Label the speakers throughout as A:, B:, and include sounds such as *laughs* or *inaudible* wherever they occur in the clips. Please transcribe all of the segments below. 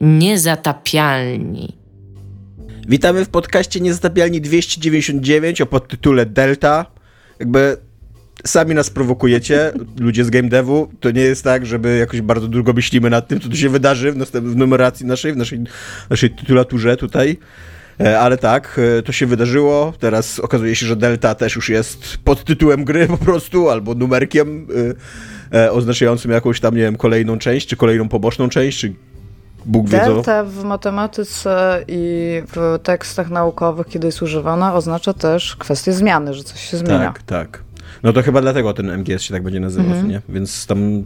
A: Niezatapialni.
B: Witamy w podcaście Niezatapialni 299 o podtytule Delta. Jakby sami nas prowokujecie, ludzie z game devu. To nie jest tak, żeby jakoś bardzo długo myślimy nad tym, co tu się wydarzy w, następnej numeracji naszej, w naszej, naszej tytulaturze tutaj. E, ale tak, e, to się wydarzyło. Teraz okazuje się, że Delta też już jest pod tytułem gry po prostu, albo numerkiem e, oznaczającym jakąś tam, nie wiem, kolejną część, czy kolejną poboczną część, czy Bóg wie.
C: Delta w matematyce i w tekstach naukowych, kiedy jest używana, oznacza też kwestię zmiany, że coś się zmienia.
B: Tak, tak. No to chyba dlatego ten MGS się tak będzie nazywał,
C: Mhm.
B: nie? Więc tam...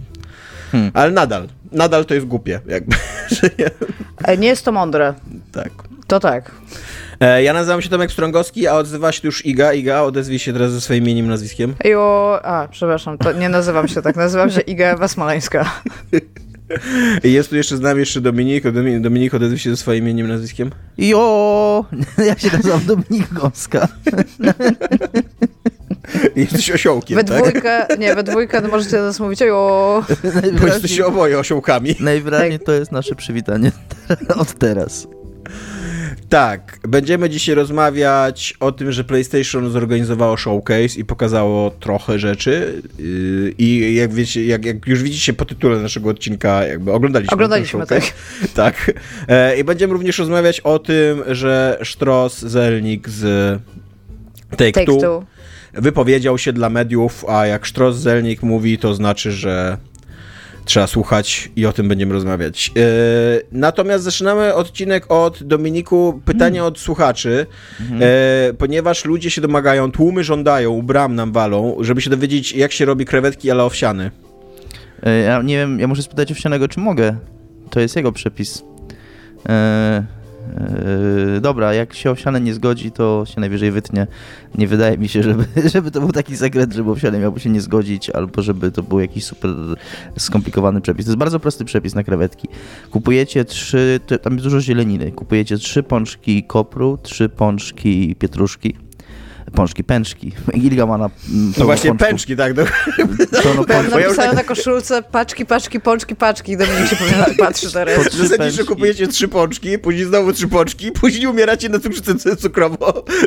B: Ale nadal, nadal to jest głupie, jakby, *laughs* że nie,
C: E, Nie jest to mądre.
B: tak.
C: To tak.
B: E, ja nazywam się Tomek Strągowski, a odzywa się tu już Iga. Iga, odezwij się teraz ze swoim imieniem i nazwiskiem.
C: Jo, a, przepraszam, to nie nazywam się tak, nazywam się Iga.
B: I *laughs* *laughs* jest tu jeszcze z nami jeszcze Dominik. Dominik, Dominik odezwij się ze swoim imieniem nazwiskiem.
D: Jo! *laughs* Ja się nazywam Dominik Gąska.
B: I *laughs* jesteś osiołkiem,
C: We
B: tak?
C: dwójkę, nie, we dwójkę no możecie nas mówić, jo.
B: Bo jesteście oboje osiołkami.
D: Najwyraźniej to jest nasze przywitanie od teraz.
B: Tak, będziemy dzisiaj rozmawiać o tym, że PlayStation zorganizowało showcase i pokazało trochę rzeczy. Yy, I jak wiecie, jak, jak już widzicie po tytule naszego odcinka, jakby oglądaliśmy.
C: Oglądaliśmy,
B: ten showcase. *laughs* Tak. E, I będziemy również rozmawiać o tym, że Stross Zelnik z Take,
C: Take
B: Two
C: two.
B: wypowiedział się dla mediów, a jak Stross Zelnik mówi, to znaczy, że trzeba słuchać i o tym będziemy rozmawiać. Yy, natomiast zaczynamy odcinek od Dominiku, pytanie od słuchaczy, yy, ponieważ ludzie się domagają, tłumy żądają, u bram nam walą, żeby się dowiedzieć, jak się robi krewetki ale owsiane.
D: E, Ja nie wiem, ja muszę spytać owsianego, czy mogę. To jest jego przepis. E, e, dobra, jak się owsiane nie zgodzi, to się najwyżej wytnie. Nie wydaje mi się, żeby, *laughs* żeby to był taki sekret, żeby owsiane miałby się nie zgodzić, albo żeby to był jakiś super skomplikowany przepis. To jest bardzo prosty przepis na krewetki. Kupujecie trzy, tam jest dużo zieleniny. Kupujecie trzy pączki kopru, trzy pączki pietruszki. Pączki, pęczki. *laughs* Ilga ma na...
B: No właśnie
D: pączków.
B: pęczki, tak? No.
C: Byłem
D: pączków.
C: napisane na koszulce paczki, paczki, pączki, paczki i Dominik się pewnie *laughs* na to patrzy teraz.
B: Zasadniczo
D: pęczki.
B: kupujecie trzy pączki, później znowu trzy pączki, później umieracie na cukrzycę cukrową,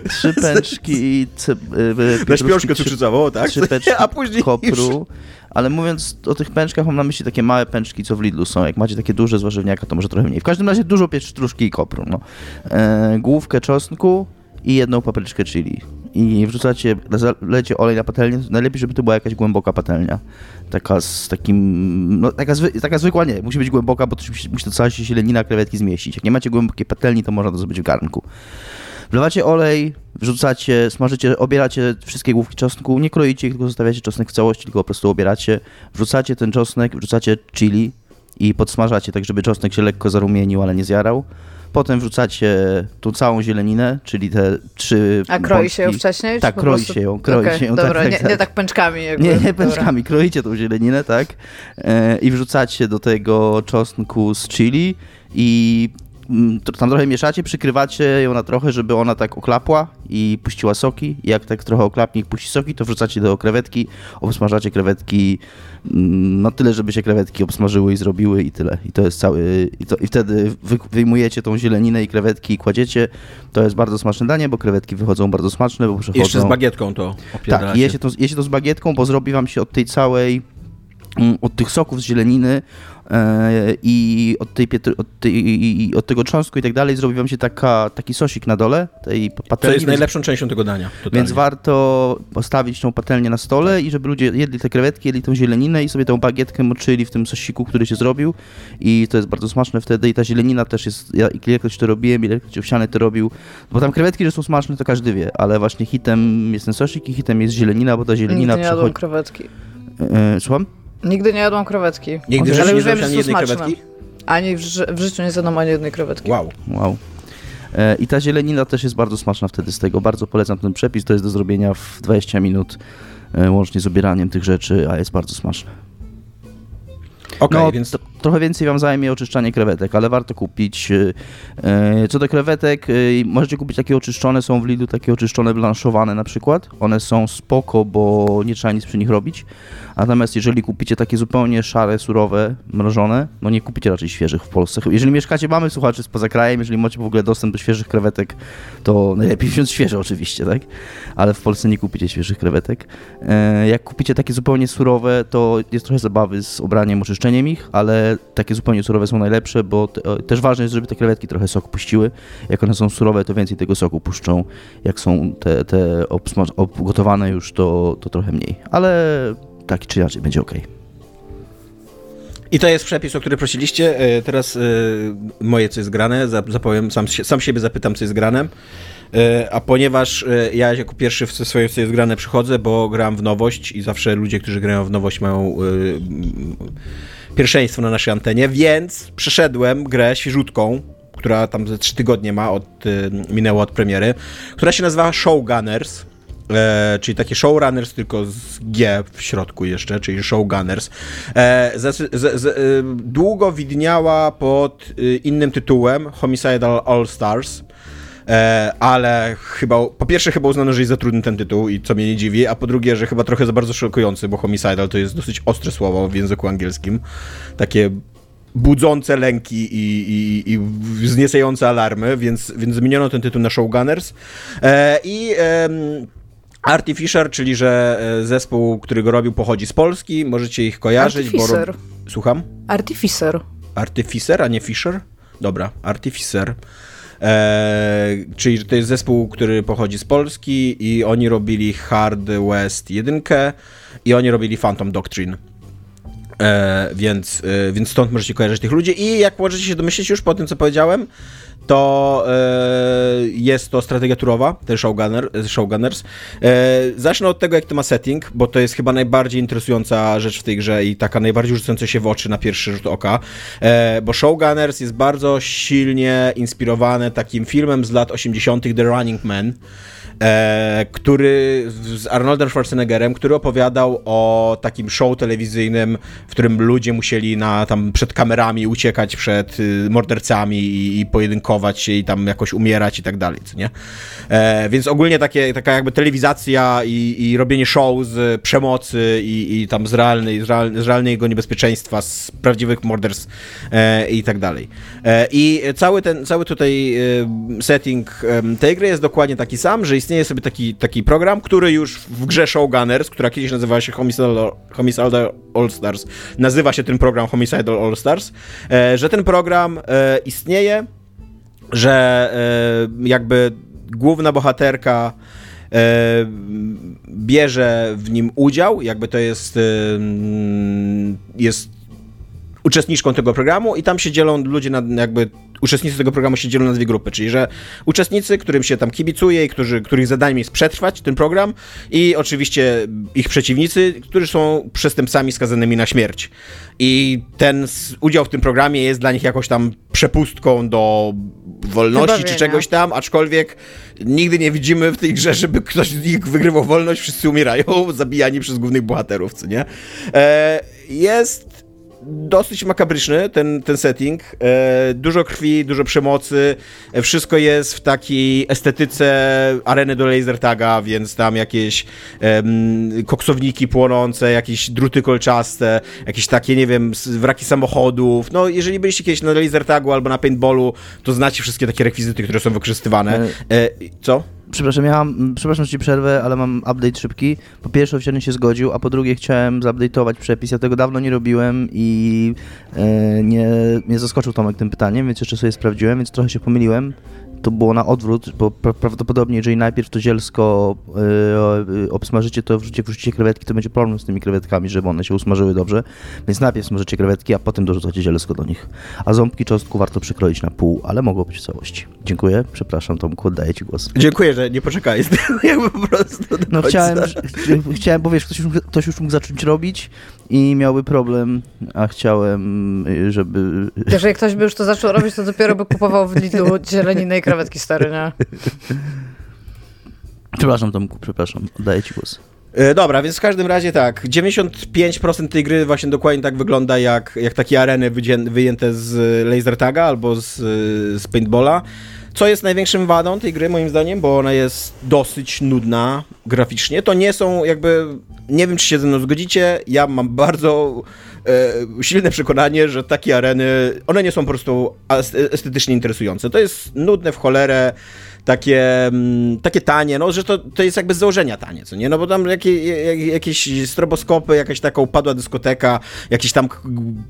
D: Trzy *laughs* pęczki i y, y,
B: na śpiączkę cukrzycową, tak?
D: Trzy pęczki
B: A później
D: kopru. Ale mówiąc o tych pęczkach, mam na myśli takie małe pęczki, co w Lidlu są. Jak macie takie duże z warzywniaka, to może trochę mniej. W każdym razie dużo pietruszki i kopru. No. E, główkę czosnku i jedną papryczkę chili. I wrzucacie, lecie olej na patelnię. Najlepiej, żeby to była jakaś głęboka patelnia. Taka z takim, no taka, zwy, taka zwykła nie, musi być głęboka, bo to musi, to cała się zielenina krewetki zmieścić. Jak nie macie głębokiej patelni, to można to zrobić w garnku. Wlewacie olej, wrzucacie, smażycie, obieracie wszystkie główki czosnku, nie kroicie ich, tylko zostawiacie czosnek w całości, tylko po prostu obieracie. Wrzucacie ten czosnek, wrzucacie chili i podsmażacie tak, żeby czosnek się lekko zarumienił, ale nie zjarał. Potem wrzucacie tą całą zieleninę, czyli te trzy
C: A kroi się ją wcześniej?
D: Tak, kroi
C: prostu-
D: się ją, kroi
C: Okej,
D: się ją.
C: Dobra,
D: tak,
C: nie,
D: tak,
C: nie
D: tak.
C: tak pęczkami jakby.
D: Nie, nie
C: Dobra.
D: pęczkami, kroicie tą zieleninę, tak? E, I wrzucacie do tego czosnku z chili i tam trochę mieszacie, przykrywacie ją na trochę, żeby ona tak oklapła i puściła soki. I jak tak trochę oklapnie i puści soki, to wrzucacie do krewetki, obsmażacie krewetki mm, na tyle, żeby się krewetki obsmażyły i zrobiły i tyle. I to jest cały... I, to, i wtedy wy, wyjmujecie tą zieleninę i krewetki i kładziecie. To jest bardzo smaczne danie, bo krewetki wychodzą bardzo smaczne, bo przechodzą...
B: Jeszcze z bagietką to
D: Tak,
B: opierdalacie.
D: i je się, to, je się to z bagietką, bo zrobi wam się od tej całej, mm, od tych soków z zieleniny i od, tej, od, tej, od tego cząstku i tak dalej, zrobi wam się taka, taki sosik na dole tej patelni.
B: jest
D: więc-
B: najlepszą częścią tego dania. Totalnie.
D: Więc warto postawić tą patelnię na stole i żeby ludzie jedli te krewetki, jedli tą zieleniny i sobie tą bagietkę moczyli w tym sosiku, który się zrobił i to jest bardzo smaczne wtedy i ta zielenina też jest, ja ilekroć to robiłem, ilekroć owsiany to robił, bo tam krewetki, że są smaczne, to każdy wie, ale właśnie hitem jest ten sosik i hitem jest zielenina, bo ta zielenina
C: Nigdy nie jadłem
D: przechodzi...
C: krewetki.
D: E, słucham?
C: Nigdy nie jadłam krewetki.
B: Nigdy w
C: ale już wiem, że
B: ani
C: są
B: jednej
C: smaczne.
B: krewetki?
C: Ani w, w życiu nie zjadłam ani jednej krewetki.
B: Wow.
D: Wow. E, I ta zielenina też jest bardzo smaczna wtedy z tego. Bardzo polecam ten przepis. To jest do zrobienia w 20 minut, e, łącznie z obieraniem tych rzeczy, a jest bardzo smaczne.
B: Okej,
D: No,
B: więc
D: to- trochę więcej wam zajmie oczyszczanie krewetek, ale warto kupić. y, y, Co do krewetek, y, możecie kupić takie oczyszczone, są w Lidlu takie oczyszczone blanszowane na przykład. One są spoko, bo nie trzeba nic przy nich robić. Natomiast jeżeli kupicie takie zupełnie szare, surowe, mrożone, no nie kupicie raczej świeżych w Polsce. Jeżeli mieszkacie, mamy słuchaczy spoza krajem, jeżeli macie w ogóle dostęp do świeżych krewetek, to najlepiej wziąć świeże oczywiście, tak? Ale w Polsce nie kupicie świeżych krewetek. E, Jak kupicie takie zupełnie surowe, to jest trochę zabawy z obraniem, oczyszczeniem ich, ale takie zupełnie surowe są najlepsze, bo te, też ważne jest, żeby te krewetki trochę sok puściły. Jak one są surowe, to więcej tego soku puszczą. Jak są te, te obgotowane już, to, to trochę mniej. Ale tak czy inaczej będzie ok.
B: I to jest przepis, o który prosiliście. E, Teraz e, moje, co jest grane, Zap- zapowiem, sam, sam siebie zapytam, co jest grane. E, A ponieważ ja jako pierwszy w swoje, co jest grane przychodzę, bo gram w nowość i zawsze ludzie, którzy grają w nowość mają pierwszeństwo na naszej antenie, więc przeszedłem grę świeżutką, która tam ze trzy tygodnie ma, od, e, minęło od premiery, która się nazywa Showgunners. E, czyli takie showrunners, tylko z G w środku jeszcze, czyli showgunners. E, z, z, z, e, długo widniała pod e, innym tytułem Homicidal All Stars. E, ale chyba, po pierwsze chyba uznano, że jest za trudny ten tytuł i co mnie nie dziwi, a po drugie, że chyba trochę za bardzo szokujący, bo homicidal to jest dosyć ostre słowo w języku angielskim. Takie budzące lęki i, i, i wzniecające alarmy, więc, więc zmieniono ten tytuł na Showgunners. E, I Artificer, czyli że e, zespół, który go robił, pochodzi z Polski. Możecie ich kojarzyć. Bo
C: Artificer.
B: rob... Słucham?
C: Artificer.
B: Artificer, a nie Fisher? Dobra, Artificer. Eee, czyli to jest zespół, który pochodzi z Polski i oni robili Hard West 1 i oni robili Phantom Doctrine. E, więc, e, więc stąd możecie kojarzyć tych ludzi. I jak możecie się domyślić już po tym, co powiedziałem, to e, jest to strategia turowa, ten Showgunner, Showgunners. E, zacznę od tego, jak to ma setting, bo to jest chyba najbardziej interesująca rzecz w tej grze i taka najbardziej rzucająca się w oczy na pierwszy rzut oka, e, bo Showgunners jest bardzo silnie inspirowane takim filmem z lat 80. The Running Man, e, który z Arnoldem Schwarzeneggerem, który opowiadał o takim show telewizyjnym, w którym ludzie musieli na, tam przed kamerami uciekać przed y, mordercami i, i pojedynkować się i tam jakoś umierać i tak dalej, co nie? E, więc ogólnie takie, taka jakby telewizacja i, i robienie show z przemocy i, i tam z, realnej, z, real, z realnego niebezpieczeństwa, z prawdziwych morderstw e, i tak dalej. E, I cały ten, cały tutaj e, setting tej gry jest dokładnie taki sam, że istnieje sobie taki, taki program, który już w grze Showgunners, która kiedyś nazywała się Homicidal, All Stars, nazywa się ten program Homicidal All Stars, e, że ten program e, istnieje, że e, jakby główna bohaterka bierze w nim udział, jakby to jest, jest uczestniczką tego programu i tam się dzielą ludzie na jakby uczestnicy tego programu się dzielą na dwie grupy, czyli że uczestnicy, którym się tam kibicuje i którzy, których zadaniem jest przetrwać ten program i oczywiście ich przeciwnicy, którzy są przestępcami skazanymi na śmierć. I ten udział w tym programie jest dla nich jakoś tam przepustką do wolności czy czegoś tam, aczkolwiek nigdy nie widzimy w tej grze, żeby ktoś z nich wygrywał wolność, wszyscy umierają, *laughs* zabijani przez głównych bohaterów, co nie? E, jest dosyć makabryczny ten, ten setting. E, dużo krwi, dużo przemocy. E, wszystko jest w takiej estetyce areny do laser taga, więc tam jakieś em, koksowniki płonące, jakieś druty kolczaste, jakieś takie, nie wiem, wraki samochodów. No, jeżeli byliście kiedyś na laser tagu albo na paintballu, to znacie wszystkie takie rekwizyty, które są wykorzystywane. E, co?
D: Przepraszam, ja mam, przepraszam, że ci przerwę, ale mam update szybki. Po pierwsze, oficjalnie się zgodził, a po drugie chciałem zupdate'ować przepis. Ja tego dawno nie robiłem i e, nie, nie zaskoczył Tomek tym pytaniem, więc jeszcze sobie sprawdziłem, więc trochę się pomyliłem. To było na odwrót, bo pra prawdopodobnie jeżeli najpierw to zielsko e, obsmażycie, to wrzucicie, wrzucicie krewetki, to będzie problem z tymi krewetkami, żeby one się usmażyły dobrze. Więc najpierw smażycie krewetki, a potem dorzucacie zielsko do nich. A ząbki czosnku warto przykroić na pół, ale mogło być w całości. Dziękuję, przepraszam Tomku, oddaję ci głos.
B: Dziękuję, że nie poczekałeś. *laughs* Jakby po prostu do
D: No chciałem, ch- chciałem, bo wiesz, ktoś już, ktoś już mógł zacząć robić i miałby problem, a chciałem, żeby...
C: Jeżeli ktoś by już to zaczął robić, to dopiero by kupował w Lidlu *laughs* zieleninę i krewetki stare, nie? *laughs*
D: Przepraszam Tomku, przepraszam, oddaję ci głos.
B: E, Dobra, więc w każdym razie tak, 95% tej gry właśnie dokładnie tak wygląda jak, jak takie areny wyjęte z laser taga albo z, z paintballa. Co jest największym wadą tej gry moim zdaniem, bo ona jest dosyć nudna graficznie. To nie są jakby, nie wiem czy się ze mną zgodzicie, ja mam bardzo silne przekonanie, że takie areny, one nie są po prostu estetycznie interesujące. To jest nudne w cholerę, takie, mm, takie tanie, no, że to, to jest jakby z założenia tanie, co nie? No bo tam jakie, jak, jakieś stroboskopy, jakaś taka upadła dyskoteka, jakieś tam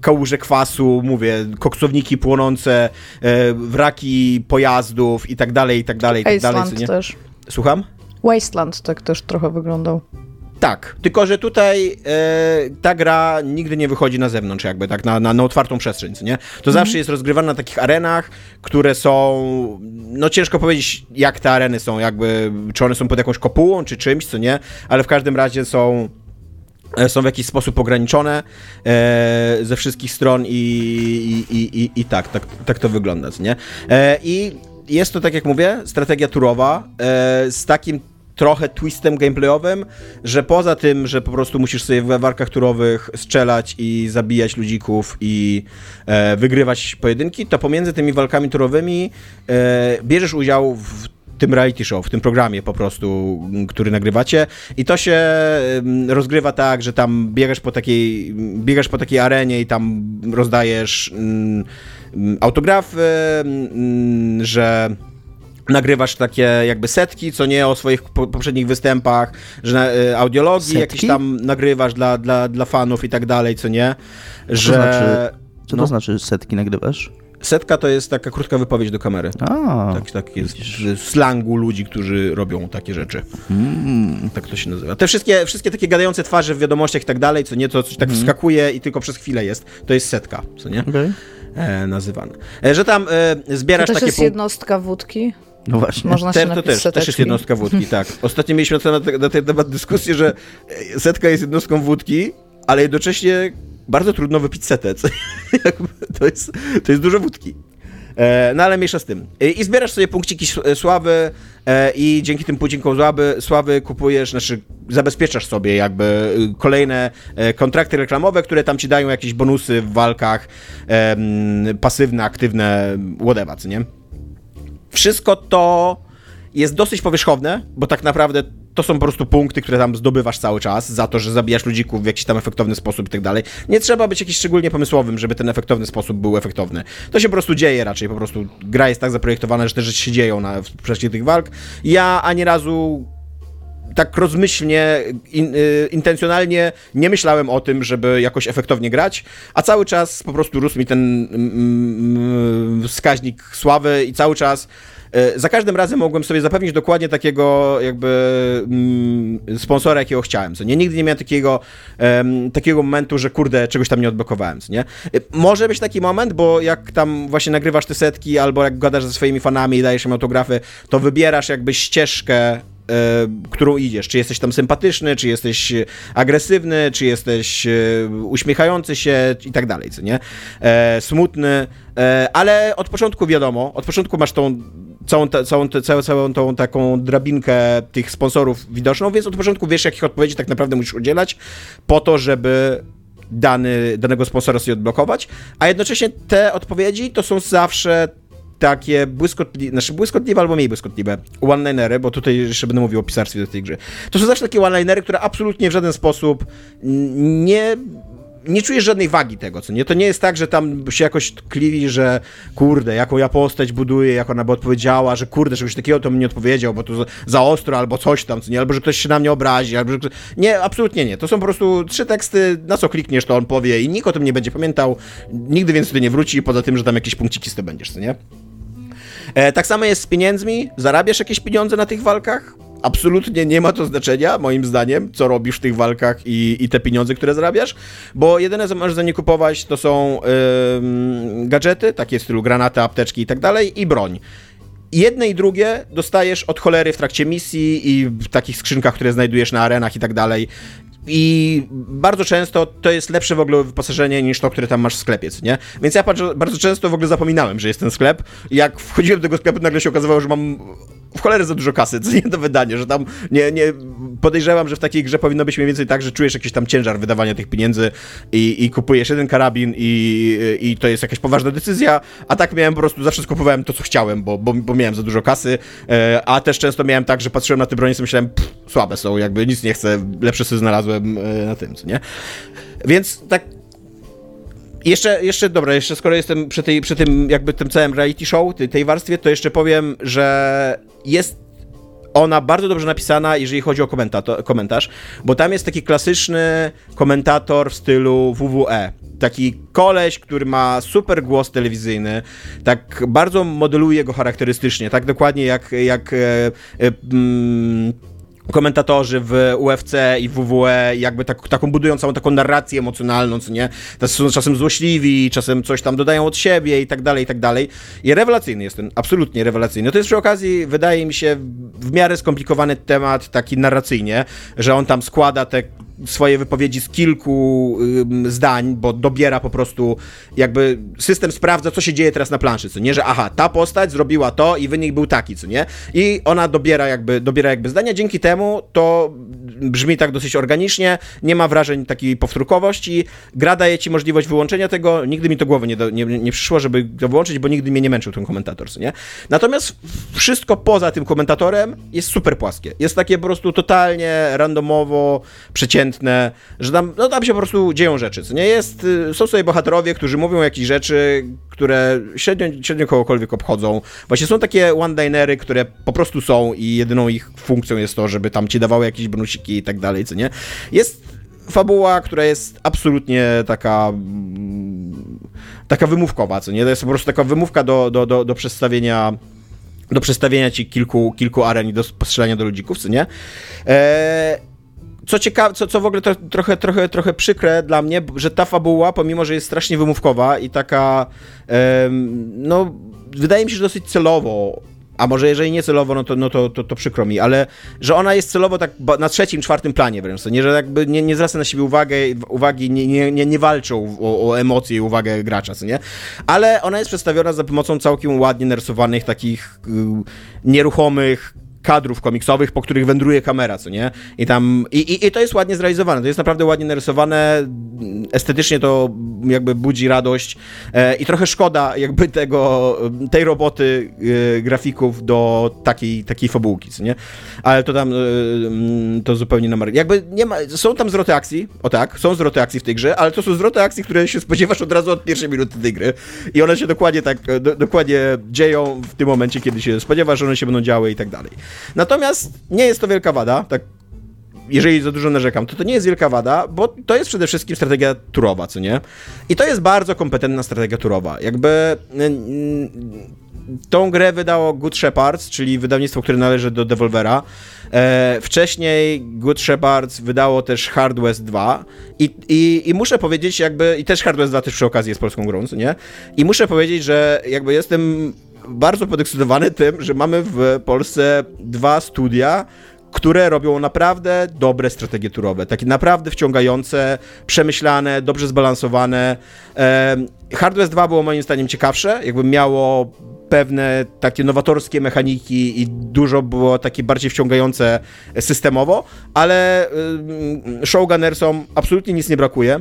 B: kałuże kwasu, mówię, koksowniki płonące, e, wraki pojazdów i tak dalej, i tak dalej, i tak dalej, co nie?
C: też.
B: Słucham?
C: Wasteland tak też trochę wyglądał.
B: Tak, tylko że tutaj e, ta gra nigdy nie wychodzi na zewnątrz, jakby tak na, na, na otwartą przestrzeń, nie? To zawsze jest rozgrywane na takich arenach, które są, no ciężko powiedzieć, jak te areny są, jakby, czy one są pod jakąś kopułą, czy czymś, co nie, ale w każdym razie są e, są w jakiś sposób ograniczone e, ze wszystkich stron i, i, i, i, i tak, tak, tak to wygląda, nie? E, I jest to, tak jak mówię, strategia turowa e, z takim trochę twistem gameplayowym, że poza tym, że po prostu musisz sobie we warkach turowych strzelać i zabijać ludzików i e, wygrywać pojedynki, to pomiędzy tymi walkami turowymi e, bierzesz udział w tym reality show, w tym programie po prostu, który nagrywacie. I to się rozgrywa tak, że tam biegasz po takiej, biegasz po takiej arenie i tam rozdajesz mm, autografy, mm, że nagrywasz takie jakby setki, co nie o swoich po, poprzednich występach, że na, y, audiologii
D: Setki?
B: jakieś tam nagrywasz dla, dla, dla fanów i tak dalej, co nie, że
D: znaczy? Co
B: No.
D: to znaczy setki nagrywasz?
B: setka to jest taka krótka wypowiedź do kamery.
D: A,
B: Tak, tak jest w slangu ludzi, którzy robią takie rzeczy.
D: mm,
B: Tak to się nazywa. Te wszystkie, wszystkie takie gadające twarze w wiadomościach i tak dalej, co nie, to coś tak wskakuje i tylko przez chwilę jest, to jest setka, co nie?
D: okej.
B: E, nazywane. E, że tam e,
C: To
B: zbierasz
C: też
B: takie
C: jest
B: punkty.
C: jednostka wódki.
D: No właśnie.
C: Można się
B: Ter, to też, też jest
C: seteczki.
B: jednostka wódki, *laughs* tak. Ostatnio mieliśmy na, na ten temat dyskusję, że e, setka jest jednostką wódki, ale jednocześnie bardzo trudno wypić *laughs* Jakby to, jest, to jest dużo wódki. E, no ale mniejsza z tym. E, I zbierasz sobie punkciki sławy i dzięki tym punkcikom sławy, sławy kupujesz, znaczy zabezpieczasz sobie jakby kolejne kontrakty reklamowe, które tam ci dają jakieś bonusy w walkach, pasywne, aktywne, whatever, co nie? Wszystko to jest dosyć powierzchowne, bo tak naprawdę to są po prostu punkty, które tam zdobywasz cały czas za to, że zabijasz ludzików w jakiś tam efektowny sposób i tak dalej. Nie trzeba być jakiś szczególnie pomysłowym, żeby ten efektowny sposób był efektowny. To się po prostu dzieje raczej, po prostu gra jest tak zaprojektowana, że te rzeczy się dzieją na, w tych walk. Ja ani razu tak rozmyślnie, in, y, intencjonalnie nie myślałem o tym, żeby jakoś efektownie grać, a cały czas po prostu rósł mi ten mm, mm, wskaźnik sławy i cały czas y, za każdym razem mogłem sobie zapewnić dokładnie takiego jakby mm, sponsora, jakiego chciałem, co nie? Nigdy nie miałem takiego, takiego momentu, że kurde, czegoś tam nie odblokowałem, co nie? Y, Może być taki moment, bo jak tam właśnie nagrywasz te setki, albo jak gadasz ze swoimi fanami i dajesz im autografy, to wybierasz jakby ścieżkę którą idziesz. Czy jesteś tam sympatyczny, czy jesteś e, agresywny, czy jesteś e, uśmiechający się i tak dalej, co nie? E, smutny, e, ale od początku wiadomo, od początku masz tą całą, ta, całą, całą, całą tą taką drabinkę tych sponsorów widoczną, więc od początku wiesz, jakich odpowiedzi tak naprawdę musisz udzielać po to, żeby dany, danego sponsora sobie odblokować, a jednocześnie te odpowiedzi to są zawsze takie błyskotliwe, znaczy błyskotliwe albo mniej błyskotliwe one-linery, bo tutaj jeszcze będę mówił o pisarstwie do tej gry. To są zawsze takie one-linery, które absolutnie w żaden sposób nie nie czujesz żadnej wagi tego, co nie? To nie jest tak, że tam się jakoś tkliwi, że kurde, jaką ja postać buduję, jak ona by odpowiedziała, że kurde, czegoś takiego to mi nie odpowiedział, bo to za, ostro, albo coś tam, co nie? Albo że ktoś się na mnie obrazi, albo że... Nie, absolutnie nie. To są po prostu trzy teksty, na co klikniesz, to on powie i nikt o tym nie będzie pamiętał, nigdy więcej tu nie wróci, poza tym, że tam jakieś punkciki zdobędziesz, co nie? E, tak samo jest z pieniędzmi. Zarabiasz jakieś pieniądze na tych walkach? Absolutnie nie ma to znaczenia, moim zdaniem, co robisz w tych walkach i, i te pieniądze, które zarabiasz, bo jedyne, co możesz za nie kupować, to są ym, gadżety, takie w stylu granaty, apteczki i tak dalej, i broń. Jedne i drugie dostajesz od cholery w trakcie misji i w takich skrzynkach, które znajdujesz na arenach i tak dalej. I bardzo często to jest lepsze w ogóle wyposażenie niż to, które tam masz w sklepie, nie? Więc ja bardzo często w ogóle zapominałem, że jest ten sklep. Jak wchodziłem do tego sklepu, nagle się okazywało, że mam w cholerę za dużo kasy, co nie do wydania, że tam nie, nie podejrzewam, że w takiej grze powinno być mniej więcej tak, że czujesz jakiś tam ciężar wydawania tych pieniędzy i, i kupujesz jeden karabin i, i to jest jakaś poważna decyzja, a tak miałem po prostu, zawsze skupowałem to, co chciałem, bo, bo, bo miałem za dużo kasy, e, a też często miałem tak, że patrzyłem na te bronie i myślałem, pff, słabe są, jakby nic nie chcę, lepsze sobie znalazłem e, na tym, co nie? Więc tak jeszcze, jeszcze, dobra, jeszcze skoro jestem przy, tej, przy tym jakby tym całym reality show, tej, tej warstwie, to jeszcze powiem, że jest ona bardzo dobrze napisana, jeżeli chodzi o komentarz, bo tam jest taki klasyczny komentator w stylu WWE. Taki koleś, który ma super głos telewizyjny, tak bardzo modeluje go charakterystycznie, tak dokładnie jak, jak e, e, mm, komentatorzy w UFC i WWE jakby tak, taką budują całą taką narrację emocjonalną, co nie? Są czasem złośliwi, czasem coś tam dodają od siebie i tak dalej, i tak dalej. I rewelacyjny jest ten, absolutnie rewelacyjny. To jest przy okazji, wydaje mi się, w miarę skomplikowany temat, taki narracyjnie, że on tam składa te swoje wypowiedzi z kilku zdań, bo dobiera po prostu, jakby system sprawdza, co się dzieje teraz na planszy, co nie, że aha, ta postać zrobiła to i wynik był taki, co nie, i ona dobiera jakby, dobiera jakby zdania, dzięki temu to brzmi tak dosyć organicznie, nie ma wrażeń takiej powtórkowości, gra daje ci możliwość wyłączenia tego, nigdy mi to głowy nie, do, nie, nie przyszło, żeby to wyłączyć, bo nigdy mnie nie męczył ten komentator, co nie, natomiast wszystko poza tym komentatorem jest super płaskie, jest takie po prostu totalnie randomowo, przeciętne, że tam, no tam się po prostu dzieją rzeczy, co nie jest, y, są sobie bohaterowie, którzy mówią jakieś rzeczy, które średnio, średnio kogokolwiek obchodzą. Właśnie są takie one-linery, które po prostu są i jedyną ich funkcją jest to, żeby tam ci dawały jakieś bonusiki i tak dalej, co nie? Jest fabuła, która jest absolutnie taka taka wymówkowa, co nie? To jest po prostu taka wymówka do, do, do, do przedstawienia do przedstawienia ci kilku, kilku aren i do postrzelania do ludzików, co nie? Eee, co ciekawe, co, co w ogóle to, trochę, trochę, trochę przykre dla mnie, że ta fabuła, pomimo, że jest strasznie wymówkowa i taka, no, wydaje mi się, że dosyć celowo a może jeżeli nie celowo, no to, no to, to, to przykro mi, ale że ona jest celowo tak na trzecim, czwartym planie wręcz, nie, że jakby nie, nie zwraca na siebie uwagę, uwagi, nie, nie, nie, nie walczą o, o emocje i uwagę gracza, co nie? Ale ona jest przedstawiona za pomocą całkiem ładnie narysowanych, takich y, nieruchomych, kadrów komiksowych, po których wędruje kamera, co nie? I tam, i, i, i to jest ładnie zrealizowane, to jest naprawdę ładnie narysowane, estetycznie to jakby budzi radość e, i trochę szkoda jakby tego, tej roboty e, grafików do takiej, takiej fabułki, co nie? Ale to tam, e, mm, to zupełnie na margines. Jakby nie ma, są tam zwroty akcji, o tak, są zwroty akcji w tej grze, ale to są zwroty akcji, które się spodziewasz od razu od pierwszej minuty tej gry i one się dokładnie tak, do, dokładnie dzieją w tym momencie, kiedy się spodziewasz, że one się będą działy i tak dalej. Natomiast nie jest to wielka wada, tak jeżeli za dużo narzekam, to to nie jest wielka wada, bo to jest przede wszystkim strategia turowa, co nie? I to jest bardzo kompetentna strategia turowa. Jakby tą grę wydało Good Shepherds, czyli wydawnictwo, które należy do Devolvera. E, wcześniej Good Shepherds wydało też Hard West 2 i, i, i muszę powiedzieć jakby, i też Hard West 2 też przy okazji jest polską grą, nie? I muszę powiedzieć, że jakby jestem bardzo podekscytowany tym, że mamy w Polsce dwa studia, które robią naprawdę dobre strategie turowe, takie naprawdę wciągające, przemyślane, dobrze zbalansowane. Hard West 2 było moim zdaniem ciekawsze, jakby miało pewne takie nowatorskie mechaniki i dużo było takie bardziej wciągające systemowo, ale showgunnersom absolutnie nic nie brakuje.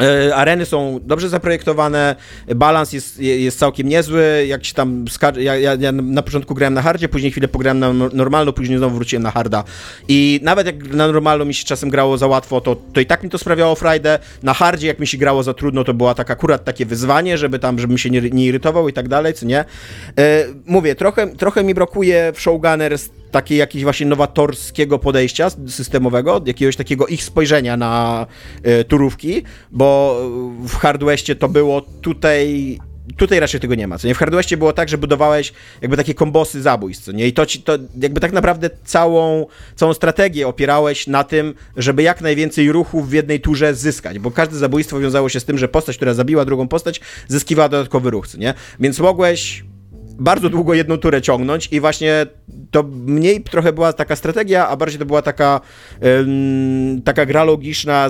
B: E, areny są dobrze zaprojektowane, balans jest, jest całkiem niezły. Jak się tam ja, ja, ja, na początku grałem na hardzie, później chwilę pograłem na normalno, później znowu wróciłem na harda. I nawet jak na normalno mi się czasem grało za łatwo, to, to i tak mi to sprawiało frajdę. Na hardzie, jak mi się grało za trudno, to była tak akurat takie wyzwanie, żeby tam, żebym się nie, nie irytował i tak dalej, co nie. E, mówię, trochę, trochę mi brakuje w Showgunners takiej jakiegoś właśnie nowatorskiego podejścia systemowego, jakiegoś takiego ich spojrzenia na y, turówki, bo w Hardwestie to było tutaj tutaj raczej tego nie ma, co nie? W Hardwestie było tak, że budowałeś jakby takie kombosy zabójstw, co nie? I to ci, to jakby tak naprawdę całą, całą strategię opierałeś na tym, żeby jak najwięcej ruchów w jednej turze zyskać, bo każde zabójstwo wiązało się z tym, że postać, która zabiła drugą postać, zyskiwała dodatkowy ruch, co nie? Więc mogłeś bardzo długo jedną turę ciągnąć i właśnie to mniej trochę była taka strategia, a bardziej to była taka, ym, taka gra logiczna,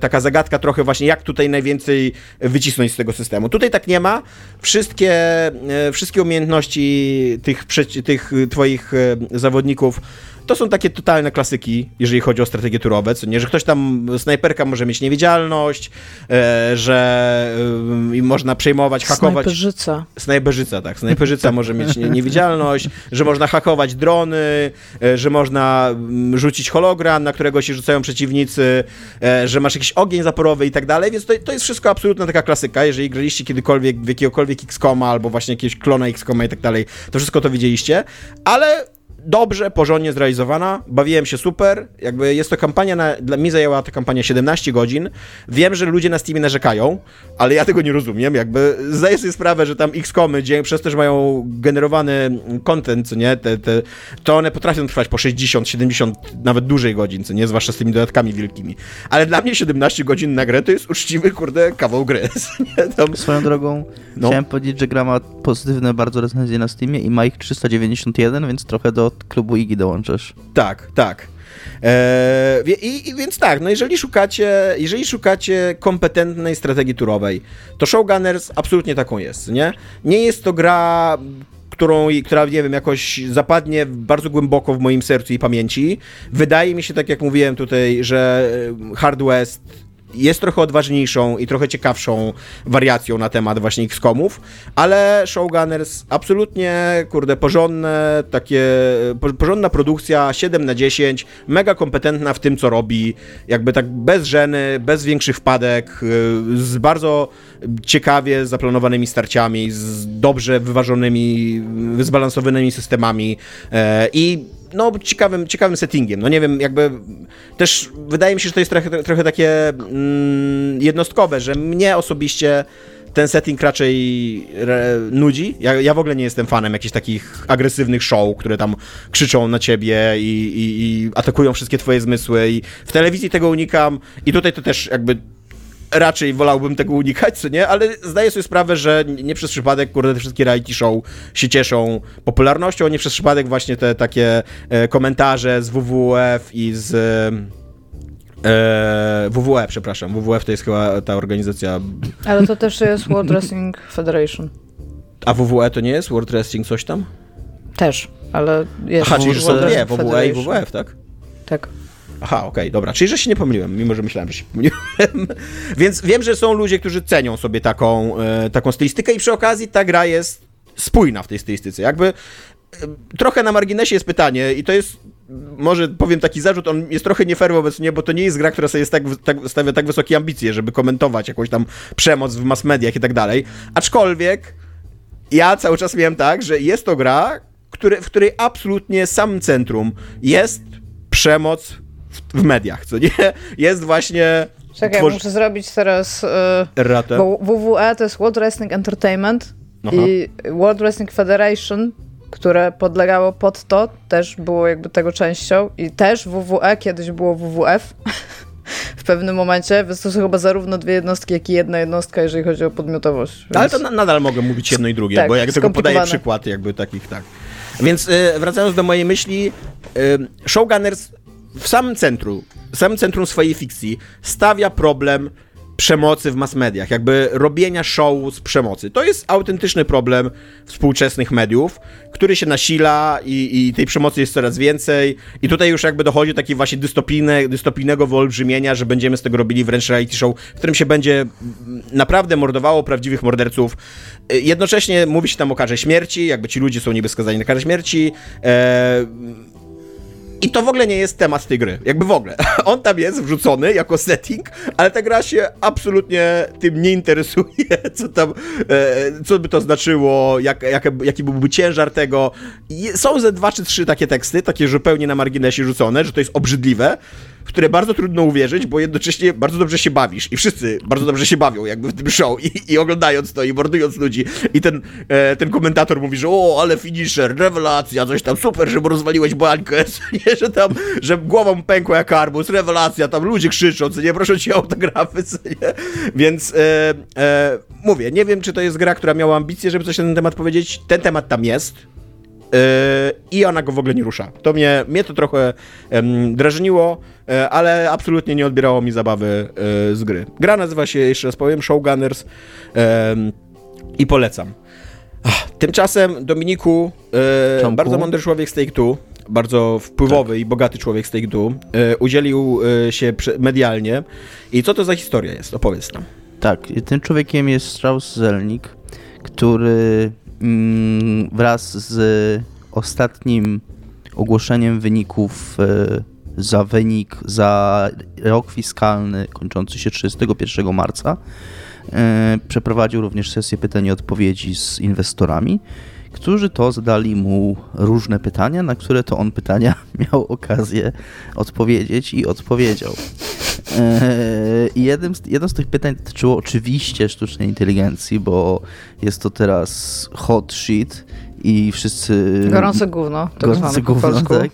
B: taka zagadka trochę właśnie, jak tutaj najwięcej wycisnąć z tego systemu. Tutaj tak nie ma. Wszystkie, e, wszystkie umiejętności tych, tych twoich e, zawodników to są takie totalne klasyki, jeżeli chodzi o strategie turowe, co nie, że ktoś tam, snajperka może mieć niewidzialność, e, że e, można przejmować, hakować...
C: Snajperzyca.
B: Snajperzyca, tak. Snajperzyca może mieć nie, niewidzialność, że można hakować drony, e, że można mm, rzucić hologram, na którego się rzucają przeciwnicy, e, że masz jakiś ogień zaporowy i tak dalej, więc to, to jest wszystko absolutna taka klasyka. Jeżeli graliście kiedykolwiek w jakiegokolwiek XCOMa albo właśnie jakiegoś klona XCOMa i tak dalej, to wszystko to widzieliście, ale dobrze, porządnie zrealizowana, bawiłem się super, jakby jest to kampania, na, dla mnie zajęła ta kampania 17 godzin, wiem, że ludzie na Steamie narzekają, ale ja tego nie rozumiem, jakby zdaję sobie sprawę, że tam X-komy, gdzie przez to, że mają generowany content, co nie, te, te, to one potrafią trwać po 60, 70, nawet dłużej godzin, co nie, zwłaszcza z tymi dodatkami wielkimi, ale dla mnie 17 godzin na grę to jest uczciwy, kurde, kawał gry, *laughs* tam...
D: Swoją drogą,
B: No.
D: chciałem powiedzieć, że gra ma pozytywne bardzo recenzje na Steamie i ma ich 391, więc trochę do klubu Igi dołączasz.
B: Tak, tak. Eee, i, I więc tak, no jeżeli szukacie, jeżeli szukacie kompetentnej strategii turowej, to Showgunners absolutnie taką jest, nie? Nie jest to gra, którą, która, nie wiem, jakoś zapadnie bardzo głęboko w moim sercu i pamięci. Wydaje mi się, tak jak mówiłem tutaj, że e, Hard West jest trochę odważniejszą i trochę ciekawszą wariacją na temat właśnie XCOMów, ale Showgunners absolutnie, kurde, porządne, takie, po- porządna produkcja, 7 na 10, mega kompetentna w tym, co robi, jakby tak bez żeny, bez większych wpadek, y, z bardzo ciekawie zaplanowanymi starciami, z dobrze wyważonymi, zbalansowanymi systemami e, i no, ciekawym, ciekawym settingiem. No nie wiem, jakby też wydaje mi się, że to jest trochę, trochę takie mm, jednostkowe, że mnie osobiście ten setting raczej re, nudzi. Ja, ja w ogóle nie jestem fanem jakichś takich agresywnych show, które tam krzyczą na ciebie i, i, i atakują wszystkie twoje zmysły i w telewizji tego unikam i tutaj to też jakby raczej wolałbym tego unikać, co nie? Ale zdaję sobie sprawę, że nie przez przypadek, kurde, te wszystkie reality show się cieszą popularnością, nie przez przypadek właśnie te takie e, komentarze z WWF i z... E, WWE, przepraszam. WWF to jest chyba ta organizacja...
C: Ale to też jest World Wrestling Federation.
B: A WWE to nie jest? World Wrestling coś tam?
C: Też, ale jest
B: Aha, czyli że są dwie, WWE i. WWF, tak?
C: Tak.
B: Aha, okej, dobra. Czyli, że się nie pomyliłem, mimo że myślałem, że się pomyliłem. *laughs* Więc wiem, że są ludzie, którzy cenią sobie taką, e, taką stylistykę i przy okazji ta gra jest spójna w tej stylistyce. Jakby e, trochę na marginesie jest pytanie i to jest może powiem taki zarzut, on jest trochę nie fair wobec mnie, bo to nie jest gra, która sobie jest tak, tak, stawia tak wysokie ambicje, żeby komentować jakąś tam przemoc w mass mediach i tak dalej. Aczkolwiek ja cały czas miałem tak, że jest to gra, który, w której absolutnie samym centrum jest przemoc w, w mediach, co nie? *laughs* Jest właśnie...
C: Czekaj,
B: tworzy-
C: muszę zrobić teraz... y,
B: Ratę.
C: Bo WWE to jest World Wrestling Entertainment
B: Aha.
C: i World Wrestling Federation, które podlegało pod to, też było jakby tego częścią i też WWE kiedyś było WWF *laughs* w pewnym momencie, więc to są chyba zarówno dwie jednostki, jak i jedna jednostka, jeżeli chodzi o podmiotowość.
B: Ale
C: Więc...
B: to na, nadal mogę mówić jedno i drugie,
C: Tak,
B: bo jak tego podaję przykład jakby takich, tak. Więc y, wracając do mojej myśli, y, Showgunners w samym centrum, w samym centrum swojej fikcji stawia problem przemocy w mass mediach, jakby robienia show z przemocy. To jest autentyczny problem współczesnych mediów, który się nasila i, i tej przemocy jest coraz więcej i tutaj już jakby dochodzi do takiego właśnie dystopijne, dystopijnego wyolbrzymienia, że będziemy z tego robili wręcz reality show, w którym się będzie naprawdę mordowało prawdziwych morderców. Jednocześnie mówi się tam o karze śmierci, jakby ci ludzie są niby skazani na karę śmierci. E, i to w ogóle nie jest temat tej gry. Jakby w ogóle. *laughs* On tam jest wrzucony jako setting, ale ta gra się absolutnie tym nie interesuje, *laughs* co tam, e, co by to znaczyło, jak, jak, jaki byłby ciężar tego. Są ze dwa czy trzy takie teksty, takie zupełnie na marginesie rzucone, że to jest obrzydliwe. W które bardzo trudno uwierzyć, bo jednocześnie bardzo dobrze się bawisz i wszyscy bardzo dobrze się bawią jakby w tym show i, i oglądając to i mordując ludzi. I ten, e, ten komentator mówi, że o, ale finisher, rewelacja, coś tam, super, że mu rozwaliłeś bańkę, *laughs* nie, że tam, że głową pękła jak arbuz, rewelacja, tam ludzie krzyczą, co nie, proszę cię o autografy, co nie, więc e, e, mówię, nie wiem, czy to jest gra, która miała ambicje, żeby coś na ten temat powiedzieć, ten temat tam jest, i ona go w ogóle nie rusza. To mnie, mnie to trochę um, drażniło, yy, ale absolutnie nie odbierało mi zabawy yy, z gry. Gra nazywa się, jeszcze raz powiem, Showgunners i polecam. Tymczasem Dominiku, bardzo mądry człowiek z Take-Two, bardzo wpływowy tak. i bogaty człowiek z Take-Two, udzielił się medialnie. I co to za historia jest? Opowiedz nam.
D: Tak, tym człowiekiem jest Strauss Zelnik, który wraz z ostatnim ogłoszeniem wyników e, za wynik za rok fiskalny kończący się 31 marca e, przeprowadził również sesję pytań i odpowiedzi z inwestorami, którzy to zadali mu różne pytania, na które to on pytania *laughs* miał okazję odpowiedzieć i odpowiedział. I jednym z, jedno z tych pytań dotyczyło oczywiście sztucznej inteligencji, bo jest to teraz hot shit i wszyscy...
C: Gorące gówno.
D: Tak gorące gówno, tak.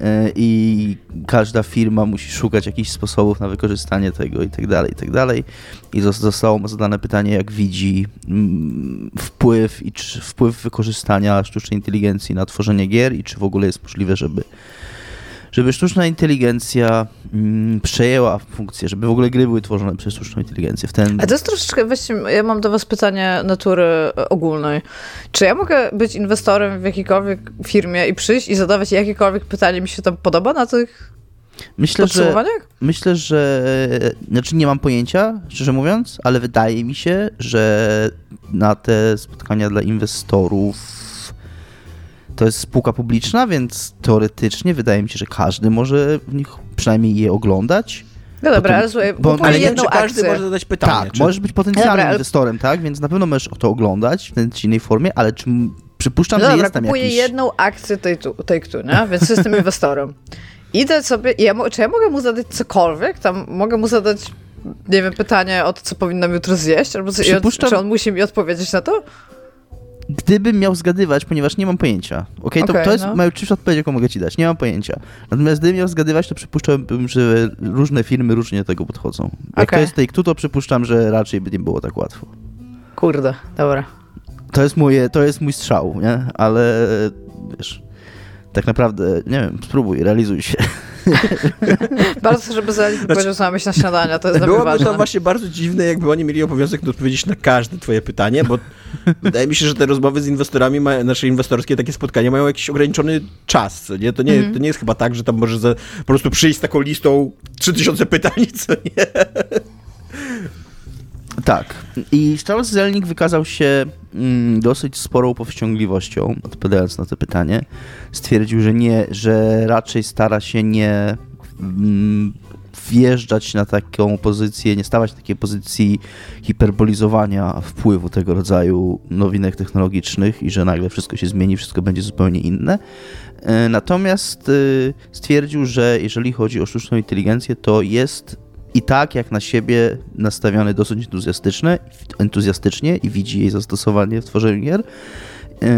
D: E, I każda firma musi szukać jakichś sposobów na wykorzystanie tego i tak dalej, i tak dalej. I zostało mu zadane pytanie, jak widzi mm, wpływ i czy wpływ wykorzystania sztucznej inteligencji na tworzenie gier i czy w ogóle jest możliwe, żeby żeby sztuczna inteligencja mm, przejęła funkcję, żeby w ogóle gry były tworzone przez sztuczną inteligencję. W ten...
C: A to jest troszeczkę, właściwie, ja mam do was pytanie natury e, ogólnej. Czy ja mogę być inwestorem w jakiejkolwiek firmie i przyjść i zadawać jakiekolwiek pytanie mi się tam podoba na tych Myślę, że,
D: myślę, że znaczy nie mam pojęcia, szczerze mówiąc, ale wydaje mi się, że na te spotkania dla inwestorów to jest spółka publiczna, więc teoretycznie wydaje mi się, że każdy może w nich przynajmniej je oglądać.
C: No dobra, ale słuchaj, bo, ale nie czy
B: każdy może zadać pytanie.
D: Tak, czy... możesz być potencjalnym dobra, ale... inwestorem, tak? Więc na pewno możesz to oglądać w tej czy innej formie, ale czy przypuszczam, no że dobra, jest tam
C: kupuję
D: jakiś...
C: jedną akcję tej tu, tej tu, nie? Więc jestem *laughs* inwestorem. Idę sobie, ja, czy ja mogę mu zadać cokolwiek? Tam mogę mu zadać, nie wiem, pytanie o to, co powinnam jutro zjeść? Albo co, Przypuszczam... czy on musi mi odpowiedzieć na to?
D: Gdybym miał zgadywać, ponieważ nie mam pojęcia. Okay, to, okay, to jest no. najczystsza odpowiedź, jaką mogę ci dać. Nie mam pojęcia. Natomiast gdybym miał zgadywać, to przypuszczałbym, że różne firmy różnie do tego podchodzą. Jak okay. to jest Take-Two, to przypuszczam, że raczej by nie było tak łatwo.
C: Kurde, dobra.
D: To jest, moje, to jest mój strzał, nie? Ale wiesz, tak naprawdę, nie wiem, spróbuj, realizuj się. *laughs*
C: bardzo żeby Zelig znaczy, myśl na śniadania, to jest Byłoby ważne.
B: to właśnie bardzo dziwne, jakby oni mieli obowiązek odpowiedzieć na każde twoje pytanie, bo wydaje mi się, że te rozmowy z inwestorami, nasze znaczy inwestorskie takie spotkania mają jakiś ograniczony czas, co nie? To nie, mm. to nie jest chyba tak, że tam możesz za, po prostu przyjść z taką listą 3000 pytań, co nie?
D: Tak. I Charles Zelnik wykazał się mm, dosyć sporą powściągliwością, odpowiadając na to pytanie. Stwierdził, że nie, że raczej stara się nie mm, wjeżdżać na taką pozycję, nie stawać takiej pozycji hiperbolizowania wpływu tego rodzaju nowinek technologicznych i że nagle wszystko się zmieni, wszystko będzie zupełnie inne. E, natomiast e, stwierdził, że jeżeli chodzi o sztuczną inteligencję, to jest i tak jak na siebie nastawiony dosyć entuzjastycznie, entuzjastycznie i widzi jej zastosowanie w tworzeniu gier. Yy,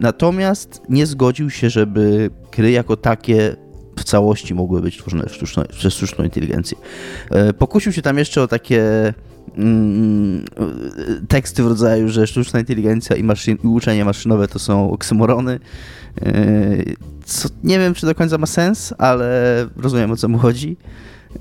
D: natomiast nie zgodził się, żeby gry jako takie w całości mogły być tworzone sztuczno, przez sztuczną inteligencję. Yy, pokusił się tam jeszcze o takie mm, teksty w rodzaju, że sztuczna inteligencja i, maszyn, i uczenie maszynowe to są oksymorony. Yy, co nie wiem, czy do końca ma sens, ale rozumiem o co mu chodzi.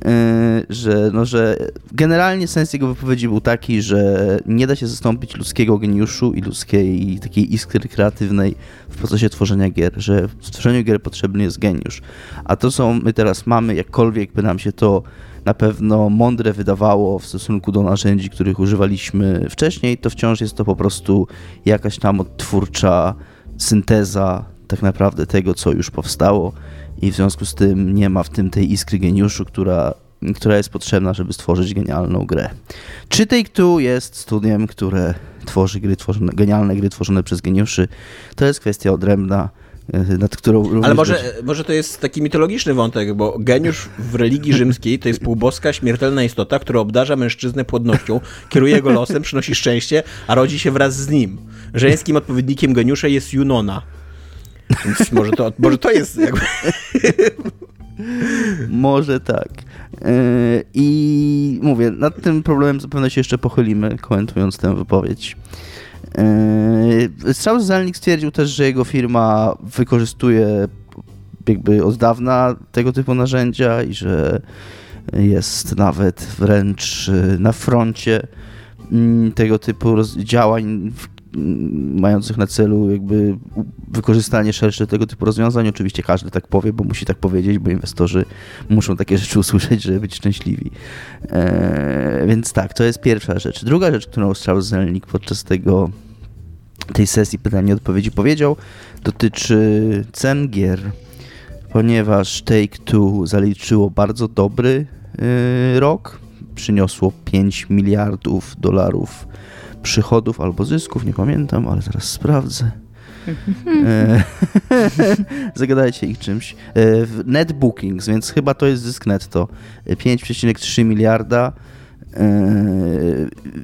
D: E, że, no, że generalnie sens jego wypowiedzi był taki, że nie da się zastąpić ludzkiego geniuszu i ludzkiej takiej iskry kreatywnej w procesie tworzenia gier, że w tworzeniu gier potrzebny jest geniusz. A to, co my teraz mamy, jakkolwiek by nam się to na pewno mądre wydawało w stosunku do narzędzi, których używaliśmy wcześniej, to wciąż jest to po prostu jakaś tam odtwórcza synteza tak naprawdę tego, co już powstało i w związku z tym nie ma w tym tej iskry geniuszu, która, która jest potrzebna, żeby stworzyć genialną grę. Czy Take-Two jest studiem, które tworzy gry tworzone, genialne gry tworzone przez geniuszy? To jest kwestia odrębna. e, nad którą.
B: Ale może, może to jest taki mitologiczny wątek, bo geniusz w religii rzymskiej to jest półboska, śmiertelna istota, która obdarza mężczyznę płodnością, kieruje go losem, przynosi szczęście, a rodzi się wraz z nim. Żeńskim odpowiednikiem geniusza jest Junona. Więc może to, może to jest jakby...
D: Może tak. Yy, I mówię, nad tym problemem zapewne się jeszcze pochylimy, komentując tę wypowiedź. Yy, Strauss Zelnick stwierdził też, że jego firma wykorzystuje jakby od dawna tego typu narzędzia i że jest nawet wręcz na froncie mm, tego typu działań mających na celu jakby wykorzystanie szersze tego typu rozwiązań. Oczywiście każdy tak powie, bo musi tak powiedzieć, bo inwestorzy muszą takie rzeczy *laughs* usłyszeć, żeby być szczęśliwi. Eee, więc tak, to jest pierwsza rzecz. Druga rzecz, którą Strauss Zelnick podczas tego tej sesji pytań i odpowiedzi powiedział, dotyczy cen gier, ponieważ Take-Two zaliczyło bardzo dobry yy, rok, przyniosło 5 miliardów dolarów przychodów albo zysków, nie pamiętam, ale zaraz sprawdzę. E, *laughs* zagadajcie ich czymś. E, net bookings, więc chyba to jest zysk netto. 5,3 miliarda. E,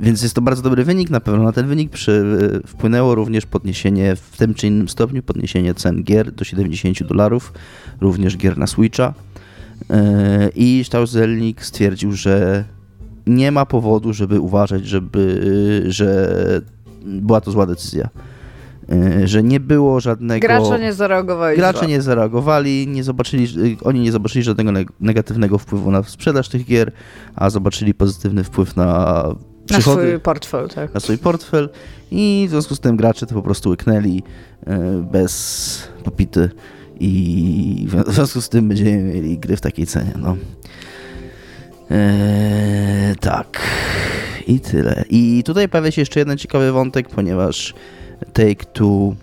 D: więc jest to bardzo dobry wynik na pewno. Na ten wynik przy, wpłynęło również podniesienie, w tym czy innym stopniu podniesienie cen gier do 70 dolarów, również gier na Switcha. I Stauselnik stwierdził, że nie ma powodu, żeby uważać, żeby, że była to zła decyzja. E, że nie było żadnego.
C: Gracze nie zareagowali.
D: Gracze nie zareagowali, nie zobaczyli, oni nie zobaczyli żadnego negatywnego wpływu na sprzedaż tych gier, a zobaczyli pozytywny wpływ na przychody,
C: na swój portfel, tak.
D: Na swój portfel i w związku z tym gracze to po prostu łyknęli e, bez popity i w związku z tym będziemy mieli gry w takiej cenie. No. Eee, tak. I tyle. I tutaj pojawia się jeszcze jeden ciekawy wątek, ponieważ Take-Two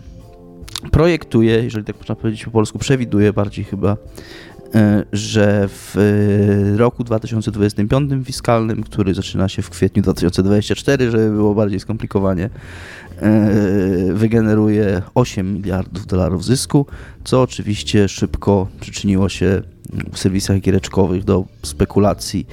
D: projektuje, jeżeli tak można powiedzieć po polsku, przewiduje bardziej chyba, e, że w e, roku 2025 fiskalnym, który zaczyna się w kwietniu 2024, żeby było bardziej skomplikowanie, wygeneruje 8 miliardów dolarów zysku, co oczywiście szybko przyczyniło się w serwisach giereczkowych do spekulacji,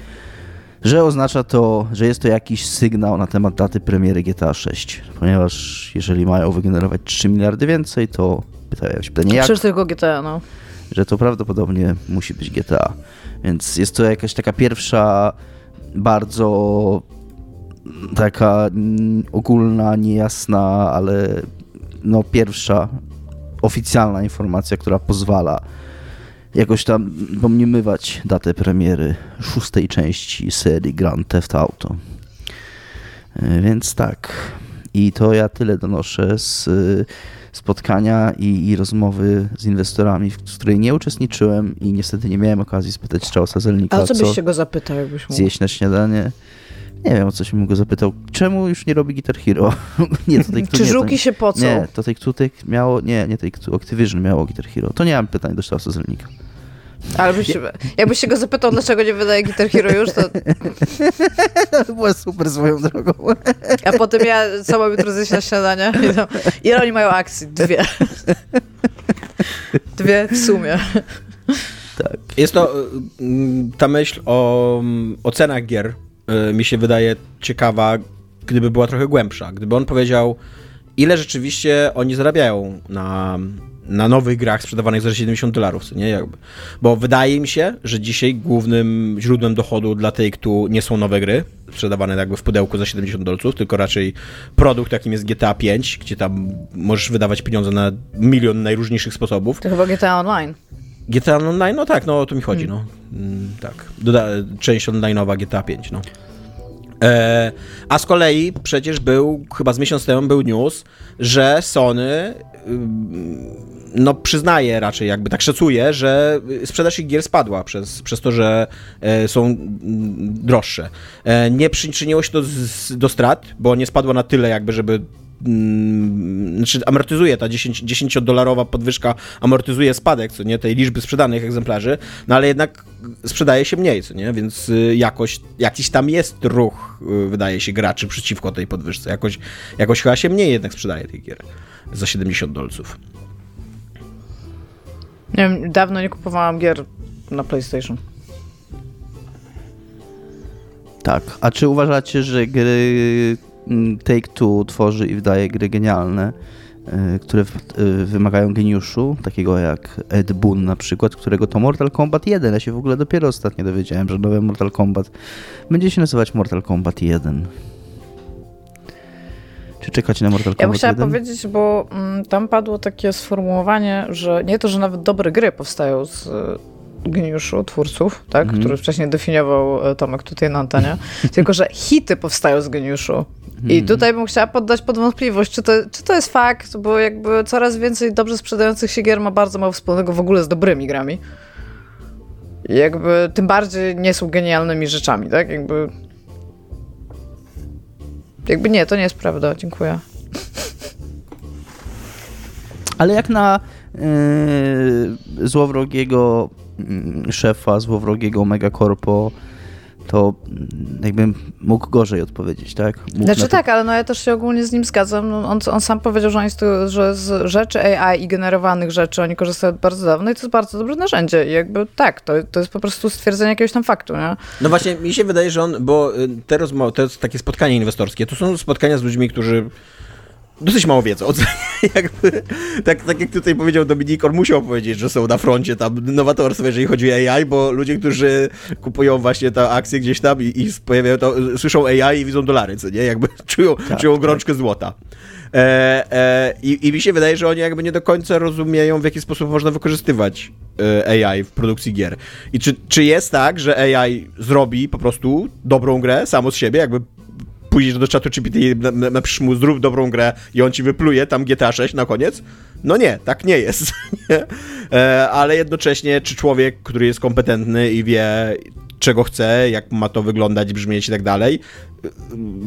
D: że oznacza to, że jest to jakiś sygnał na temat daty premiery GTA 6, ponieważ jeżeli mają wygenerować 3 miliardy więcej, to pytają się pytanie jak.
C: Przecież tylko GTA, no.
D: Że to prawdopodobnie musi być GTA. Więc jest to jakaś taka pierwsza bardzo taka ogólna, niejasna, ale no pierwsza oficjalna informacja, która pozwala jakoś tam pomniemywać datę premiery szóstej części serii Grand Theft Auto. E, więc tak. I to ja tyle donoszę z spotkania i, i rozmowy z inwestorami, w której nie uczestniczyłem i niestety nie miałem okazji spytać Straussa Zelnika.
C: A co byś się go zapytał, jakbyś mógł?
D: Zjeść na śniadanie. Nie wiem, o coś bym go zapytał. Czemu już nie robi Guitar Hero? *laughs*
C: nie, to tej, Czy żółki się pocą?
D: Nie, to tej tutaj miało, nie, nie tej Activision miało Guitar Hero. To nie mam pytań do Straussa Zelnika.
C: Ale byś, jakbyś się go zapytał, dlaczego nie wydaje Guitar Hero już, to... *laughs*
D: to była super swoją drogą.
C: A potem ja sama jutro zjeść na śniadanie. I ile oni mają akcji? Dwie. Dwie w sumie.
B: Tak. Jest to y, ta myśl o, o cenach gier y, mi się wydaje ciekawa, gdyby była trochę głębsza. Gdyby on powiedział, ile rzeczywiście oni zarabiają na na nowych grach sprzedawanych za 70 dolarów, nie? Jakby. Bo wydaje mi się, że dzisiaj głównym źródłem dochodu dla Take-Two nie są nowe gry, sprzedawane jakby w pudełku za 70 dolców, tylko raczej produkt, jakim jest GTA 5, gdzie tam możesz wydawać pieniądze na milion najróżniejszych sposobów.
C: To chyba GTA Online.
B: GTA Online, no tak, no o to mi chodzi, hmm. no. Mm, tak. Doda część online'owa GTA 5, no. E, a z kolei przecież był, chyba z miesiąc temu był news, że Sony no przyznaje raczej, jakby tak szacuje, że sprzedaż ich gier spadła przez, przez to, że e, są droższe. E, nie przyczyniło się to z, do strat, bo nie spadła na tyle jakby, żeby mm, znaczy amortyzuje ta 10, 10-dolarowa podwyżka, amortyzuje spadek, co nie, tej liczby sprzedanych egzemplarzy, no ale jednak sprzedaje się mniej, co nie, więc y, jakoś, jakiś tam jest ruch, y, wydaje się, graczy przeciwko tej podwyżce, jakoś, jakoś chyba się mniej jednak sprzedaje tych gier za 70 dolców.
C: Nie wiem, dawno nie kupowałam gier na PlayStation.
D: Tak. A czy uważacie, że gry mm, Take-Two tworzy i wydaje gry genialne, y, które y, wymagają geniuszu, takiego jak Ed Boon na przykład, którego to Mortal Kombat 1. Ja się w ogóle dopiero ostatnio dowiedziałem, że nowe Mortal Kombat będzie się nazywać Mortal Kombat 1. Czy czekacie na Mortal
C: Ja bym
D: Kombat
C: chciała
D: 1?
C: powiedzieć, bo mm, tam padło takie sformułowanie, że nie to, że nawet dobre gry powstają z y, geniuszu twórców, tak,
D: Mhm.
C: który wcześniej definiował y, Tomek tutaj na antenie, *laughs* tylko że hity powstają z geniuszu. I
D: Mhm.
C: tutaj bym chciała poddać pod wątpliwość, czy to, czy to jest fakt, bo jakby coraz więcej dobrze sprzedających się gier ma bardzo mało wspólnego w ogóle z dobrymi grami. I jakby tym bardziej nie są genialnymi rzeczami, tak? Jakby. Jakby nie, to nie jest prawda. Dziękuję. *laughs*
D: Ale jak na yy, złowrogiego mm, szefa, złowrogiego megakorpo, to jakbym mógł gorzej odpowiedzieć, tak? Mógł
C: Znaczy
D: na to-
C: tak, ale no ja też się ogólnie z nim zgadzam. No, On, on sam powiedział, że, on jest, tu- że z rzeczy AI i generowanych rzeczy oni korzystają od bardzo dawno i to jest bardzo dobre narzędzie. I jakby tak, to, to jest po prostu stwierdzenie jakiegoś tam faktu, nie?
B: No właśnie, mi się wydaje, że on, bo y, te rozmowy, to jest takie spotkanie inwestorskie, to są spotkania z ludźmi, którzy dosyć mało wiedzą. *laughs* Jakby, tak, tak jak tutaj powiedział Dominik, on musiał powiedzieć, że są na froncie tam nowatorstwa, jeżeli chodzi o AI, bo ludzie, którzy kupują właśnie te akcje gdzieś tam i, i pojawiają to, słyszą AI i widzą dolary, co nie? Jakby *laughs* czują, czują grączkę złota. E, e, i, I mi się wydaje, że oni jakby nie do końca rozumieją, w jaki sposób można wykorzystywać e, AI w produkcji gier. I czy, czy jest tak, że AI zrobi po prostu dobrą grę samo z siebie, jakby pójdziesz do czatu GPT i na- na- napisz mu zrób dobrą grę i on ci wypluje tam GTA 6 na koniec? No nie, tak nie jest. *laughs* E, ale jednocześnie, czy człowiek, który jest kompetentny i wie, czego chce, jak ma to wyglądać, brzmieć i tak dalej,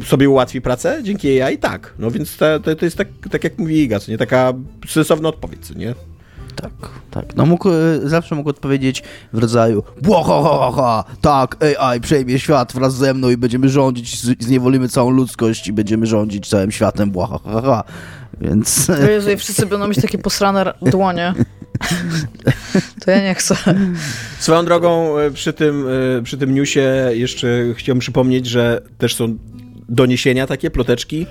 B: y, sobie ułatwi pracę dzięki AI? Tak. No więc to, to, to jest tak, tak jak mówi Iga, co nie? Taka sensowna odpowiedź, co nie?
D: Tak, tak. No mógł, e, zawsze mógł odpowiedzieć w rodzaju Błahahaha, tak, AI przejmie świat wraz ze mną i będziemy rządzić, zniewolimy całą ludzkość i będziemy rządzić całym światem, błahahaha. Więc
C: O Jezu, i wszyscy będą mieć takie posrane dłonie. *laughs* To ja nie chcę.
B: Swoją drogą e, przy tym, e, przy tym newsie jeszcze chciałbym przypomnieć, że też są doniesienia takie, ploteczki,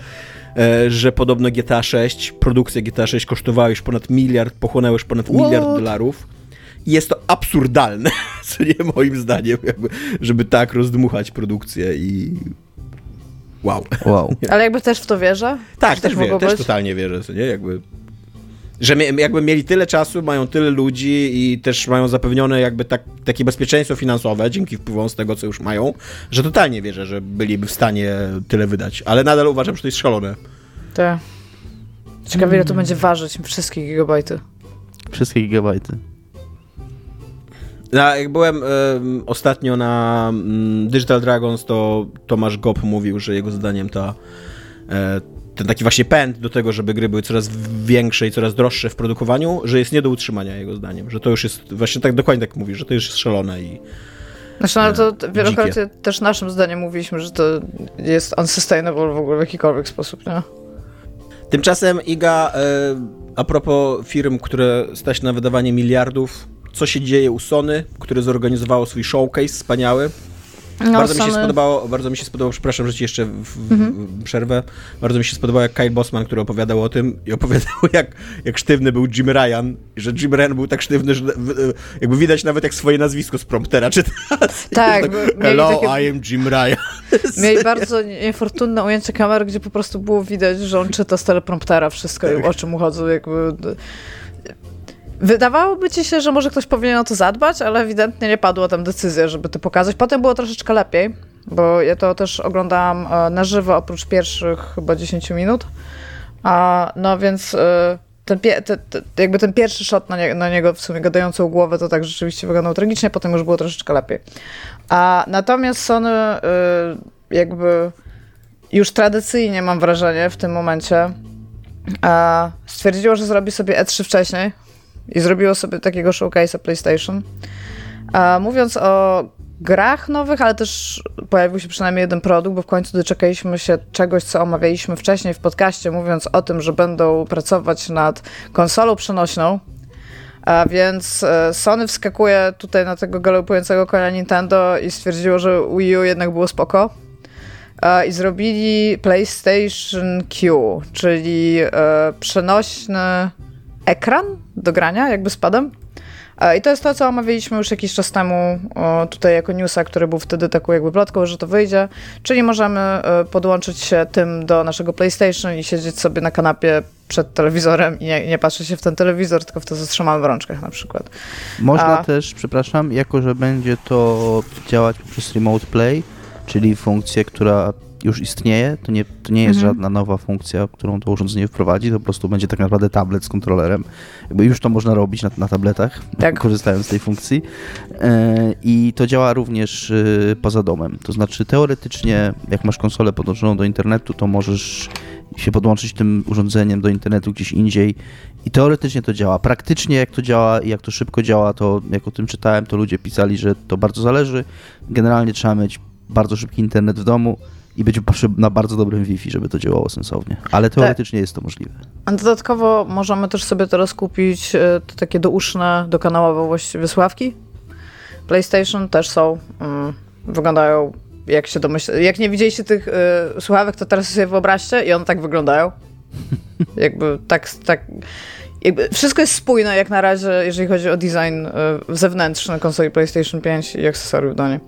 B: że podobno GTA 6, produkcja GTA 6 kosztowała już ponad miliard, pochłonęła już ponad
D: What?
B: miliard dolarów. I jest to absurdalne, *laughs* co nie moim zdaniem, jakby, żeby tak rozdmuchać produkcję i wow.
D: wow. *laughs*
C: Ale jakby też w to wierzę.
B: Tak, też,
C: tak
B: wie,
C: mogło
B: też totalnie wierzę, co nie, jakby... Że jakby mieli tyle czasu, mają tyle ludzi i też mają zapewnione jakby tak, takie bezpieczeństwo finansowe dzięki wpływom z tego, co już mają, że totalnie wierzę, że byliby w stanie tyle wydać. Ale nadal uważam, że to jest szalone.
C: Tak. Ciekawe, ile to będzie ważyć wszystkie gigabajty.
D: Wszystkie gigabajty.
B: Ja, jak byłem em, ostatnio na mm, Digital Dragons, to Tomasz Gop mówił, że jego zdaniem ta, e, ten taki właśnie pęd do tego, żeby gry były coraz większe i coraz droższe w produkowaniu, że jest nie do utrzymania jego zdaniem, że to już jest, właśnie tak dokładnie tak mówi, że to już jest szalone i
C: Znaczy, no to t- wielokrotnie
B: Dzikie.
C: też naszym zdaniem mówiliśmy, że to jest unsustainable w ogóle w jakikolwiek sposób, nie?
B: Tymczasem Iga, e, a propos firm, które stać na wydawanie miliardów, co się dzieje u Sony, które zorganizowało swój showcase wspaniały.
C: No,
B: bardzo mi się spodobało, bardzo mi się spodobało, przepraszam, że ci jeszcze w,
C: Mhm.
B: przerwę. Bardzo mi się spodobało, jak Kyle Bossman, który opowiadał o tym i opowiadał, *laughs* jak, jak sztywny był Jim Ryan, że Jim Ryan był tak sztywny, że jakby widać nawet jak swoje nazwisko z promptera czyta. *laughs*
C: Tak, mieli
B: Hello,
C: takie-
B: I am Jim Ryan. *laughs*
C: Mieli bardzo niefortunne ujęcie kamery, gdzie po prostu było widać, że on czyta z telepromptera wszystko i o czym mu chodzą, jakby... Wydawałoby ci się, że może ktoś powinien o to zadbać, ale ewidentnie nie padła tam decyzja, żeby to pokazać. Potem było troszeczkę lepiej, bo ja to też oglądałam e, na żywo, oprócz pierwszych chyba 10 minut. A, no więc e, ten, jakby ten pierwszy shot na, nie, na niego w sumie gadającą głowę to tak rzeczywiście wyglądał tragicznie, potem już było troszeczkę lepiej. A natomiast Sony y, jakby już tradycyjnie mam wrażenie w tym momencie stwierdziło, że zrobi sobie E3 wcześniej i zrobiło sobie takiego showcase'a PlayStation. A, mówiąc o grach nowych, ale też pojawił się przynajmniej jeden produkt, bo w końcu doczekaliśmy się czegoś, co omawialiśmy wcześniej w podcaście, mówiąc o tym, że będą pracować nad konsolą przenośną, A więc e, Sony wskakuje tutaj na tego galopującego konia Nintendo i stwierdziło, że Wii U jednak było spoko. I zrobili PlayStation Q, czyli e, przenośny ekran do grania, jakby z padem. I to jest to, co omawialiśmy już jakiś czas temu tutaj jako newsa, który był wtedy taką jakby plotką, że to wyjdzie. Czyli możemy e, podłączyć się tym do naszego PlayStation i siedzieć sobie na kanapie przed telewizorem i nie, nie patrzeć się w ten telewizor, tylko w to, co trzymamy w rączkach na przykład.
D: Można A... też, przepraszam, jako że będzie to działać przez Remote Play, czyli funkcję, która już istnieje, to nie, to nie jest mhm. żadna nowa funkcja, którą to urządzenie wprowadzi, to po prostu będzie tak naprawdę tablet z kontrolerem. Jakby już to można robić na, na tabletach, tak. korzystając z tej funkcji. E, I to działa również e, poza domem. To znaczy teoretycznie, jak masz konsolę podłączoną do internetu, to możesz się podłączyć tym urządzeniem do internetu gdzieś indziej i teoretycznie to działa. Praktycznie jak to działa i jak to szybko działa, to jak o tym czytałem, to ludzie pisali, że to bardzo zależy. Generalnie trzeba mieć bardzo szybki internet w domu, i być na bardzo dobrym Wi-Fi, żeby to działało sensownie. Ale tak. teoretycznie tak. jest to możliwe.
C: A dodatkowo możemy też sobie teraz kupić e, te takie douszne, dokanałowe właściwie sławki. PlayStation też są. Mm, wyglądają jak się domyśla. Jak nie widzieliście tych y, słuchawek, to teraz sobie wyobraźcie i one tak wyglądają. *laughs* jakby tak, tak jakby wszystko jest spójne jak na razie, jeżeli chodzi o design y, zewnętrzny konsoli PlayStation 5 i akcesoriów do niej.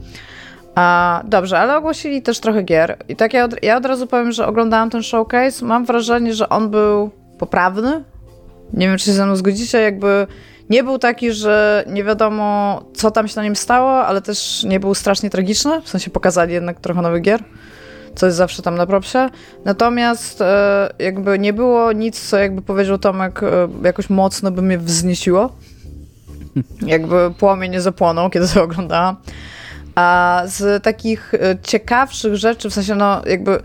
C: A, dobrze, ale ogłosili też trochę gier. I tak ja od, ja od razu powiem, że oglądałam ten showcase. Mam wrażenie, że on był poprawny. Nie wiem, czy się ze mną zgodzicie, jakby nie był taki, że nie wiadomo, co tam się na nim stało, ale też nie był strasznie tragiczny. W sensie pokazali jednak trochę nowych gier, co jest zawsze tam na propsie. Natomiast e, jakby nie było nic, co jakby powiedział Tomek, e, jakoś mocno by mnie wznieciło. *laughs* Jakby płomień nie zapłonął, kiedy to oglądałam. A z takich e, ciekawszych rzeczy, w sensie no jakby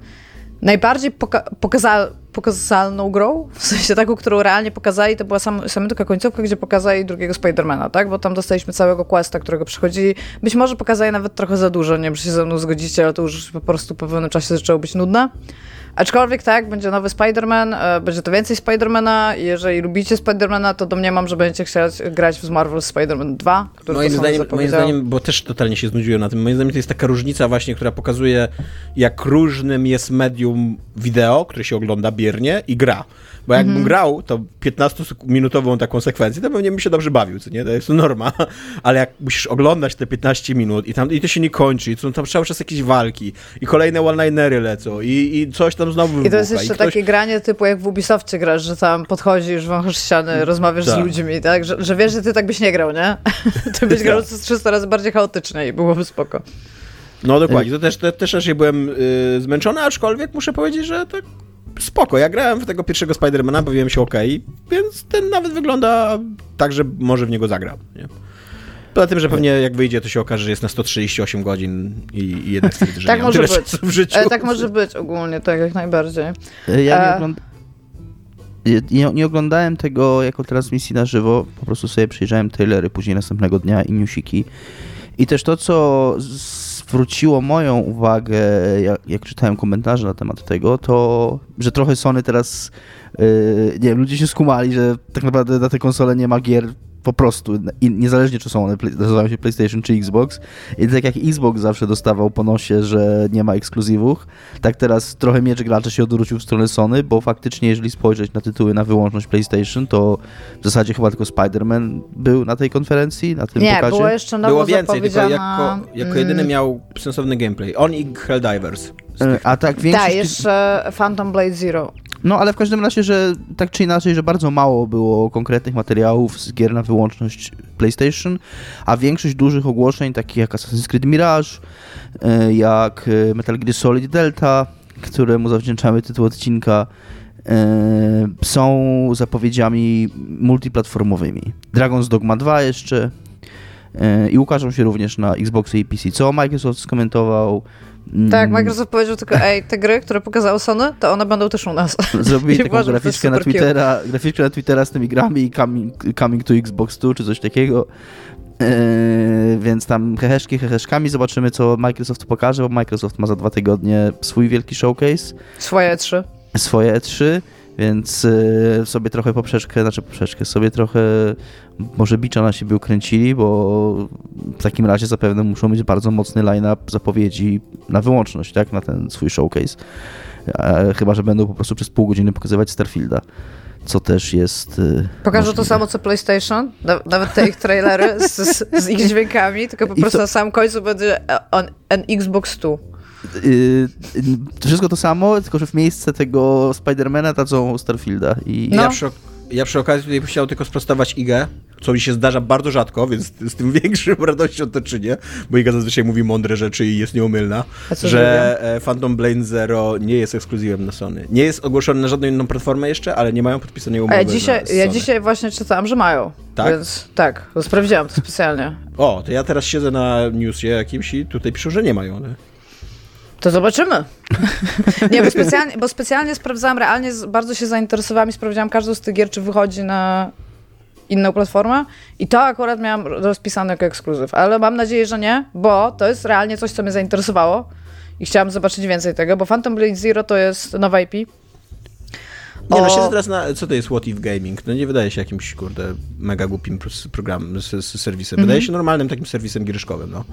C: najbardziej poka pokaza pokazalną grą, w sensie taką, którą realnie pokazali, to była sam, samiutka końcówka, gdzie pokazali drugiego Spidermana, tak? Bo tam dostaliśmy całego questa, którego przychodzili. Być może pokazali nawet trochę za dużo, nie wiem, czy się ze mną zgodzicie, ale to już po prostu po pewnym czasie zaczęło być nudne. Aczkolwiek tak, będzie nowy Spider-Man, e, będzie to więcej Spider-Mana. Jeżeli lubicie Spider-Mana, to domniemam, że będziecie chcieli grać w Marvel Spider-Man 2, który
B: moim zdaniem, moim zdaniem, bo też totalnie się znudziłem na tym, moim zdaniem to jest taka różnica właśnie, która pokazuje, jak różnym jest medium wideo, które się ogląda biernie i gra. Bo jakbym mm grał to 15-minutową taką sekwencję, to pewnie bym się dobrze bawił, co nie? To jest norma. *laughs* Ale jak musisz oglądać te 15 minut i tam i to się nie kończy, i są tam cały czas jakieś walki, i kolejne one-linery lecą, i, i coś tam znowu wybucha.
C: I to jest jeszcze ktoś... takie granie typu jak w Ubisoftie grasz, że tam podchodzisz, wąchasz ściany, mm, rozmawiasz tak. z ludźmi, tak? Że, że, wiesz, że ty tak byś nie grał, nie? *laughs* ty byś *laughs* grał 300 razy bardziej chaotycznie i byłoby spoko.
B: No dokładnie, to też, te, też raczej byłem y, zmęczony, aczkolwiek muszę powiedzieć, że tak spoko. Ja grałem w tego pierwszego Spidermana, bawiłem się ok, więc ten nawet wygląda tak, że może w niego zagrał. Nie? Poza tym, że pewnie jak wyjdzie, to się okaże, że jest na 138 godzin i, i jednak stwierdzi, że
C: tak może być. w życiu. E, tak może być ogólnie, tak jak najbardziej.
D: E, ja nie, e, ogląd... nie, nie, oglądałem tego jako transmisji na żywo, po prostu sobie przyjrzałem trailery później następnego dnia i newsiki. I też to, co zwróciło moją uwagę, jak, jak, czytałem komentarze na temat tego, to że trochę Sony teraz, yy, nie wiem, ludzie się skumali, że tak naprawdę na te konsole nie ma gier po prostu, niezależnie czy są one, nazywają się PlayStation czy Xbox. I tak jak Xbox zawsze dostawał po nosie, że nie ma ekskluzywów, tak teraz trochę miecz gracza się odwrócił w stronę Sony, bo faktycznie jeżeli spojrzeć na tytuły na wyłączność PlayStation, to w zasadzie chyba tylko Spider-Man był na tej konferencji, na tym
C: nie,
D: pokazie.
C: było jeszcze nowo
B: Było więcej, tylko jako, jako jedyny mm. miał sensowny gameplay. On i Helldivers.
D: E, a tak większość...
C: Tak, jeszcze Phantom Blade Zero.
D: No ale w każdym razie, że tak czy inaczej, że bardzo mało było konkretnych materiałów z gier na wyłączność PlayStation, a większość dużych ogłoszeń, takich jak Assassin's Creed Mirage, e, jak e, Metal Gear Solid Delta, któremu zawdzięczamy tytuł odcinka, e, są zapowiedziami multiplatformowymi. Dragon's Dogma 2 jeszcze i ukażą się również na Xboxy i PC, co Microsoft skomentował
C: tak, mm. Microsoft powiedział tylko, ej, te gry, które pokazały Sony, to one będą też u nas. *laughs*
D: Zrobili taką uważam, graficzkę na, Twittera, graficzkę na Twittera z tymi grami i coming, coming to Xbox 2 czy coś takiego. Yy, więc tam heheszki heheszkami, zobaczymy co Microsoft pokaże, bo Microsoft ma za dwa tygodnie swój wielki showcase.
C: Swoje E3.
D: Swoje E3 Więc y, sobie trochę poprzeczkę, znaczy poprzeczkę, sobie trochę może bicza na siebie ukręcili, bo w takim razie zapewne muszą mieć bardzo mocny line-up zapowiedzi na wyłączność, tak, na ten swój showcase. E, chyba, że będą po prostu przez pół godziny pokazywać Starfielda, co też jest y,
C: Pokażą
D: możliwe.
C: to samo co PlayStation, na- nawet te ich trailery z, z, ich dźwiękami, tylko po prostu
D: to-
C: na samym końcu będzie e, on, an Xbox 2.
D: Y, y, to wszystko to samo, tylko że w miejsce tego Spidermana dadzą Starfielda i
C: No.
B: Ja, przy, ja przy okazji tutaj chciał tylko sprostować Igę, co mi się zdarza bardzo rzadko, więc z tym *laughs* większą radością to czynię, bo Iga zazwyczaj mówi mądre rzeczy i jest nieomylna, że e, Phantom Blade Zero nie jest ekskluzywem na Sony. Nie jest ogłoszony na żadną inną platformę jeszcze, ale nie mają podpisanej umowy
C: ja dzisiaj, ja dzisiaj właśnie czytałam, że mają.
B: Tak?
C: Więc tak, sprawdziłam to specjalnie.
B: O, to ja teraz siedzę na newsie jakimś i tutaj piszą, że nie mają. Nie?
C: To zobaczymy. *laughs* Nie, bo specjalnie, bo specjalnie sprawdzałam, realnie bardzo się zainteresowałam i sprawdziłam każdą z tych gier, czy wychodzi na inną platformę i to akurat miałam rozpisane jako ekskluzyw, ale mam nadzieję, że nie, bo to jest realnie coś, co mnie zainteresowało i chciałam zobaczyć więcej tego, bo Phantom Blade Zero to jest nowa IP.
B: Nie, no
C: O-
B: siedzę teraz na, co to jest What If Gaming? No nie wydaje się jakimś, kurde, mega głupim programem, z, z serwisem. Wydaje się normalnym takim serwisem gierszkowym, no.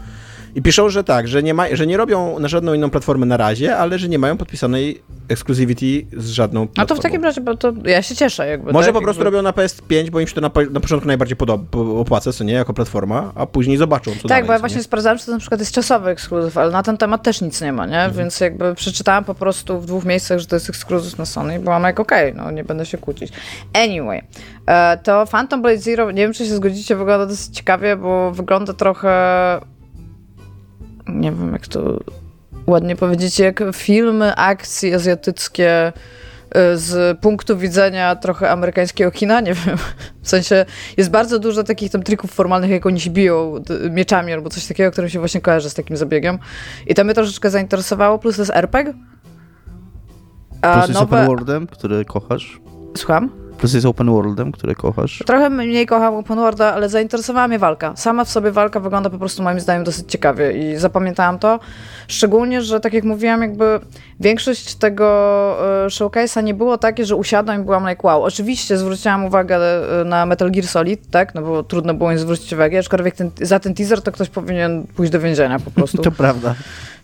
B: I piszą, że tak, że nie, ma, że nie robią na żadną inną platformę na razie, ale że nie mają podpisanej exclusivity z żadną platformą.
C: to w takim razie, bo to ja się cieszę jakby.
B: Może
C: tak?
B: po prostu
C: jakby...
B: robią na PS5, bo im się to na, na początku najbardziej podoba, po- opłaca, co nie, jako platforma, a później zobaczą, co
C: Tak, bo ja właśnie
B: nie?
C: sprawdzałam, czy to na przykład jest czasowy ekskluzyw, ale na ten temat też nic nie ma, nie?
B: Mhm.
C: Więc jakby przeczytałam po prostu w dwóch miejscach, że to jest ekskluzyw na Sony i byłam jak okej, no nie będę się kłócić. Anyway, e, to Phantom Blade Zero, nie wiem czy się zgodzicie, wygląda dosyć ciekawie, bo wygląda trochę nie wiem jak to ładnie powiedzieć, jak filmy akcji azjatyckie y, z punktu widzenia trochę amerykańskiego kina, nie wiem. W sensie jest bardzo dużo takich tam trików formalnych, jak oni się biją mieczami albo coś takiego, którym się właśnie kojarzy z takim zabiegiem. I to mnie troszeczkę zainteresowało, plus to jest RPG. A
D: Plus jest open
C: nowe...
D: worldem, który kochasz.
C: Słucham?
D: Plus jest open worldem, który kochasz.
C: Trochę mniej kocham Open Worlda, ale zainteresowała mnie walka. Sama w sobie walka wygląda po prostu moim zdaniem dosyć ciekawie i zapamiętałam to. Szczególnie, że tak jak mówiłam, jakby większość tego e, showcase'a nie było takie, że usiadłam i byłam like wow. Oczywiście zwróciłam uwagę e, na Metal Gear Solid, tak, no bo trudno było nie zwrócić uwagi, aczkolwiek ten, za ten teaser to ktoś powinien pójść do więzienia po prostu. *laughs*
D: To prawda.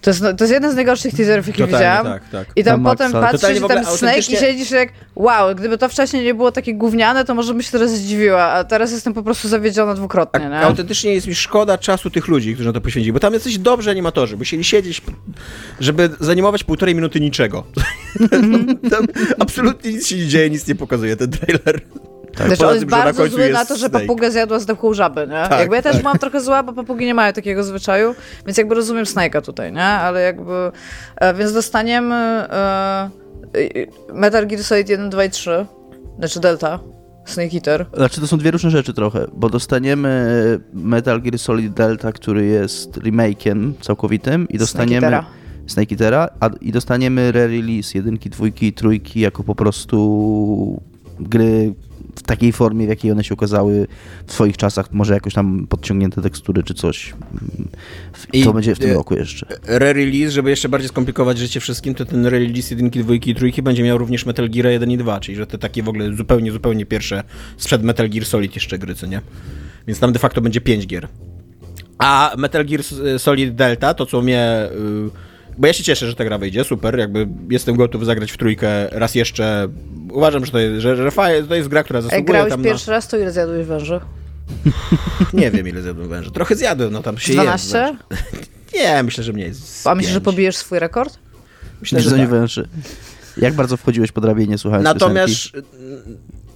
C: To jest, to jest jeden z najgorszych teaserów, jakie
B: Totalnie
C: widziałam.
B: tak, tak.
C: I tam potem
D: maksa.
C: patrzysz
B: Totalnie
C: i tam Snake i siedzisz jak wow, gdyby to wcześniej nie było takie gówniane, to może bym się teraz zdziwiła, a teraz jestem po prostu zawiedziona dwukrotnie,
B: A,
C: nie?
B: autentycznie jest mi szkoda czasu tych ludzi, którzy na to poświęcili, bo tam jesteś dobrzy animatorzy, musieli siedzieć, żeby zanimować półtorej minuty niczego. *laughs* tam absolutnie nic się nie dzieje, nic nie pokazuje ten trailer.
C: Też
B: Poza
C: on jest
B: tym, na
C: bardzo zły na
B: jest
C: to, że
B: Snake.
C: papuga zjadła zdechłą żabę, nie?
B: Tak,
C: jakby ja też
B: tak.
C: byłam trochę zła, bo papugi nie mają takiego zwyczaju, więc jakby rozumiem Snake'a tutaj, nie? Ale jakby... E, więc dostaniemy e, e, Metal Gear Solid 1, 2 i 3, znaczy Delta, Snake Eater.
D: Znaczy to są dwie różne rzeczy trochę, bo dostaniemy Metal Gear Solid Delta, który jest remake'iem całkowitym i dostaniemy
C: Snake Eatera.
D: Snake Eatera, a, i dostaniemy re-release jedynki, dwójki trójki jako po prostu gry w takiej formie, w jakiej one się ukazały w swoich czasach, może jakoś tam podciągnięte tekstury czy coś.
B: I-
D: to będzie w tym
B: e,
D: roku jeszcze.
B: Re-release, żeby jeszcze bardziej skomplikować życie wszystkim, to ten re-release jedynki, dwójki i trójki będzie miał również Metal Gear 1 i 2, czyli że te takie w ogóle zupełnie, zupełnie pierwsze sprzed Metal Gear Solid jeszcze gry, co nie? Więc tam de facto będzie 5 gier. A Metal Gear Solid Delta, to co mnie... y, Bo ja się cieszę, że ta gra wyjdzie, super, jakby jestem gotów zagrać w trójkę raz jeszcze. Uważam, że to jest, że, że to jest gra, która
C: Jak
B: zasługuje
C: grałeś
B: tam
C: pierwszy raz, to ile zjadłeś węży?
B: na... *laughs* Nie wiem, ile zjadłem węży. Trochę zjadłem, no tam się je
C: 12?
B: węży. *laughs* Nie, myślę, że mniej.
C: A myślisz, że pobijesz swój rekord?
B: Myślę, że
D: Że nie
B: tak.
D: węży. Jak bardzo wchodziłeś pod drabienie słuchając
B: Natomiast
D: piosenki?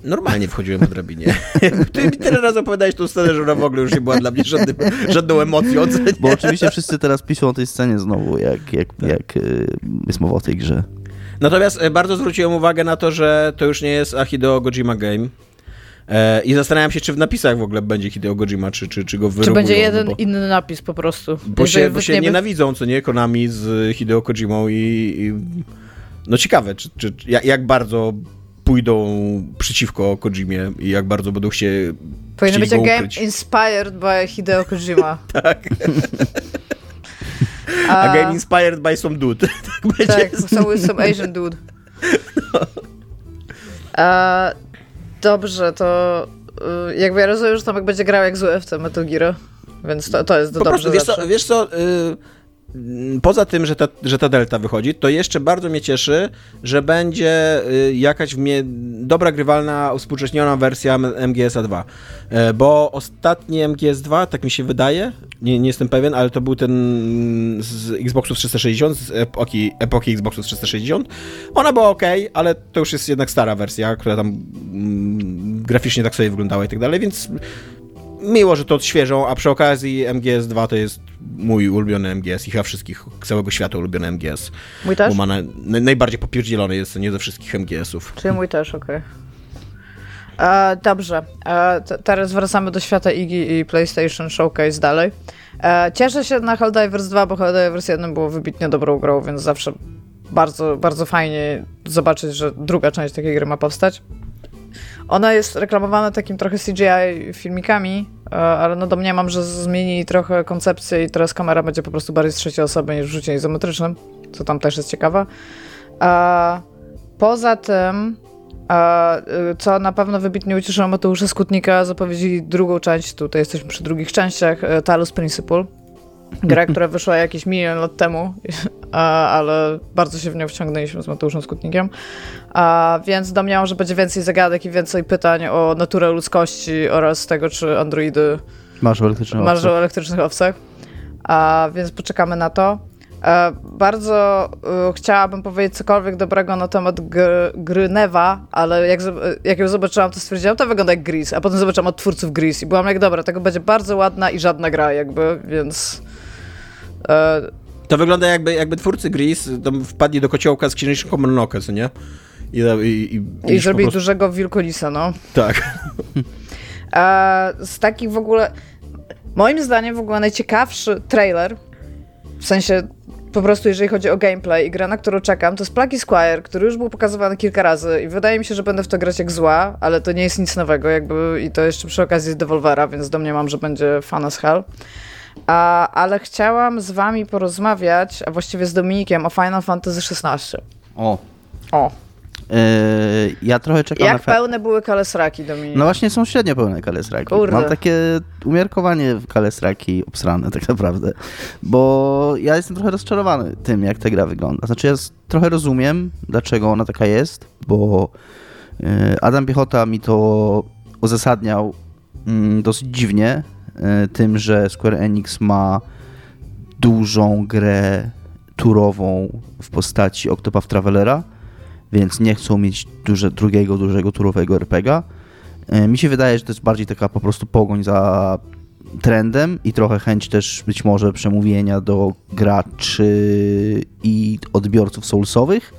B: Normalnie *laughs* wchodziłem na drabinie. *laughs* Ty mi tyle razy opowiadałeś tą scenę, że ona w ogóle już nie była dla mnie żadnym, *laughs* żadną emocją.
D: Bo oczywiście wszyscy teraz piszą o tej scenie znowu, jak, jak,
B: Tak.
D: jak y, jest mowa o tej grze.
B: Natomiast e, bardzo zwróciłem uwagę na to, że to już nie jest a Hideo Kojima game. E, I zastanawiam się, czy w napisach w ogóle będzie Hideo Kojima, czy, czy, czy go wyrobują.
C: Czy będzie
B: no
C: jeden
B: bo,
C: inny napis po prostu?
B: bo się, bo się nienawidzą, co nie, Konami z Hideo Kojimą i... i no ciekawe, czy, czy, jak bardzo pójdą przeciwko Kojimie i jak bardzo będą się
C: Powinien być a game
B: ukryć.
C: inspired by Hideo Kojima. *laughs*
B: Tak.
C: A,
B: A game inspired by some dude. *laughs* tak będzie.
C: Tak, some, some Asian dude. A, dobrze, to y, jakby ja rozumiem, że Tomek będzie grał jak zły w te Metal Gear, więc to, to jest
B: Po
C: dobrze
B: prostu, wiesz co, wiesz co y, mm, poza tym, że ta, że ta delta wychodzi, to jeszcze bardzo mnie cieszy, że będzie y, jakaś dobra grywalna, uspółcześniona wersja M- MGS-a 2. E, Bo ostatni MGS-2, tak mi się wydaje, nie, nie jestem pewien, ale to był ten z Xboxu 360, z epoki, epoki Xboxu 360. Ona była ok, ale to już jest jednak stara wersja, która tam mm, graficznie tak sobie wyglądała i tak dalej, więc miło, że to odświeżą, a przy okazji MGS2 to jest mój ulubiony MGS i chyba wszystkich całego świata ulubiony MGS.
C: Mój też?
B: Bo ma na, na, najbardziej popierdzielony jest nie ze wszystkich MGS-ów.
C: Czyli mój też, okej. E, Dobrze, e, t- teraz wracamy do świata Iggy i PlayStation Showcase dalej. E, Cieszę się na Helldivers 2, bo Helldivers 1 było wybitnie dobrą grą, więc zawsze bardzo, bardzo fajnie zobaczyć, że druga część takiej gry ma powstać. Ona jest reklamowana takim trochę CGI filmikami, e, ale no domniemam, że zmienili trochę koncepcję i teraz kamera będzie po prostu bardziej z trzeciej osoby niż w rzucie izometrycznym, co tam też jest ciekawe. A poza tym, y, co na pewno wybitnie ucieszyło Mateusza Skutnika, zapowiedzieli drugą część, tutaj jesteśmy przy drugich częściach, e, Talos Principle. Gra, która wyszła jakiś milion lat temu, *laughs* ale bardzo się w nią wciągnęliśmy z Mateuszem Skutnikiem. A, więc domniemam, że będzie więcej zagadek i więcej pytań o naturę ludzkości oraz tego, czy androidy
D: Masz elektryczny
C: marzą o elektrycznych owcach. A, więc poczekamy na to. E, bardzo e, chciałabym powiedzieć cokolwiek dobrego na temat gry, gry Neva, ale jak, jak ją zobaczyłam, to stwierdziłam, to wygląda jak Gris, a potem zobaczyłam od twórców Gris i byłam jak, dobra, tego będzie bardzo ładna i żadna gra jakby, więc... E,
B: To wygląda jakby, jakby twórcy Gris wpadli do kociołka z księżniczką Mononoke, co nie? I, i, i,
C: I zrobili
B: prostu-
C: dużego wielkolisa, no.
B: Tak.
C: A z takich w ogóle. Moim zdaniem w ogóle najciekawszy trailer, w sensie po prostu jeżeli chodzi o gameplay i grę, na którą czekam, to jest Plucky Squire, który już był pokazywany kilka razy i wydaje mi się, że będę w to grać jak zła, ale to nie jest nic nowego jakby i to jeszcze przy okazji z Devolvera, więc domniemam, że będzie fan as hell. A, ale chciałam z wami porozmawiać, a właściwie z Dominikiem o Final Fantasy XVI.
D: O.
C: O,
D: ja trochę czekam na...
C: jak
D: fe-
C: pełne były kalesraki, Dominik?
D: No właśnie są średnio pełne kalesraki.
C: Kurde.
D: Mam takie umiarkowanie w kalesraki obsrane tak naprawdę, bo ja jestem trochę rozczarowany tym, jak ta gra wygląda. Znaczy ja trochę rozumiem, dlaczego ona taka jest, bo yy, Adam Piechota mi to uzasadniał mm, dosyć dziwnie yy, tym, że Square Enix ma dużą grę turową w postaci Octopath Travelera, więc nie chcą mieć duże, drugiego dużego turowego RPGa. E, Mi się wydaje, że to jest bardziej taka po prostu pogoń za trendem i trochę chęć też być może przemówienia do graczy i odbiorców soulsowych,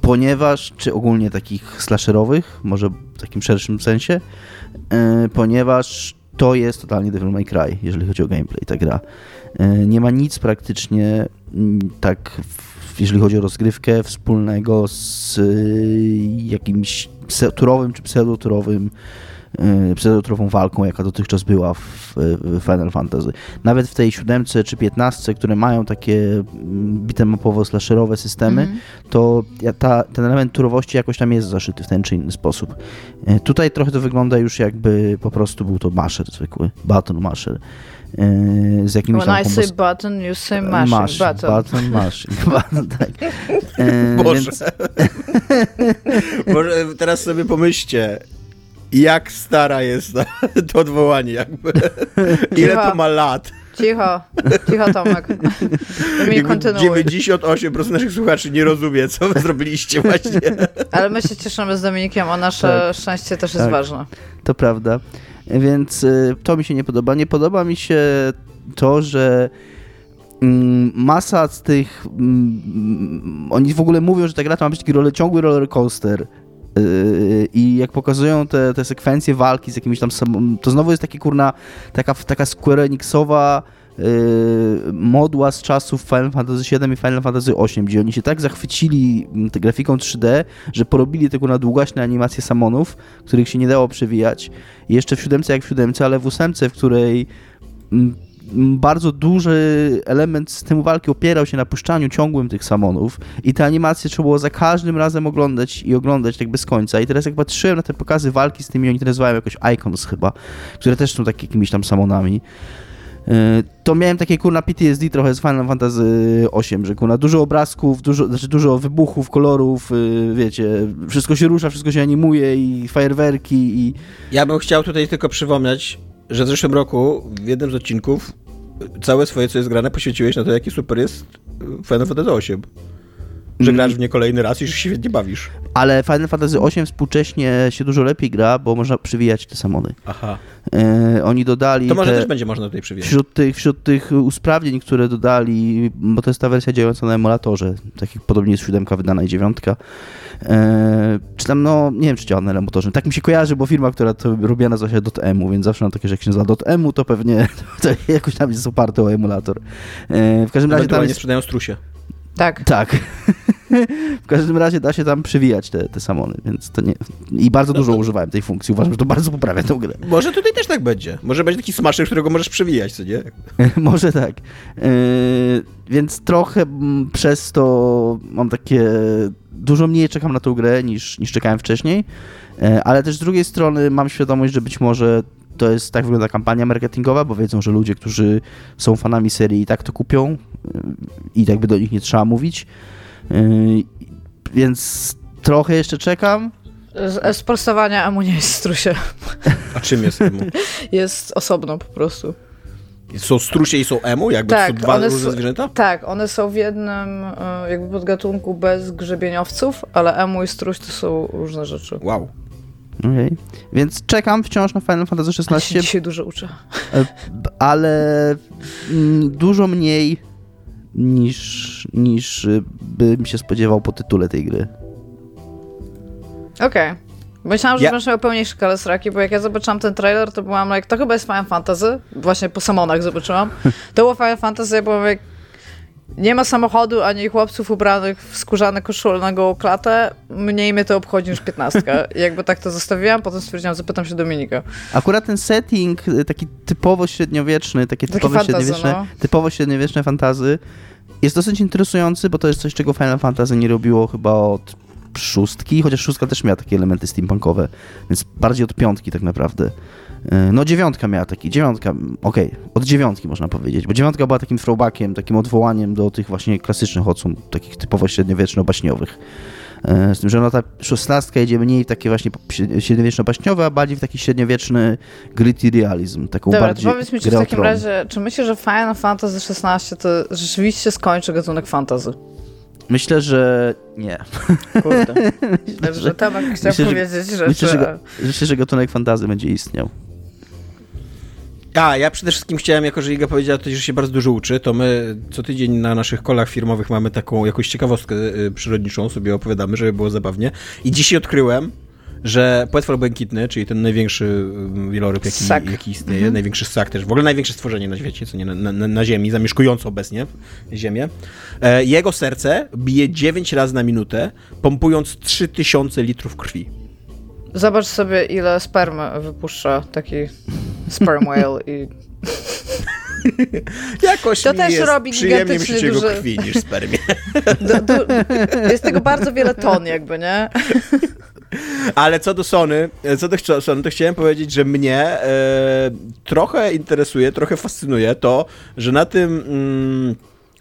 D: ponieważ, czy ogólnie takich slasherowych, może w takim szerszym sensie, e, ponieważ to jest totalnie Devil May Cry, jeżeli chodzi o gameplay, ta gra. E, Nie ma nic praktycznie tak, w- jeżeli chodzi o rozgrywkę, wspólnego z y, jakimś turowym czy pseudoturowym y, pseudoturową walką, jaka dotychczas była w, Final Fantasy. Nawet w tej siódemce czy piętnastce, które mają takie bitemapowo slasherowe systemy,
C: Mhm.
D: to ja- ta, ten element turowości jakoś tam jest zaszyty w ten czy inny sposób. E, Tutaj trochę to wygląda już jakby po prostu był to masher zwykły, button masher. E, Z jakimiś
C: When I say button, you say mashing
D: Mash,
C: button.
D: button, mash. *laughs* Button, tak. E, *laughs*
B: Boże.
D: Więc, *laughs*
B: Może teraz sobie pomyślcie, jak stara jest to odwołanie jakby. Ile to ma lat?
C: Cicho, cicho Tomek.
B: Jakby
C: kontynuuj.
B: 98% naszych słuchaczy nie rozumie, co wy zrobiliście właśnie.
C: Ale my się cieszymy z Dominikiem, a nasze szczęście też jest
D: Tak.
C: ważne.
D: to prawda. Więc y, to mi się nie podoba. Nie podoba mi się to, że mm, masa z tych. mm, oni w ogóle mówią, że ta gra to ma być taki ciągły roller coaster. Yy, I jak pokazują te, te sekwencje walki z jakimiś tam. To znowu jest takie kurna. Taka, taka Square Enixowa modła z czasów Final Fantasy VII i Final Fantasy VIII, gdzie oni się tak zachwycili mm, grafiką 3D, że porobili tylko na długaśne animacje samonów, których się nie dało przewijać. I jeszcze w siódemce jak w siódemce, ale w ósemce, w której mm, m, bardzo duży element systemu walki opierał się na puszczaniu ciągłym tych samonów i te animacje trzeba było za każdym razem oglądać i oglądać tak bez końca. I teraz jak patrzyłem na te pokazy walki z tymi, oni to nazywają jakoś Icons chyba, które też są takimi jakimiś tam samonami, y, to miałem takie kurna PTSD trochę z Final Fantasy VIII, że kurna dużo obrazków, dużo, znaczy dużo wybuchów, kolorów, y, wiecie, wszystko się rusza, wszystko się animuje i fajerwerki i...
B: Ja bym chciał tutaj tylko przypomnieć, że w zeszłym roku w jednym z odcinków całe swoje, co jest grane, poświęciłeś na to, jaki super jest Final Fantasy VIII. Że
D: Mm.
B: grasz w nie kolejny raz i że się świetnie bawisz.
D: Ale Final Fantasy VIII współcześnie się dużo lepiej gra, bo można przywijać te samony.
B: Aha.
D: E, oni dodali
B: To może
D: te,
B: też będzie można tutaj przywieźć.
D: wśród, tych, wśród tych usprawnień, które dodali, bo to jest ta wersja działająca na emulatorze, tak jak podobnie jest siódemka wydana i dziewiątka. E, czy tam, no, nie wiem, czy działa na emulatorze. Tak mi się kojarzy, bo firma, która to robiła nazywa się .emu, więc zawsze mam takie, że jak się nazywa .emu, to pewnie *laughs* to jakoś tam jest oparte o emulator. E, w każdym razie tam jest...
B: sprzedają strusie.
C: Tak.
D: Tak. *laughs* w każdym razie da się tam przywijać te, te samony, więc to nie... I bardzo
B: No
D: dużo
B: to-
D: używałem tej funkcji. Uważam, że to bardzo poprawia tę grę.
B: Może tutaj też tak będzie. Może będzie taki smasher, którego możesz przewijać, co nie? *laughs*
D: Może tak. Yy, więc trochę mm, przez to mam takie. Dużo mniej czekam na tą grę niż, niż czekałem wcześniej, Yy, ale też z drugiej strony mam świadomość, że być może to jest tak wygląda kampania marketingowa, bo wiedzą, że ludzie, którzy są fanami serii i tak to kupią yy, i jakby do nich nie trzeba mówić. Yy, Więc trochę jeszcze czekam.
C: Z, z prostowania emu nie jest strusie.
B: A czym jest emu? *laughs*
C: Jest osobno po prostu.
B: Są strusie i są emu? Jakby
C: Tak,
B: to są dwa różne
C: są-
B: zwierzęta?
C: Tak, one są w jednym e, jakby podgatunku bez grzebieniowców, ale emu i struś to są różne rzeczy.
B: Wow.
D: Okej. Więc czekam wciąż na Final Fantasy
C: Ale się
D: XVI.
C: dzisiaj dużo uczę.
D: E, ale mm, dużo mniej niż, niż y, bym się spodziewał po tytule tej gry.
C: Okej. Myślałam, że
B: Ja-
C: będziesz miał pełniejsze kale sraki, bo jak ja zobaczyłam ten trailer, to byłam like, to chyba jest Final Fantasy. Właśnie po samonach zobaczyłam. To było Final Fantasy, ja byłam jak nie ma samochodu, ani chłopców ubranych w skórzane koszule na gołą klatę. Mniej mnie to obchodzi niż piętnastka. *laughs* Jakby tak to zostawiłam, potem stwierdziłam, zapytam się Dominika.
D: Akurat ten setting y, taki typowo średniowieczny, takie
C: Taki
D: typowo
C: fantasy,
D: średniowieczne,
C: no.
D: typowo średniowieczne fantazy jest dosyć interesujący, bo to jest coś, czego Final Fantasy nie robiło chyba od szóstki, chociaż szóstka też miała takie elementy steampunkowe, więc bardziej od piątki tak naprawdę. Y, No dziewiątka miała taki, dziewiątka, okej, od dziewiątki można powiedzieć, bo dziewiątka była takim throwbackiem, takim odwołaniem do tych właśnie klasycznych odsłon, takich typowo średniowieczno-baśniowych. E, Z tym, że no ta szesnastka idzie mniej w takie właśnie średniowieczno-baśniowe, a bardziej w taki średniowieczny gritty realizm, taką
C: Dobra,
D: bardziej
C: powiedz mi, czy w takim
D: tron.
C: razie, czy myślisz, że Final Fantasy XVI to rzeczywiście skończy gatunek fantasy?
D: Myślę, że nie.
C: Kurde. *laughs* Dobrze, Tomek chciał
D: myślę, że-
C: powiedzieć, że...
D: Myślę, że,
C: że...
D: myślę, że gatunek fantazy będzie istniał.
B: A, ja przede wszystkim chciałem, jako że Iga powiedziała tutaj, że się bardzo dużo uczy, to my co tydzień na naszych kolach firmowych mamy taką jakąś ciekawostkę y, przyrodniczą, sobie opowiadamy, żeby było zabawnie. I dzisiaj odkryłem, że płetwal błękitny, czyli ten największy y, wieloryb, jaki, jaki istnieje, największy ssak też, w ogóle największe stworzenie na świecie, co nie, na, na, na Ziemi, zamieszkujące obecnie Ziemię, e, jego serce bije 9 razy na minutę, pompując 3000 litrów krwi.
C: Zobacz sobie, ile spermy wypuszcza taki sperm whale i... *laughs*
B: Jakoś
C: To
B: mi
C: też
B: jest
C: robi
B: myśleć o jego
C: duży-
B: krwi niż spermie. *laughs*
C: Du, du, jest tego bardzo wiele ton jakby, nie? *laughs*
B: Ale co do Sony, co do Sony, to chciałem powiedzieć, że mnie e, trochę interesuje, trochę fascynuje to, że na tym mm,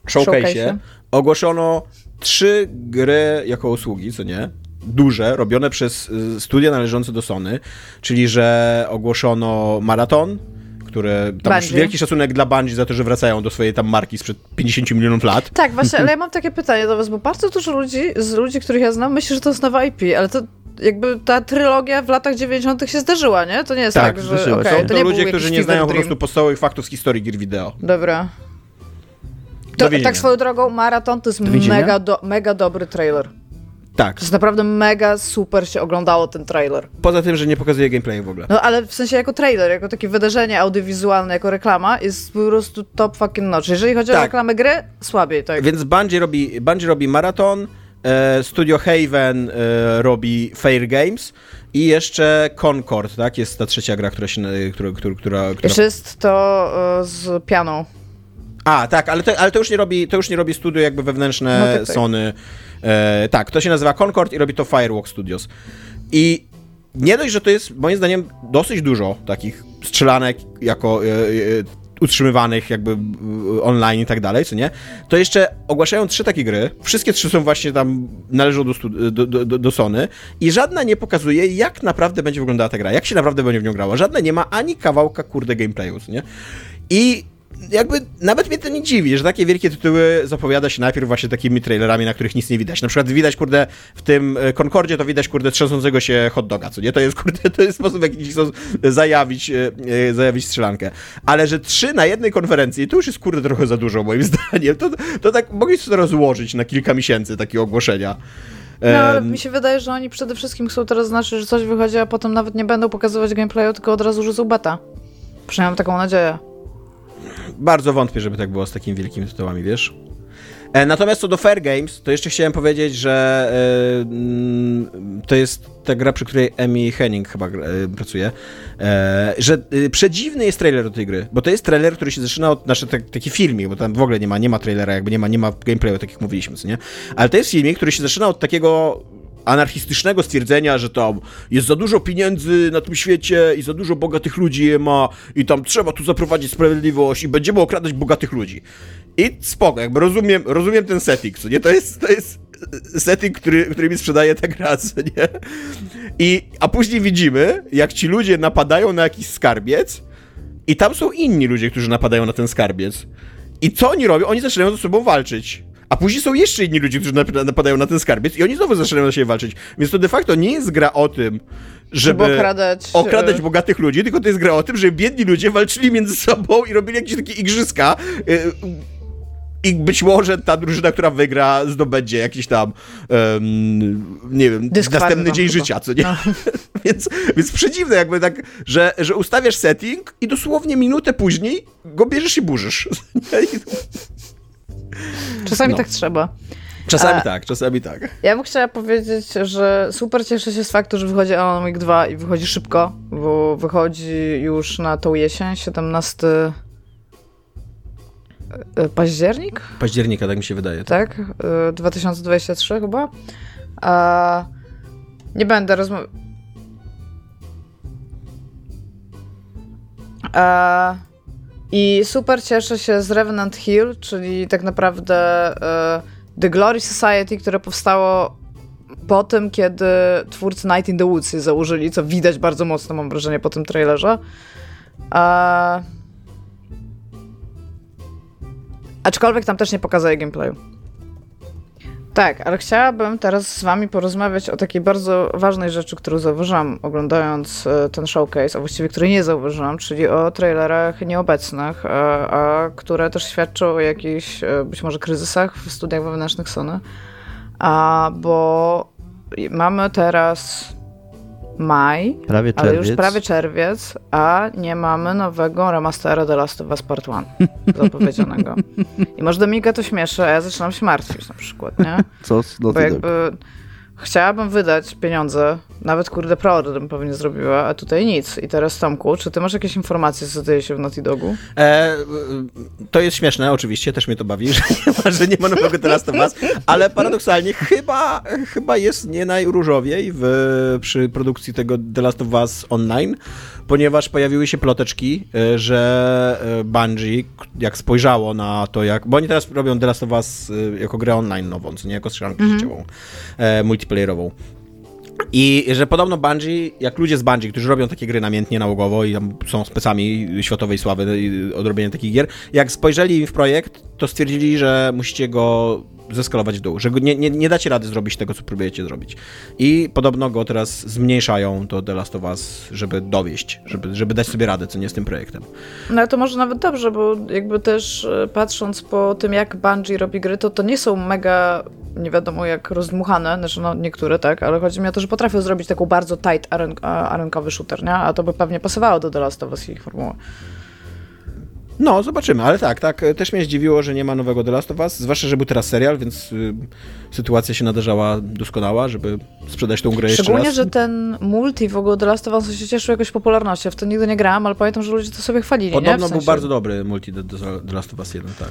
B: Showcase'ie. ogłoszono trzy gry jako usługi, co nie? Duże, robione przez y, studia należące do Sony, czyli że ogłoszono Maraton, które tam
C: Bungie.
B: wielki szacunek dla Bungie za to, że wracają do swojej tam marki sprzed 50 milionów lat.
C: Tak, właśnie, ale ja *laughs* mam takie pytanie do was, bo bardzo dużo ludzi, z ludzi, których ja znam, myśli, że to jest nowa IP, ale to jakby ta trylogia w latach 90. się zdarzyła, nie? To nie jest tak,
B: Tak,
C: że to
B: to
C: nie
B: ludzie, którzy nie znają po
C: fever
B: prostu podstawowych faktów z historii gier wideo.
C: Dobra. To, tak swoją drogą, Maraton to jest
D: Do
C: mega, do, mega dobry trailer.
B: Tak.
C: To jest naprawdę mega super się oglądało ten trailer.
B: Poza tym, że nie pokazuje gameplayu w ogóle.
C: No ale w sensie jako trailer, jako takie wydarzenie audiowizualne, jako reklama jest po prostu top fucking notch. Jeżeli chodzi o
B: Tak.
C: reklamę gry, słabiej tak.
B: Więc Bungie robi, Bungie robi maraton, e, Studio Haven e, robi Fair Games i jeszcze Concord, tak? Jest ta trzecia gra, która się, która, która, która, która...
C: Jeszcze jest to e, z pianą.
B: A, tak, ale to, ale to już nie robi, to już nie robi studio jakby wewnętrzne
C: No tak, tak.
B: Sony. E, tak, to się nazywa Concord i robi to Firewalk Studios. I nie dość, że to jest moim zdaniem dosyć dużo takich strzelanek jako e, e, utrzymywanych jakby e, online i tak dalej, co nie? To jeszcze ogłaszają trzy takie gry. Wszystkie trzy są właśnie tam, należą do, do, do, do, Sony i żadna nie pokazuje, jak naprawdę będzie wyglądała ta gra, jak się naprawdę będzie w nią grała. Żadna nie ma ani kawałka, kurde, gameplayu, nie? I jakby nawet mnie to nie dziwi, że takie wielkie tytuły zapowiada się najpierw właśnie takimi trailerami, na których nic nie widać. Na przykład widać, kurde, w tym e, Concordzie to widać, kurde, trzęsącego się hot doga, co nie? To jest, *laughs* kurde, to jest sposób, w jaki chcą zajawić, e, e, zajawić strzelankę. Ale że trzy na jednej konferencji, to już jest, kurde, trochę za dużo, moim *laughs* zdaniem. To, to tak mogli sobie rozłożyć na kilka miesięcy takie ogłoszenia.
C: No, ale mi się wydaje, że oni przede wszystkim chcą teraz znaczyć, że coś wychodzi, a potem nawet nie będą pokazywać gameplayu, tylko od razu rzucą beta. Przynajmniej mam taką nadzieję.
B: Bardzo wątpię, żeby tak było z takimi wielkimi tytułami, wiesz? E, Natomiast co do Fair Games, to jeszcze chciałem powiedzieć, że mm, to jest ta gra, przy której Emi Henning chyba e, pracuje, e, że przedziwny jest trailer do tej gry, bo to jest trailer, który się zaczyna od, znaczy tak, taki filmik, bo tam w ogóle nie ma, nie ma trailera, jakby nie ma, nie ma gameplayu, tak jak mówiliśmy, co nie? Ale to jest filmik, który się zaczyna od takiego anarchistycznego stwierdzenia, że tam jest za dużo pieniędzy na tym świecie i za dużo bogatych ludzi je ma i tam trzeba tu zaprowadzić sprawiedliwość i będziemy okradać bogatych ludzi. I spoko, jakby rozumiem, rozumiem ten setting, co nie? To jest, to jest setting, który, który mi sprzedaje ta gra, co nie? I, a później widzimy, jak ci ludzie napadają na jakiś skarbiec i tam są inni ludzie, którzy napadają na ten skarbiec. I co oni robią? Oni zaczynają ze sobą walczyć. A później są jeszcze inni ludzie, którzy nap- napadają na ten skarbiec i oni znowu zaczynają na siebie walczyć. Więc to de facto nie jest gra o tym, żeby
C: okradać,
B: okradać
C: e,
B: bogatych ludzi, tylko to jest gra o tym, że biedni ludzie walczyli między sobą i robili jakieś takie igrzyska. y, I być może ta drużyna, która wygra, zdobędzie jakiś tam, em, nie wiem,
C: Dyskwalifikowano
B: następny dzień
C: chyba.
B: życia, co nie?
C: No. *laughs*
B: więc, więc przedziwne jakby tak, że, że ustawiasz setting i dosłownie minutę później go bierzesz i burzysz. *laughs*
C: Czasami
B: No.
C: tak trzeba.
B: czasami
C: A-
B: tak, czasami tak.
C: Ja bym chciała powiedzieć, że super cieszę się z faktu, że wychodzi Alan Wake 2 i wychodzi szybko, bo wychodzi już na tą jesień, 17 e, październik,
B: Października, tak mi się wydaje. Tak?
C: tak? E, 2023 chyba. A nie będę rozmawiać. I super cieszę się z Revenant Hill, czyli tak naprawdę e, The Glory Society, które powstało po tym, kiedy twórcy Night in the Woods je założyli, co widać bardzo mocno, mam wrażenie, po tym trailerze. A... Aczkolwiek tam też nie pokazuje gameplayu. Tak, ale chciałabym teraz z wami porozmawiać o takiej bardzo ważnej rzeczy, którą zauważyłam oglądając e, ten showcase, a właściwie której nie zauważyłam, czyli o trailerach nieobecnych, a, a które też świadczą o jakichś e, być może kryzysach w studiach wewnętrznych Sony. A bo mamy teraz maj,
D: Prawie
C: ale
D: czerwiec.
C: już prawie czerwiec, a nie mamy nowego remastera The Last of Us Part 1 *laughs* zapowiedzianego. I może Dominika to śmieszy, a ja zaczynam się martwić na przykład, nie?
D: Co z
C: Bo jakby chciałabym wydać pieniądze, nawet kurde preorder bym pewnie zrobiła, a tutaj nic. I teraz Tomku, czy ty masz jakieś informacje, co dzieje się w Naughty Dogu?
B: E, to jest śmieszne, oczywiście, też mnie to bawi, *laughs* że nie ma, że nie ma nowego The Last of Us, ale paradoksalnie chyba, chyba jest nie najróżowiej w, przy produkcji tego The Last of Us Online, ponieważ pojawiły się ploteczki, e, że e, Bungie, jak spojrzało na to, jak... Bo oni teraz robią The Last of Us e, jako grę online nową, co nie jako strzelankę życiową, e, multiplayerową. I że podobno Bungie, jak ludzie z Bungie, którzy robią takie gry namiętnie, nałogowo i są specami światowej sławy i od robienia takich gier, jak spojrzeli w projekt, to stwierdzili, że musicie go zeskalować w dół, że nie, nie, nie dacie rady zrobić tego, co próbujecie zrobić. I podobno go teraz zmniejszają to The Last of Us, żeby dowieść, żeby, żeby dać sobie radę, co nie z tym projektem.
C: No to może nawet dobrze, bo jakby też e, patrząc po tym, jak Bungie robi gry, to to nie są mega, nie wiadomo jak rozdmuchane, znaczy no niektóre tak, ale chodzi mi o to, że potrafią zrobić taką bardzo tight arenkowy shooter, nie? A to by pewnie pasowało do The Last of Us i ich formuły.
B: No, zobaczymy, ale tak, tak, też mnie zdziwiło, że nie ma nowego The Last of Us, zwłaszcza, że był teraz serial, więc y, sytuacja się nadarzała doskonała, żeby sprzedać tą grę jeszcze
C: Szczególnie,
B: raz.
C: że ten multi w ogóle The Last of Us się cieszył jakąś popularnością. W to nigdy nie grałam, ale pamiętam, że ludzie to sobie chwalili, nie?
B: Podobno
C: W sensie...
B: był bardzo dobry multi The, The Last of Us 1, tak.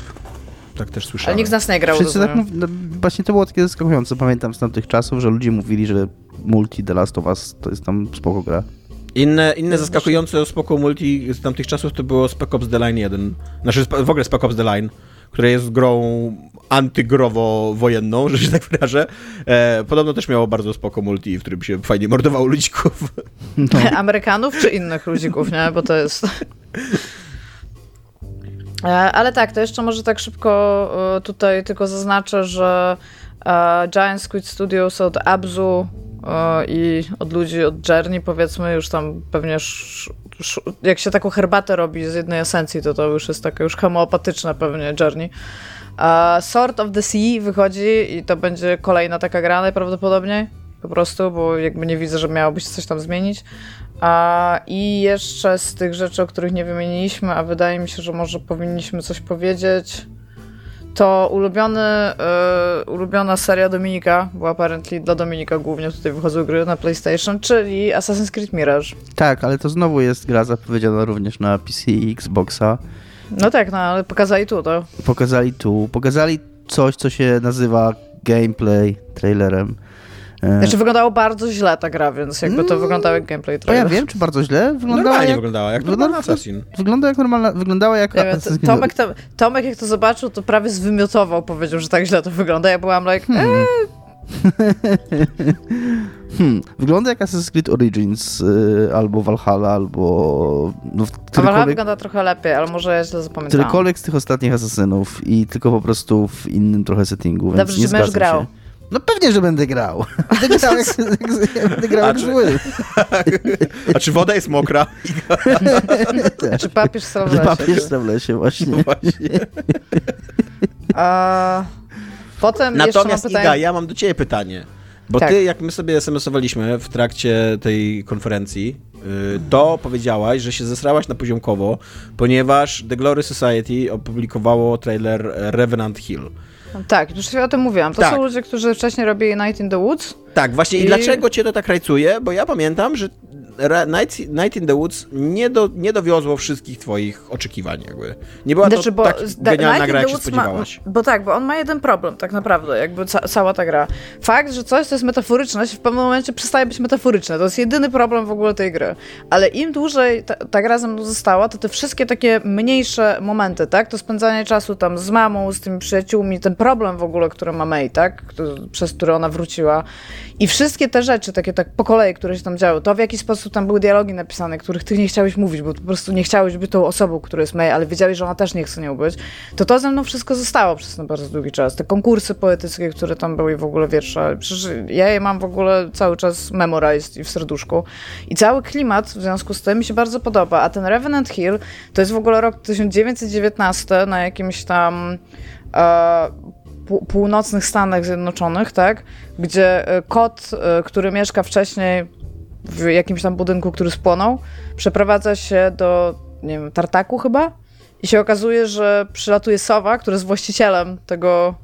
B: Tak też słyszałem.
C: Ale nikt z nas nie grał,
D: Wszyscy tak, no, właśnie to było takie zaskakujące, pamiętam z tamtych czasów, że ludzie mówili, że multi The Last of Us to jest tam spoko gra.
B: Inne, inne zaskakujące spoko multi z tamtych czasów to było Spec Ops The Line 1. Znaczy w ogóle Spec Ops The Line, które jest grą antygrowo-wojenną, *laughs* że się tak wyrażę. E, podobno też miało bardzo spoko multi, w którym się fajnie mordowało ludzików. *laughs*
C: Amerykanów czy innych ludzików, nie? Bo to jest... *laughs* E, Ale tak, to jeszcze może tak szybko e, tutaj tylko zaznaczę, że e, Giant Squid Studios od Abzu i od ludzi od Journey, powiedzmy, już tam pewnie jak się taką herbatę robi z jednej esencji, to to już jest takie już homeopatyczne pewnie Journey. Sword of the Sea wychodzi i to będzie kolejna taka gra najprawdopodobniej, po prostu, bo jakby nie widzę, że miałoby się coś tam zmienić. A, I jeszcze z tych rzeczy, o których nie wymieniliśmy, a wydaje mi się, że może powinniśmy coś powiedzieć, to ulubiony, e, ulubiona seria Dominika, bo apparently dla Dominika głównie tutaj wychodzą gry na PlayStation, czyli Assassin's Creed Mirage.
D: Tak, ale to znowu jest gra zapowiedziana również na PC i Xboxa.
C: No tak, no ale pokazali tu to.
D: Pokazali tu, pokazali coś, co się nazywa gameplay trailerem. E,
C: Znaczy wyglądało bardzo źle ta gra, więc jakby to wyglądało jak gameplay
D: bo ja
C: trailer.
D: wiem, czy bardzo źle? Wyglądała
B: Normalnie
D: jak,
B: wyglądała, jak normalny Assassin.
D: wygląda jak normalna, wyglądała jak... Assassin's Creed.
C: Tomek, to, Tomek jak to zobaczył, to prawie zwymiotował, powiedział, że tak źle to wygląda. Ja byłam like,
D: Hmm.
C: eee, *laughs*
D: Hmm, wygląda jak Assassin's Creed Origins y, albo Valhalla, albo... No,
C: a Valhalla wygląda trochę lepiej, ale może ja źle zapamiętałam.
D: którykolwiek z tych ostatnich Asasynów i tylko po prostu w innym trochę settingu, więc
C: Dobrze,
D: nie
C: że
D: zgadzam
C: grał.
D: Się. No pewnie, że będę grał. *laughs* Będę grał jak, jak, będę grał
B: A
D: jak zły. *laughs*
B: A czy woda jest mokra? *laughs*
C: Czy papież stał w lesie?
D: papież w lesie, właśnie.
B: Właśnie.
C: A, potem
B: Natomiast
C: pytanie.
B: Iga, ja mam do ciebie pytanie. Bo
C: Tak.
B: ty, jak my sobie SMS-owaliśmy w trakcie tej konferencji, y, to powiedziałaś, że się zesrałaś na poziomkowo, ponieważ The Glory Society opublikowało trailer Revenant Hill.
C: Tak, już o tym mówiłam. To
B: Tak.
C: są ludzie, którzy wcześniej robili Night in the Woods.
B: Tak, właśnie i,
C: I-
B: dlaczego cię to tak rajcuje? Bo ja pamiętam, że Night, Night in the Woods nie, do, nie dowiozło wszystkich twoich oczekiwań jakby. Nie była
C: Znaczy,
B: to
C: bo
B: tak genialna gra, jak się spodziewałaś.
C: Ma, bo tak, bo on ma jeden problem, tak naprawdę, jakby ca cała ta gra. Fakt, że coś, co jest metaforyczne, się w pewnym momencie przestaje być metaforyczne. To jest jedyny problem w ogóle tej gry. Ale im dłużej ta, ta gra ze mną została, to te wszystkie takie mniejsze momenty, tak? To spędzanie czasu tam z mamą, z tymi przyjaciółmi, ten problem w ogóle, który ma May, tak? Który, przez który ona wróciła. I wszystkie te rzeczy, takie tak po kolei, które się tam działy, to w jaki sposób tam były dialogi napisane, których ty nie chciałeś mówić, bo po prostu nie chciałeś być tą osobą, która jest May, ale wiedziałeś, że ona też nie chce nią być, to to ze mną wszystko zostało przez ten bardzo długi czas. Te konkursy poetyckie, które tam były i w ogóle wiersze. Przecież ja je mam w ogóle cały czas memorized i w serduszku. I cały klimat w związku z tym mi się bardzo podoba. A ten Revenant Hill to jest w ogóle rok 1919 na jakimś tam e, pół- północnych Stanach Zjednoczonych, tak? Gdzie e, kot, e, który mieszka wcześniej w jakimś tam budynku, który spłonął, przeprowadza się do, nie wiem, tartaku chyba i się okazuje, że przylatuje sowa, która jest właścicielem tego,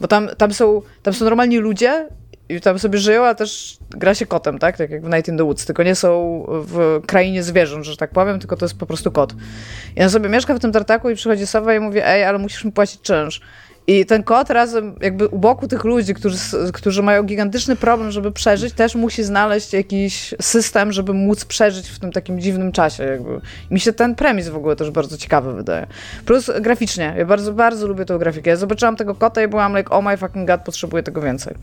C: bo tam, tam, są, tam są normalni ludzie i tam sobie żyją, ale też gra się kotem, tak? Tak jak w Night in the Woods, tylko nie są w krainie zwierząt, że tak powiem, tylko to jest po prostu kot. I on sobie mieszka w tym tartaku i przychodzi sowa i mówi, ej, ale musisz mi płacić czynsz. I ten kot razem, jakby u boku tych ludzi, którzy, którzy mają gigantyczny problem, żeby przeżyć, też musi znaleźć jakiś system, żeby móc przeżyć w tym takim dziwnym czasie. Jakby. Mi się ten premis w ogóle też bardzo ciekawy wydaje. Plus graficznie. Ja bardzo, bardzo lubię tą grafikę. Ja zobaczyłam tego kota i byłam like, oh my fucking god, potrzebuję tego więcej.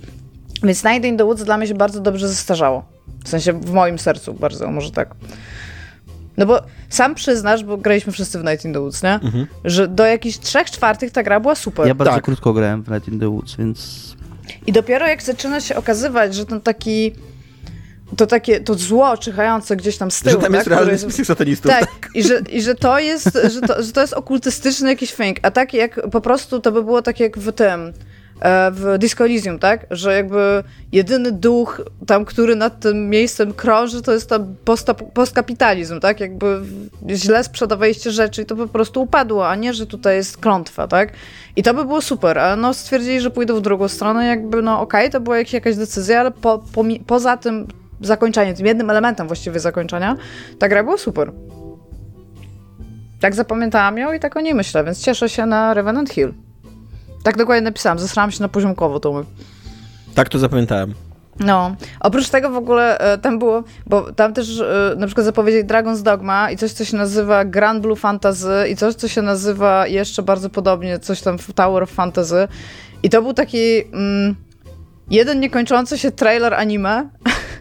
C: Więc Night in the Woods dla mnie się bardzo dobrze zestarzało. W sensie w moim sercu bardzo, może tak. No bo sam przyznasz, bo graliśmy wszyscy w Night in the Woods, nie? Że do jakichś trzech czwartych ta gra była super.
D: Ja bardzo
B: Tak.
D: krótko grałem w Night in the Woods, więc...
C: I dopiero jak zaczyna się okazywać, że ten taki. To takie, to zło czyhające gdzieś tam z tyłu,
B: Że tam
C: tak?
B: jest
C: które
B: realny spisek satanistów.
C: tak, i że, i że to jest, że to, że to jest okultystyczny jakiś fink, a tak jak po prostu to by było tak jak w tym, w Disco Elysium, tak? Że jakby jedyny duch tam, który nad tym miejscem krąży, to jest tam postkapitalizm, tak? Jakby źle sprzedawaliście rzeczy i to po prostu upadło, a nie, że tutaj jest klątwa, tak? I to by było super, ale no stwierdzili, że pójdą w drugą stronę, jakby no okej, okay, to była jakaś decyzja, ale po, po, poza tym zakończeniem, tym jednym elementem właściwie zakończenia, ta gra była super. Tak zapamiętałam ją i tak o niej myślę, więc cieszę się na Revenant Hill. Tak dokładnie napisałam, zesrałam się na poziomkowo to
B: Tak to zapamiętałem.
C: No, oprócz tego w ogóle e, tam było, bo tam też e, na przykład zapowiedzieli Dragon's Dogma i coś, co się nazywa Grand Blue Fantasy i coś, co się nazywa jeszcze bardzo podobnie, coś tam w Tower of Fantasy. I to był taki mm, jeden niekończący się trailer anime,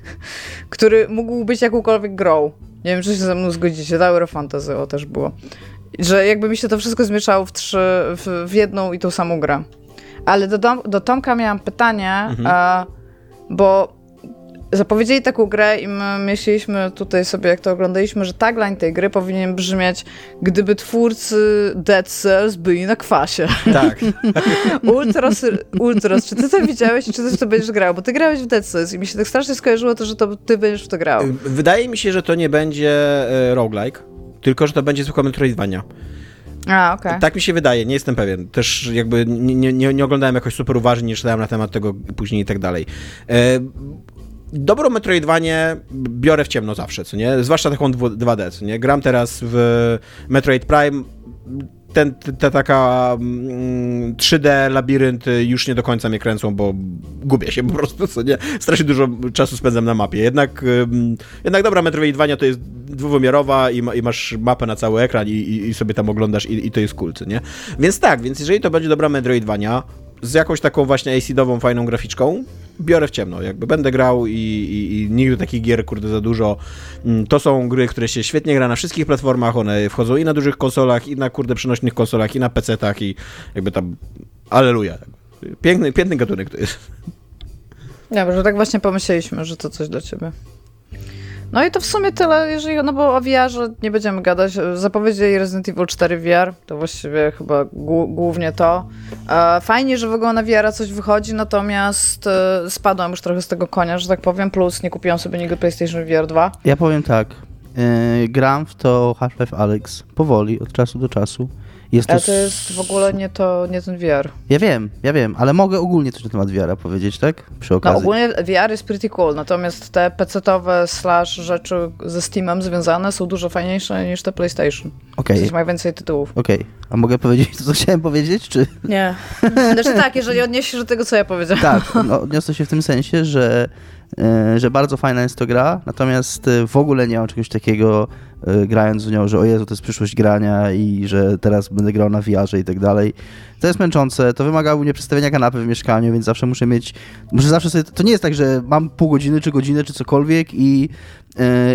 C: *laughs* który mógł być jakąkolwiek grą. Nie wiem, czy się ze mną zgodzicie. Tower of Fantasy o też było. Że jakby mi się to wszystko zmieszało w trzy, w, w jedną i tą samą grę. Ale do, do Tomka miałam pytanie, mhm. a, bo zapowiedzieli taką grę i my myśleliśmy tutaj sobie, jak to oglądaliśmy, że tagline tej gry powinien brzmieć gdyby twórcy Dead Cells byli na kwasie.
B: Tak. *laughs*
C: Ultros, Ultros, czy ty to widziałeś, czy ty to będziesz grał? Bo ty grałeś w Dead Cells i mi się tak strasznie skojarzyło to, że to ty będziesz w to grał.
B: Wydaje mi się, że to nie będzie e, roguelike, tylko, że to będzie zwykła Metroidvania.
C: A, okay.
B: Tak mi się wydaje, nie jestem pewien. Też jakby nie, nie, nie oglądałem jakoś super uważnie, nie czytałem na temat tego później i tak dalej. E, dobrą Metroidvanię biorę w ciemno zawsze, co nie? Zwłaszcza taką 2D, co nie? Gram teraz w Metroid Prime, ten, ta taka 3D mm, labirynty już nie do końca mnie kręcą, bo gubię się po prostu, co nie? Strasznie dużo czasu spędzam na mapie. Jednak, jednak dobra Metroidvania to jest dwuwymiarowa i, ma, i masz mapę na cały ekran i, i, i sobie tam oglądasz i, i, to jest cool, co nie? Więc tak, więc jeżeli to będzie dobra Metroidvania, z jakąś taką właśnie acidową, fajną graficzką, biorę w ciemno. Jakby będę grał i, i, i, nigdy takich gier, kurde, za dużo. Mm, to są gry, które się świetnie gra na wszystkich platformach, one wchodzą i na dużych konsolach, i na, kurde, przenośnych konsolach, i na PC-tach, i jakby tam, aleluja. Piękny, piękny gatunek to jest.
C: Dobrze, że tak właśnie pomyśleliśmy, że to coś dla ciebie. No i to w sumie tyle, jeżeli, no bo o VR-ze nie będziemy gadać. Zapowiedzieli Resident Evil 4 VR, to właściwie chyba głównie to. E, fajnie, że w ogóle na VR coś wychodzi, natomiast e, spadłam już trochę z tego konia, że tak powiem, plus nie kupiłam sobie nigdy PlayStation VR 2.
D: Ja powiem tak, yy, gram w to Half-Life Alex powoli, od czasu do czasu.
C: Jest ale to, to jest w ogóle nie, to, nie ten VR.
D: Ja wiem, ja wiem, ale mogę ogólnie coś na temat VR powiedzieć, tak? Przy no, okazji.
C: No ogólnie VR jest pretty cool, natomiast te PC-owe slash rzeczy ze Steamem związane są dużo fajniejsze niż te PlayStation.
D: Okej. Okay.
C: ma więcej tytułów.
D: Okej, okay. a mogę powiedzieć to, co chciałem powiedzieć, czy...
C: Nie. *laughs* Znaczy tak, jeżeli odniesiesz do tego, co ja powiedziałem.
D: Tak, no, odniosę się w tym sensie, że że bardzo fajna jest to gra, natomiast e, w ogóle nie mam czegoś takiego e, grając w nią, że o Jezu, to jest przyszłość grania i że teraz będę grał na VR i tak dalej. To jest męczące, to wymaga u mnie przestawienia kanapy w mieszkaniu, więc zawsze muszę mieć, muszę zawsze sobie, to nie jest tak, że mam pół godziny czy godzinę czy cokolwiek i,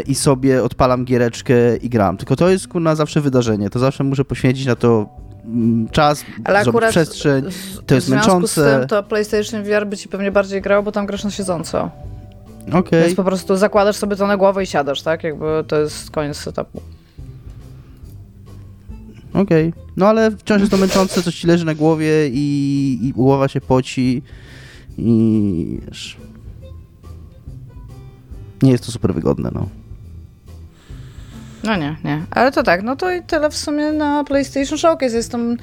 D: i sobie odpalam giereczkę i gram, tylko to jest kurna zawsze wydarzenie, to zawsze muszę poświęcić na to mm, czas, Ale akurat przestrzeń, to jest męczące. W związku
C: z tym to PlayStation VR by ci pewnie bardziej grał, bo tam grasz na siedząco.
D: Okay.
C: Więc po prostu zakładasz sobie to na głowę i siadasz, tak? Jakby to jest koniec setupu.
D: Okej. Okay. No ale wciąż jest to męczące, coś ci leży na głowie i, i głowa się poci i wiesz... Nie jest to super wygodne, no.
C: No nie, nie. Ale to tak, no to i tyle w sumie na PlayStation Showcase. Jestem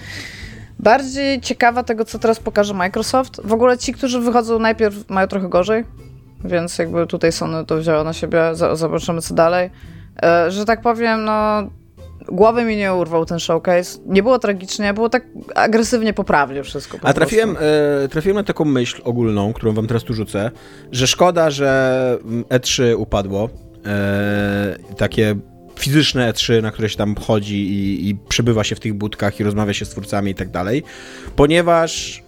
C: bardziej ciekawa tego, co teraz pokaże Microsoft. W ogóle ci, którzy wychodzą najpierw mają trochę gorzej, więc jakby tutaj Sony to wzięło na siebie, zobaczymy co dalej. E, że tak powiem, no głowy mi nie urwał ten showcase. Nie było tragicznie, było tak agresywnie poprawnie wszystko. Po
B: A trafiłem, e, trafiłem na taką myśl ogólną, którą wam teraz tu rzucę, że szkoda, że E3 upadło. E, takie fizyczne E3, na które się tam chodzi i, i przebywa się w tych budkach i rozmawia się z twórcami i tak dalej, ponieważ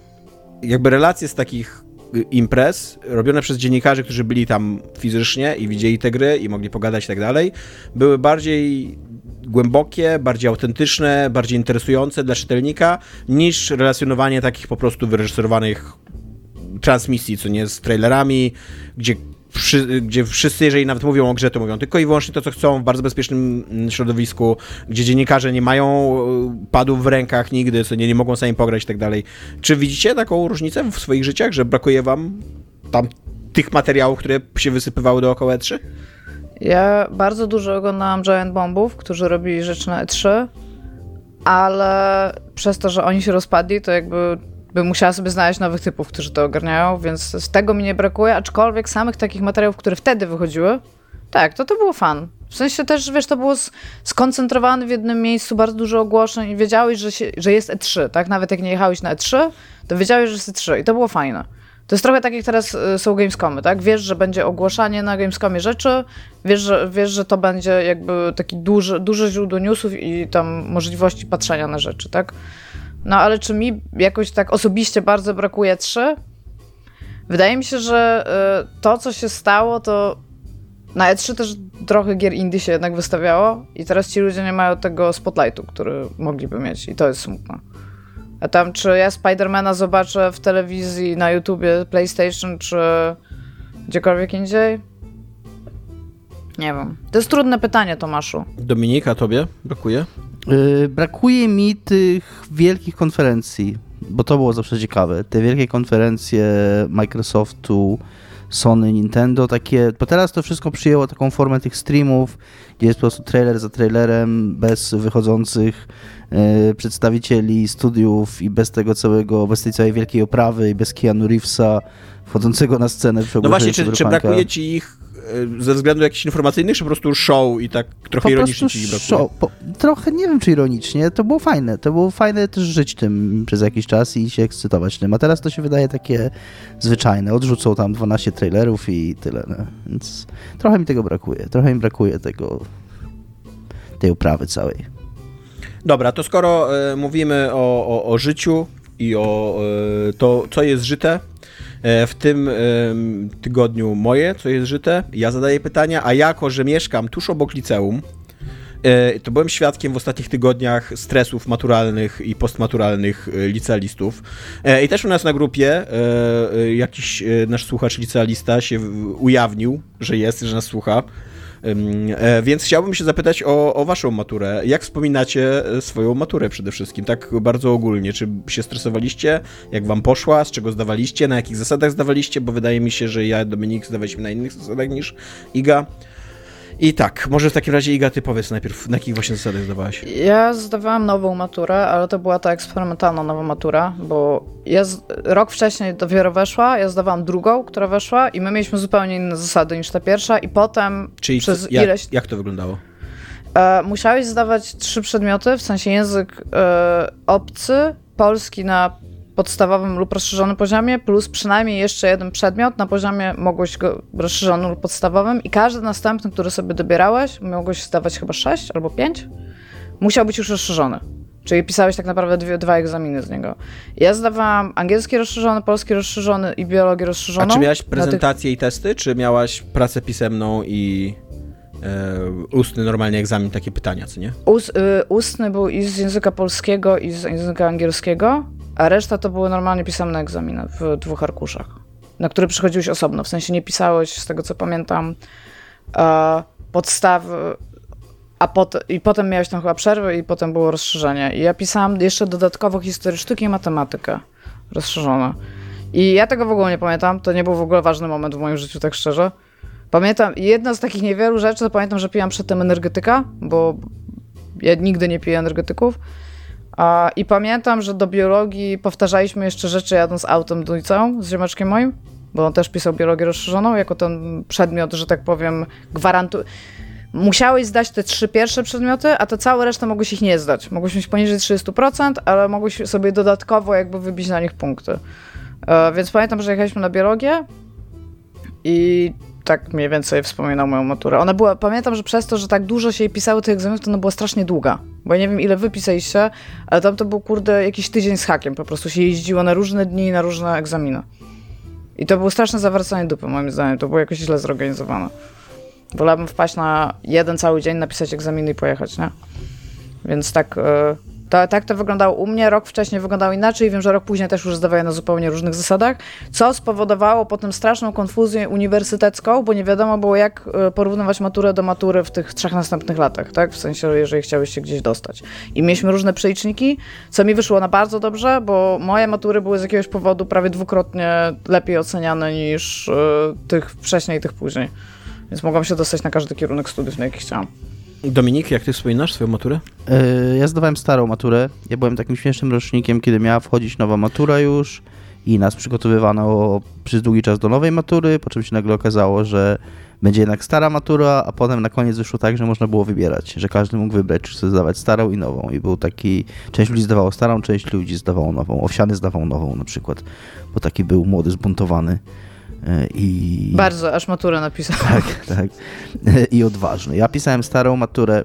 B: jakby relacje z takich imprez robione przez dziennikarzy, którzy byli tam fizycznie i widzieli te gry i mogli pogadać i tak dalej, były bardziej głębokie, bardziej autentyczne, bardziej interesujące dla czytelnika niż relacjonowanie takich po prostu wyreżyserowanych transmisji, co nie z trailerami, gdzie wszy, gdzie wszyscy, jeżeli nawet mówią o grze, to mówią tylko i wyłącznie to, co chcą w bardzo bezpiecznym mm, środowisku, gdzie dziennikarze nie mają e, padów w rękach nigdy, co nie, nie mogą sami pograć i tak dalej. Czy widzicie taką różnicę w swoich życiach, że brakuje wam tam tych materiałów, które się wysypywały dookoła E3?
C: Ja bardzo dużo oglądałam Giant Bombów, którzy robili rzeczy na E3, ale przez to, że oni się rozpadli, to jakby bym musiała sobie znaleźć nowych typów, którzy to ogarniają, więc z tego mi nie brakuje, aczkolwiek samych takich materiałów, które wtedy wychodziły, tak, to to było fan. W sensie też, wiesz, to było skoncentrowane w jednym miejscu, bardzo dużo ogłoszeń i wiedziałeś, że, się, że jest E3, tak? Nawet jak nie jechałeś na E3, to wiedziałeś, że jest E3 i to było fajne. To jest trochę tak, jak teraz y, są Gamescomy, tak? Wiesz, że będzie ogłaszanie na Gamescomie rzeczy, wiesz, że, wiesz, że to będzie jakby taki duży, duże źródło newsów i tam możliwości patrzenia na rzeczy, tak? No ale czy mi jakoś tak osobiście bardzo brakuje trzy? Wydaje mi się, że y, to, co się stało, to na E3 też trochę gier indie się jednak wystawiało i teraz ci ludzie nie mają tego spotlightu, który mogliby mieć i to jest smutne. A tam, czy ja Spidermana zobaczę w telewizji, na YouTubie, PlayStation, czy gdziekolwiek indziej? Nie wiem. To jest trudne pytanie, Tomaszu.
B: Dominika, tobie brakuje?
D: Yy, brakuje mi tych wielkich konferencji, bo to było zawsze ciekawe. Te wielkie konferencje Microsoftu, Sony, Nintendo, takie, bo teraz to wszystko przyjęło taką formę tych streamów, gdzie jest po prostu trailer za trailerem, bez wychodzących e, przedstawicieli studiów i bez tego całego, bez tej całej wielkiej oprawy i bez Keanu Reevesa wchodzącego na scenę.
B: No właśnie, czy, czy brakuje ci ich ze względu jakichś informacyjnych, czy po prostu show i tak trochę po ironicznie ci brakuje? Show, po,
D: trochę, nie wiem czy ironicznie, to było fajne. To było fajne też żyć tym przez jakiś czas i się ekscytować tym. A teraz to się wydaje takie zwyczajne. Odrzucą tam 12 trailerów i tyle. No. Więc trochę mi tego brakuje. Trochę mi brakuje tego tej uprawy całej.
B: Dobra, to skoro y, mówimy o, o, o, życiu i o y, to, co jest żyte, y, w tym tygodniu moje, co jest żyte, ja zadaję pytania, a jako, że mieszkam tuż obok liceum, to byłem świadkiem w ostatnich tygodniach stresów maturalnych i postmaturalnych licealistów. I też u nas na grupie jakiś nasz słuchacz licealista się ujawnił, że jest, że nas słucha. E, więc chciałbym się zapytać o, o waszą maturę. Jak wspominacie e, swoją maturę przede wszystkim, tak bardzo ogólnie? Czy się stresowaliście? Jak wam poszła? Z czego zdawaliście? Na jakich zasadach zdawaliście? Bo wydaje mi się, że ja, Dominik, zdawaliśmy na innych zasadach niż Iga. I tak, może w takim razie Iga, ty powiedz najpierw, na jakich właśnie zasadach zdawałaś?
C: Ja zdawałam nową maturę, ale to była ta eksperymentalna nowa matura, bo ja z... rok wcześniej dopiero weszła, ja zdawałam drugą, która weszła i my mieliśmy zupełnie inne zasady niż ta pierwsza i potem
B: Czyli przez jak, ileś... jak to wyglądało?
C: E, musiałeś zdawać trzy przedmioty, w sensie język e, obcy, polski na podstawowym lub rozszerzonym poziomie, plus przynajmniej jeszcze jeden przedmiot na poziomie mogłeś go rozszerzonym lub podstawowym i każdy następny, który sobie dobierałeś, mogłeś zdawać chyba 6 albo 5, musiał być już rozszerzony. Czyli pisałeś tak naprawdę dwie, dwa egzaminy z niego. Ja zdawałam angielski rozszerzony, polski rozszerzony i biologię rozszerzoną.
B: A czy miałaś prezentacje tych... i testy, czy miałaś pracę pisemną i e, ustny normalnie egzamin, takie pytania, co nie?
C: Ust, y, ustny był i z języka polskiego, i z języka angielskiego a reszta to były normalnie pisemne egzaminy w dwóch arkuszach, na które przychodziłeś osobno, w sensie nie pisałeś, z tego co pamiętam, e, podstawy, a pot i potem miałeś tam chyba przerwę i potem było rozszerzenie. I ja pisałam jeszcze dodatkowo historię sztuki i matematykę rozszerzone. I ja tego w ogóle nie pamiętam, to nie był w ogóle ważny moment w moim życiu, tak szczerze. Pamiętam, jedna z takich niewielu rzeczy, to pamiętam, że pijam przedtem energetyka, bo ja nigdy nie piję energetyków. I pamiętam, że do biologii powtarzaliśmy jeszcze rzeczy jadąc autem do liceum z ziomeczkiem moim, bo on też pisał biologię rozszerzoną, jako ten przedmiot, że tak powiem, gwarantuje. Musiałeś zdać te trzy pierwsze przedmioty, a te całe resztę mogłeś ich nie zdać. Mogłeś mieć poniżej 30%, ale mogłeś sobie dodatkowo jakby wybić na nich punkty. E, więc pamiętam, że jechaliśmy na biologię i tak mniej więcej wspominał moją maturę. Ona była, pamiętam, że przez to, że tak dużo się jej pisało tych egzaminów, to ona była strasznie długa. Bo ja nie wiem, ile wy pisaliście, ale tam to był, kurde, jakiś tydzień z hakiem. Po prostu się jeździło na różne dni, na różne egzaminy. I to było straszne zawracanie dupy, moim zdaniem. To było jakoś źle zorganizowane. Wolałabym wpaść na jeden cały dzień, napisać egzaminy i pojechać, nie? Więc tak, yy, To, tak to wyglądało u mnie, rok wcześniej wyglądał inaczej, wiem, że rok później też już zdawałem na zupełnie różnych zasadach, co spowodowało potem straszną konfuzję uniwersytecką, bo nie wiadomo było jak e, porównywać maturę do matury w tych trzech następnych latach, tak? W sensie, jeżeli chciałeś się gdzieś dostać. I mieliśmy różne przeliczniki, co mi wyszło na bardzo dobrze, bo moje matury były z jakiegoś powodu prawie dwukrotnie lepiej oceniane niż y, tych wcześniej i tych później. Więc mogłam się dostać na każdy kierunek studiów, na jaki chciałam.
B: Dominik, jak ty wspominasz swoją maturę?
D: Yy, ja zdawałem starą maturę. Ja byłem takim śmiesznym rocznikiem, kiedy miała wchodzić nowa matura już i nas przygotowywano przez długi czas do nowej matury, po czym się nagle okazało, że będzie jednak stara matura, a potem na koniec wyszło tak, że można było wybierać, że każdy mógł wybrać, czy chce zdawać starą i nową. I był taki, część ludzi zdawało starą, część ludzi zdawało nową. Owsiany zdawał nową na przykład, bo taki był młody, zbuntowany. I...
C: Bardzo, aż maturę napisałem.
D: Tak, tak. I odważny. Ja pisałem starą maturę.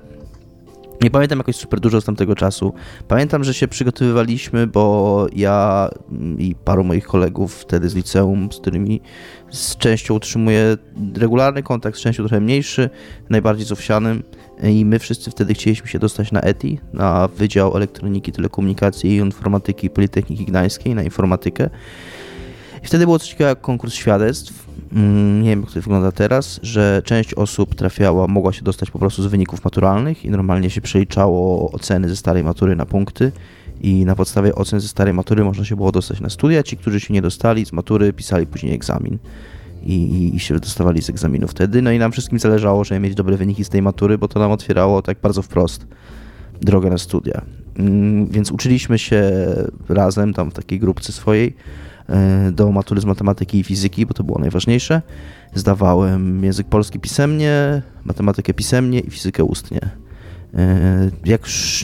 D: Nie pamiętam jakoś super dużo z tamtego czasu. Pamiętam, że się przygotowywaliśmy, bo ja i paru moich kolegów wtedy z liceum, z którymi z częścią utrzymuję regularny kontakt, z częścią trochę mniejszy, najbardziej z owsianym. I my wszyscy wtedy chcieliśmy się dostać na ETI, na Wydział Elektroniki, Telekomunikacji i Informatyki Politechniki Gdańskiej, na informatykę. I wtedy było coś takiego jak konkurs świadectw. Mm, nie wiem, jak to wygląda teraz, że część osób trafiała, mogła się dostać po prostu z wyników maturalnych i normalnie się przeliczało oceny ze starej matury na punkty i na podstawie ocen ze starej matury można się było dostać na studia. Ci, którzy się nie dostali z matury, pisali później egzamin i, i się dostawali z egzaminu wtedy. No i nam wszystkim zależało, żeby mieć dobre wyniki z tej matury, bo to nam otwierało tak bardzo wprost drogę na studia. Mm, więc uczyliśmy się razem tam w takiej grupce swojej do matury z matematyki i fizyki, bo to było najważniejsze. Zdawałem język polski pisemnie, matematykę pisemnie i fizykę ustnie. E, jak,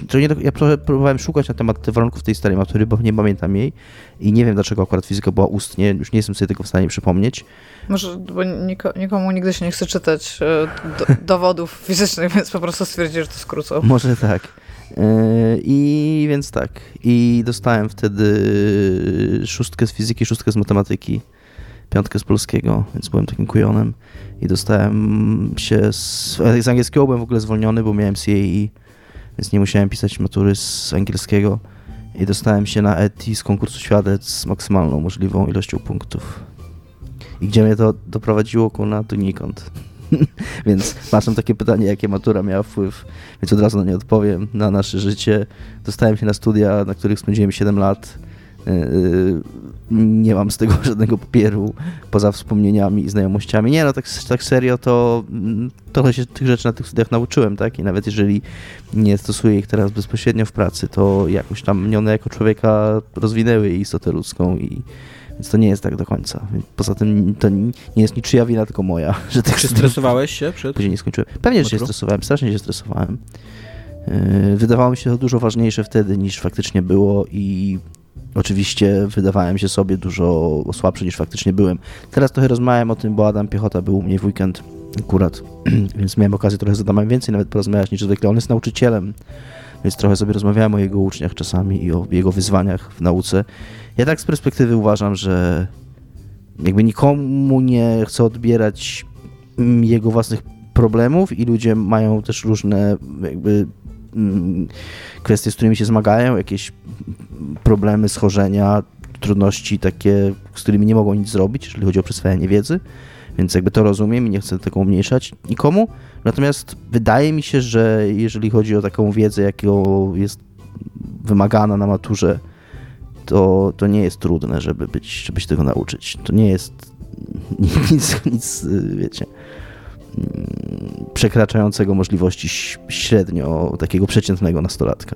D: to nie, ja próbowałem szukać na temat warunków tej starej matury, bo nie pamiętam jej i nie wiem dlaczego akurat fizyka była ustnie, już nie jestem sobie tego w stanie przypomnieć.
C: Może, bo niko, nikomu nigdy się nie chce czytać e, do, dowodów fizycznych, *laughs* więc po prostu stwierdził, że to skrócą.
D: Może tak. Yy, I więc tak. I dostałem wtedy szóstkę z fizyki, szóstkę z matematyki, piątkę z polskiego, więc byłem takim kujonem. I dostałem się z, z angielskiego byłem w ogóle zwolniony, bo miałem CAE, więc nie musiałem pisać matury z angielskiego. I dostałem się na ETI z konkursu świadec z maksymalną możliwą ilością punktów. I gdzie mnie to doprowadziło ku na donikąd. *laughs* więc masz takie pytanie, jakie matura miała wpływ, więc od razu na nie odpowiem. Na nasze życie dostałem się na studia, na których spędziłem 7 lat. E, e, nie mam z tego *laughs* żadnego papieru, poza wspomnieniami i znajomościami. Nie, no tak, tak serio, to mm, trochę się tych rzeczy na tych studiach nauczyłem, tak? I nawet jeżeli nie stosuję ich teraz bezpośrednio w pracy, to jakoś tam mnie one jako człowieka rozwinęły istotę ludzką i więc to nie jest tak do końca. Poza tym to nie jest niczyja wina, tylko moja. *laughs*
B: Że tak Czy stresowałeś się przed?
D: Później nie skończyłem. Pewnie, że się stresowałem, strasznie się stresowałem. Yy, wydawało mi się to dużo ważniejsze wtedy niż faktycznie było i oczywiście wydawałem się sobie dużo słabszy niż faktycznie byłem. Teraz trochę rozmawiałem o tym, bo Adam Piechota był u mnie w weekend akurat, *clears throat* więc miałem okazję trochę z Adamem więcej nawet porozmawiać niż zwykle. On jest nauczycielem, więc trochę sobie rozmawiałem o jego uczniach czasami i o jego wyzwaniach w nauce. Ja tak z perspektywy uważam, że jakby nikomu nie chcę odbierać mm, jego własnych problemów i ludzie mają też różne jakby mm, kwestie, z którymi się zmagają, jakieś problemy, schorzenia, trudności takie, z którymi nie mogą nic zrobić, jeżeli chodzi o przyswajanie wiedzy, więc jakby to rozumiem i nie chcę tego umniejszać nikomu. Natomiast wydaje mi się, że jeżeli chodzi o taką wiedzę, jaką jest wymagana na maturze, to, to nie jest trudne, żeby, być, żeby się tego nauczyć. To nie jest *laughs* nic, nic wiecie, przekraczającego możliwości średnio takiego przeciętnego nastolatka.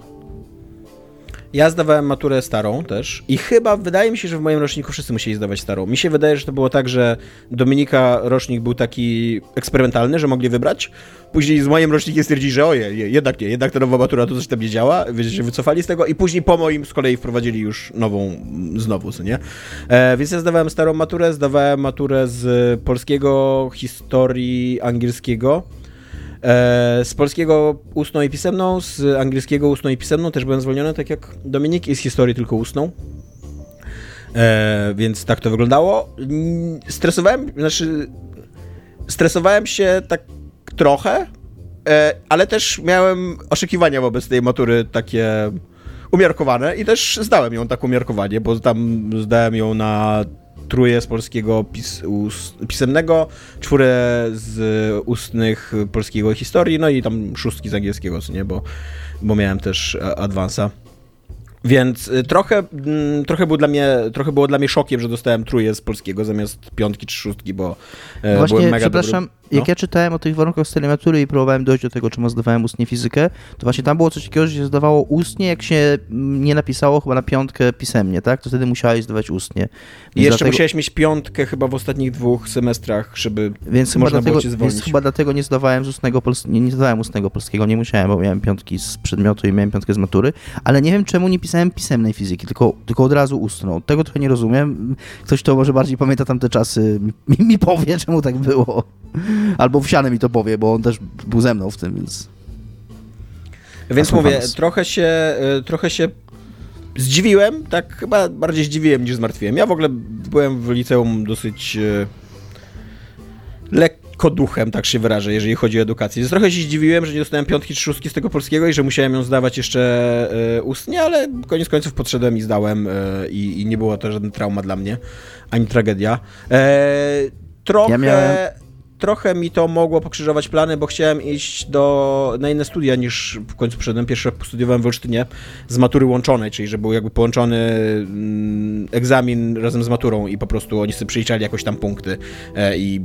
B: Ja zdawałem maturę starą też i chyba wydaje mi się, że w moim roczniku wszyscy musieli zdawać starą. Mi się wydaje, że to było tak, że Dominika rocznik był taki eksperymentalny, że mogli wybrać. Później z moim rocznikiem stwierdzili, że oje, jednak nie, jednak ta nowa matura to coś tam nie działa, więc się wycofali z tego i później po moim z kolei wprowadzili już nową znowu, co nie? E, więc ja zdawałem starą maturę, zdawałem maturę z polskiego, historii angielskiego z polskiego ustną i pisemną, z angielskiego ustną i pisemną też byłem zwolniony, tak jak Dominik, i z historii tylko ustną. E, więc tak to wyglądało. Stresowałem, znaczy stresowałem się tak trochę, e, ale też miałem oczekiwania wobec tej matury takie umiarkowane i też zdałem ją tak umiarkowanie, bo tam zdałem ją na trójkę z polskiego pis, us, pisemnego, czwórę z ustnych polskiego historii, no i tam szóstki z angielskiego, co nie, bo, bo miałem też adwansa. Więc y, trochę, mm, trochę, był dla mnie, trochę było dla mnie szokiem, że dostałem trójkę z polskiego zamiast piątki czy szóstki, bo e,
D: Właśnie,
B: byłem mega
D: przepraszam,
B: dobry. No.
D: jak ja czytałem o tych warunkach z telematury i próbowałem dojść do tego, czemu zdawałem ustnie fizykę, to właśnie tam było coś takiego, że się zdawało ustnie, jak się mm, nie napisało chyba na piątkę pisemnie, tak? To wtedy musiałeś zdawać ustnie.
B: I jeszcze
D: dlatego-
B: musiałeś mieć piątkę chyba w ostatnich dwóch semestrach, żeby
D: Więc
B: można
D: dlatego,
B: było cię zwolnić.
D: więc chyba dlatego nie zdawałem z ustnego pols- nie, nie zdawałem ustnego polskiego, nie musiałem, bo miałem piątki z przedmiotu i miałem piątkę z matury, ale nie wiem czemu nie pisałem pisemnej fizyki, tylko, tylko od razu ustną. Tego trochę nie rozumiem. Ktoś, kto może bardziej pamięta tamte czasy, mi, mi powie, *laughs* czemu tak było. Albo wsiany mi to powie, bo on też był ze mną w tym, więc...
B: Więc
D: Słucham
B: mówię, trochę się, y, trochę się zdziwiłem, tak chyba bardziej zdziwiłem niż zmartwiłem. Ja w ogóle byłem w liceum dosyć y, lekko duchem, tak się wyrażę, jeżeli chodzi o edukację. Więc trochę się zdziwiłem, że nie dostałem piątki czy szóstki z tego polskiego i że musiałem ją zdawać jeszcze y, ustnie, ale koniec końców podszedłem i zdałem i, i nie była to żadna trauma dla mnie, ani tragedia. E, trochę...
D: Ja miałem-
B: trochę mi to mogło pokrzyżować plany, bo chciałem iść do, na inne studia niż w końcu przyszedłem. Pierwszy rok studiowałem w Olsztynie z matury łączonej, czyli że był jakby połączony mm, egzamin razem z maturą i po prostu oni sobie przeliczali jakoś tam punkty e, i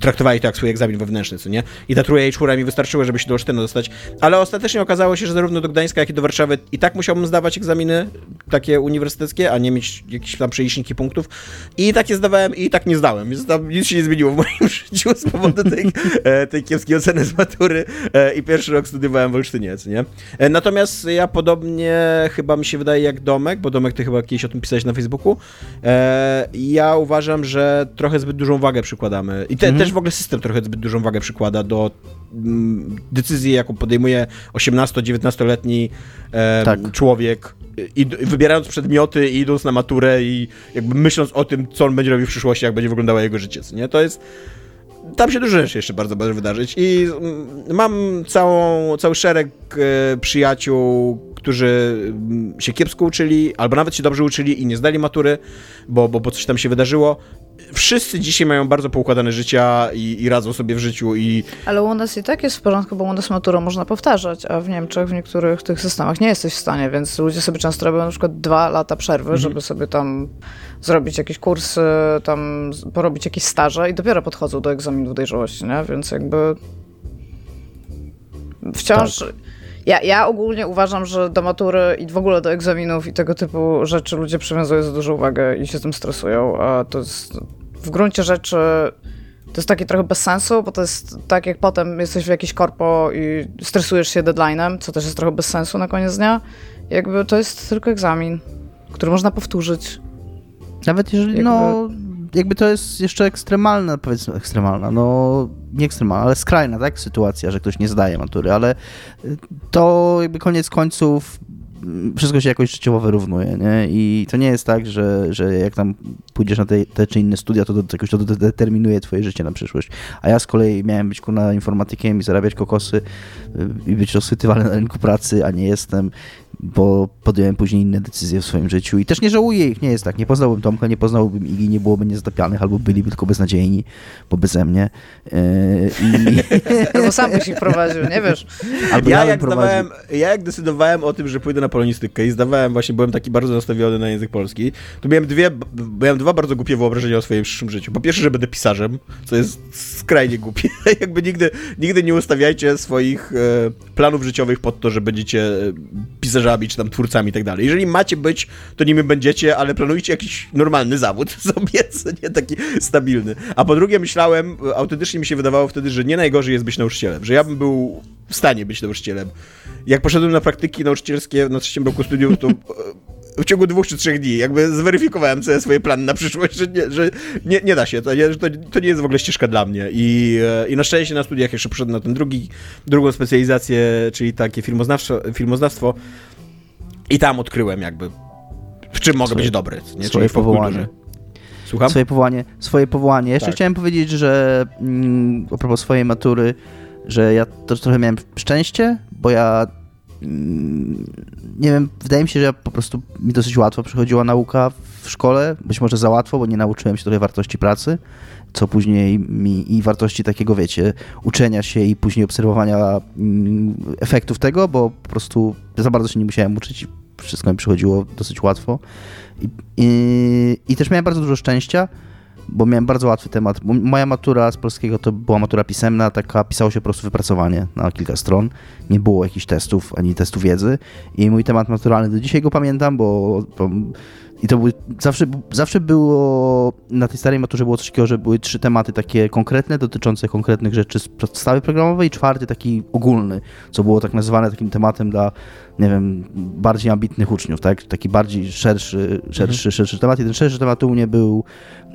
B: traktowali to jak swój egzamin wewnętrzny, co nie? I ta trójka i czwóra mi wystarczyły, żeby się do Olsztyna dostać, ale ostatecznie okazało się, że zarówno do Gdańska, jak i do Warszawy i tak musiałbym zdawać egzaminy takie uniwersyteckie, a nie mieć jakieś tam przeliczniki punktów i tak je zdawałem i tak nie zdałem, więc tam nic się nie zmieniło w moim *laughs* życiu z powodu tej, e, tej kiepskiej oceny z matury e, i pierwszy rok studiowałem w Olsztynie, co nie? E, natomiast ja podobnie chyba mi się wydaje jak Domek, bo Domek ty chyba kiedyś o tym pisałeś na Facebooku, ja uważam, że trochę zbyt dużą wagę przykładamy i te,
D: Mhm.
B: też w ogóle system trochę zbyt dużą wagę przykłada do mm, decyzji, jaką podejmuje 18-19-letni e,
D: Tak.
B: człowiek, i, wybierając przedmioty i idąc na maturę i jakby myśląc o tym, co on będzie robił w przyszłości, jak będzie wyglądało jego życie, nie? To jest... Tam się dużo rzeczy jeszcze bardzo może wydarzyć i mm, mam całą, cały szereg e, przyjaciół, którzy mm, się kiepsko uczyli, albo nawet się dobrze uczyli i nie zdali matury, bo, bo, bo coś tam się wydarzyło. Wszyscy dzisiaj mają bardzo poukładane życia i, i radzą sobie w życiu i
C: Ale u nas i tak jest w porządku, bo u nas maturę można powtarzać, a w Niemczech w niektórych tych systemach nie jesteś w stanie, więc ludzie sobie często robią na przykład dwa lata przerwy, żeby sobie tam zrobić jakieś kursy, tam porobić jakieś staże i dopiero podchodzą do egzaminów dojrzałości, nie? Więc jakby wciąż... Ja, ja ogólnie uważam, że do matury i w ogóle do egzaminów i tego typu rzeczy ludzie przywiązują za dużą uwagę i się tym stresują, a to jest w gruncie rzeczy to jest takie trochę bez sensu, bo to jest tak, jak potem jesteś w jakiejś korpo i stresujesz się deadline'em, co też jest trochę bez sensu na koniec dnia. Jakby to jest tylko egzamin, który można powtórzyć.
D: Nawet jeżeli,
C: Jakby-
D: no, jakby to jest jeszcze ekstremalna, powiedzmy ekstremalna, no, nie ekstremalna, ale skrajna, tak, sytuacja, że ktoś nie zdaje matury, ale y, to jakby koniec końców mm, wszystko się jakoś życiowo wyrównuje, nie? I to nie jest tak, że, że jak tam pójdziesz na te, te czy inne studia, to, to jakoś to de- determinuje twoje życie na przyszłość. A ja z kolei miałem być kurna informatykiem i zarabiać kokosy y, i być rozchwytywany na rynku pracy, a nie jestem, bo podjąłem później inne decyzje w swoim życiu i też nie żałuję ich, nie jest tak. Nie poznałbym Tomka, nie poznałbym Igi, nie byłoby niezatapialnych, albo byliby tylko beznadziejni, bo beze mnie. Yy, i, *laughs*
C: Albo sam byś ich prowadził, nie wiesz.
D: albo
B: ja jak,
D: prowadził.
B: zdawałem, ja jak decydowałem o tym, że pójdę na polonistykę i zdawałem właśnie, byłem taki bardzo nastawiony na język polski, to miałem dwie, miałem dwa bardzo głupie wyobrażenia o swoim przyszłym życiu. Po pierwsze, że będę pisarzem, co jest skrajnie głupie. *laughs* Jakby nigdy, nigdy nie ustawiajcie swoich e, planów życiowych pod to, że będziecie e, pisarzami czy tam twórcami i tak dalej. Jeżeli macie być, to nimi będziecie, ale planujcie jakiś normalny zawód *laughs* sobie, nie taki stabilny. A po drugie myślałem, autentycznie mi się wydawało wtedy, że nie najgorzej jest być nauczycielem, że ja bym był w stanie być nauczycielem. Jak poszedłem na praktyki nauczycielskie na trzecim roku studiów, to e, w ciągu dwóch czy trzech dni jakby zweryfikowałem sobie swoje plany na przyszłość, że nie, że nie, nie da się, to nie, to, to nie jest w ogóle ścieżka dla mnie. I, e, I na szczęście na studiach jeszcze poszedłem na ten drugi, drugą specjalizację, czyli takie filmoznawstwo, filmoznawstwo i tam odkryłem jakby w czym mogę
D: Swoje-
B: być dobry, nie?
D: swoje
B: czyli
D: powołanie.
B: Słucham?
D: Swoje powołanie, swoje powołanie. Jeszcze
B: Tak.
D: chciałem powiedzieć, że mm, a propos swojej matury, że ja też trochę miałem szczęście, bo ja nie wiem, wydaje mi się, że po prostu mi dosyć łatwo przychodziła nauka w szkole, być może za łatwo, bo nie nauczyłem się trochę wartości pracy, co później mi i wartości takiego, wiecie, uczenia się i później obserwowania mm, efektów tego, bo po prostu za bardzo się nie musiałem uczyć wszystko mi przychodziło dosyć łatwo. I, i, i też miałem bardzo dużo szczęścia, bo miałem bardzo łatwy temat. Moja matura z polskiego to była matura pisemna, taka pisało się po prostu wypracowanie na kilka stron. Nie było jakichś testów, ani testu wiedzy. I mój temat maturalny do dzisiaj go pamiętam, bo, bo i to były, zawsze, zawsze było, na tej starej maturze było coś takiego, że były trzy tematy takie konkretne, dotyczące konkretnych rzeczy z podstawy programowej i czwarty taki ogólny, co było tak nazywane takim tematem dla, nie wiem, bardziej ambitnych uczniów, tak? Taki bardziej szerszy, szerszy, mhm. szerszy temat. I ten szerszy temat u mnie był,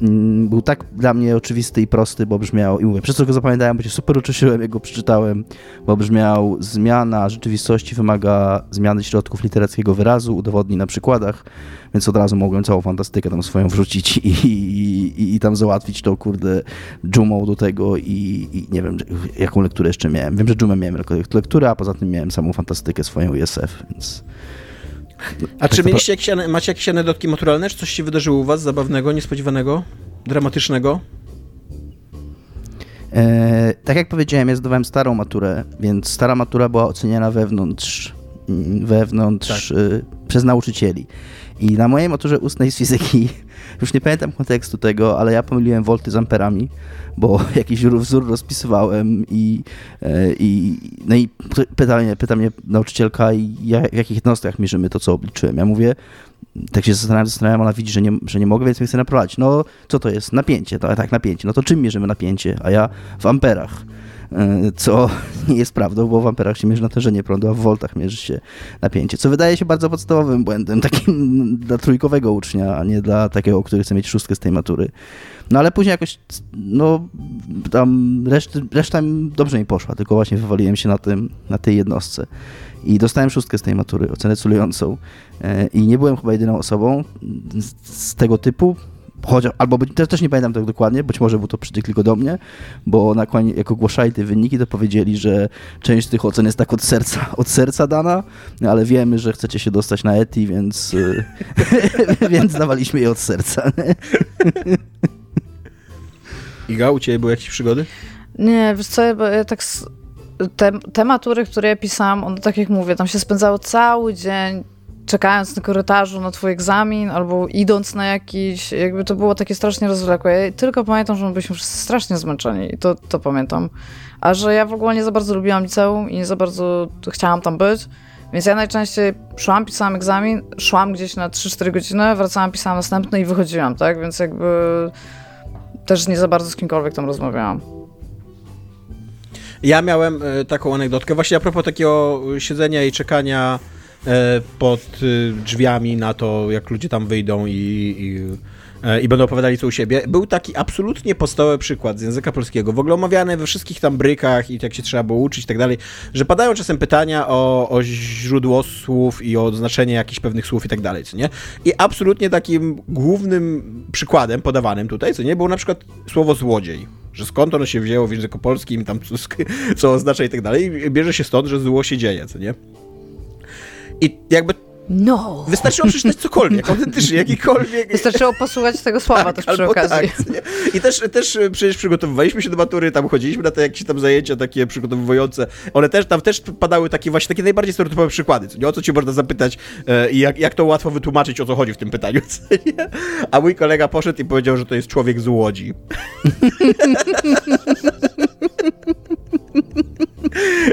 D: mm, był tak dla mnie oczywisty i prosty, bo brzmiał, i mówię, przez co go zapamiętałem, bo się super uczyłem, jak go przeczytałem, bo brzmiał, zmiana rzeczywistości wymaga zmiany środków literackiego wyrazu, udowodni na przykładach, więc od razu mogłem całą fantastykę tam swoją wrzucić i, i, i tam załatwić to, kurde, Jumą do tego i, i, nie wiem, jaką lekturę jeszcze miałem. Wiem, że Jumę miałem lekturę, a poza tym miałem samą fantastykę swoją ISF, więc...
B: A czy mieliście jakieś, macie jakieś anegdotki maturalne? Czy coś się wydarzyło u was zabawnego, niespodziewanego, dramatycznego?
D: E, tak jak powiedziałem, ja zdawałem starą maturę, więc stara matura była oceniana wewnątrz, wewnątrz tak. y, przez nauczycieli. I na mojej maturze ustnej z fizyki, *laughs* już nie pamiętam kontekstu tego, ale ja pomyliłem volty z amperami, bo *laughs* jakiś wzór rozpisywałem i, e, i, no i pyta mnie, pyta mnie nauczycielka, jak, w jakich jednostkach mierzymy to, co obliczyłem. Ja mówię, tak się zastanawiam, zastanawiam ona widzi, że nie, że nie mogę, więc mnie chce naprowadzić. No, co to jest? Napięcie, to, tak, napięcie. No to czym mierzymy napięcie? A ja w amperach. E, co *laughs* nie jest prawdą, bo w amperach się mierzy natężenie prądu, a w voltach mierzy się napięcie, co wydaje się bardzo podstawowym błędem, takim *laughs* dla trójkowego ucznia, a nie dla takiego, który chce mieć szóstkę z tej matury. No ale później jakoś, no tam reszta, reszta dobrze mi poszła, tylko właśnie wywaliłem się na, tym, na tej jednostce. I dostałem szóstkę z tej matury, ocenę culującą. E, I nie byłem chyba jedyną osobą z tego typu, chociaż, albo być, też nie pamiętam tak dokładnie, być może był to przytyk tylko do mnie, bo na koniec, jak ogłaszali te wyniki, to powiedzieli, że część tych ocen jest tak od serca, od serca dana, ale wiemy, że chcecie się dostać na ETI, więc, y, *laughs* więc dawaliśmy je od serca. *laughs*
B: Iga, u Ciebie były jakieś przygody?
C: Nie, wiesz co, bo ja tak... Te, te matury, które ja pisałam, one tak jak mówię, tam się spędzało cały dzień, czekając na korytarzu na twój egzamin, albo idąc na jakiś, jakby to było takie strasznie rozwlekłe. Ja tylko pamiętam, że byliśmy wszyscy strasznie zmęczeni i to, to pamiętam. A że ja w ogóle nie za bardzo lubiłam liceum i nie za bardzo chciałam tam być, więc ja najczęściej szłam, pisałam egzamin, szłam gdzieś na 3-4 godziny, wracałam, pisałam następny i wychodziłam, tak? Więc jakby też nie za bardzo z kimkolwiek tam rozmawiałam.
B: Ja miałem e, taką anegdotkę, właśnie a propos takiego siedzenia i czekania pod y, drzwiami na to, jak ludzie tam wyjdą i, i, e, i, będą opowiadali co u siebie. Był taki absolutnie podstawowy przykład z języka polskiego, w ogóle omawiany we wszystkich tam brykach i jak się trzeba było uczyć i tak dalej, że padają czasem pytania o, o źródło słów i o znaczenie jakichś pewnych słów i tak dalej, co nie? I absolutnie takim głównym przykładem podawanym tutaj, co nie, było na przykład słowo złodziej że skąd ono się wzięło w języku polskim, tam co, *laughs* co oznacza i tak dalej. Bierze się stąd, że zło się dzieje, co nie? I jakby
C: no.
B: Wystarczyło przeczytać cokolwiek, autentycznie, jakikolwiek.
C: Wystarczyło posłuchać tego słowa tak, też przy okazji. Tak,
B: I też, też przecież przygotowywaliśmy się do matury, tam chodziliśmy na te jakieś tam zajęcia takie przygotowujące. One też, tam też padały takie właśnie takie najbardziej stereotypowe przykłady, co nie? O co ci można zapytać e, i jak, jak to łatwo wytłumaczyć, o co chodzi w tym pytaniu, *laughs* A mój kolega poszedł i powiedział, że to jest człowiek z Łodzi. *laughs*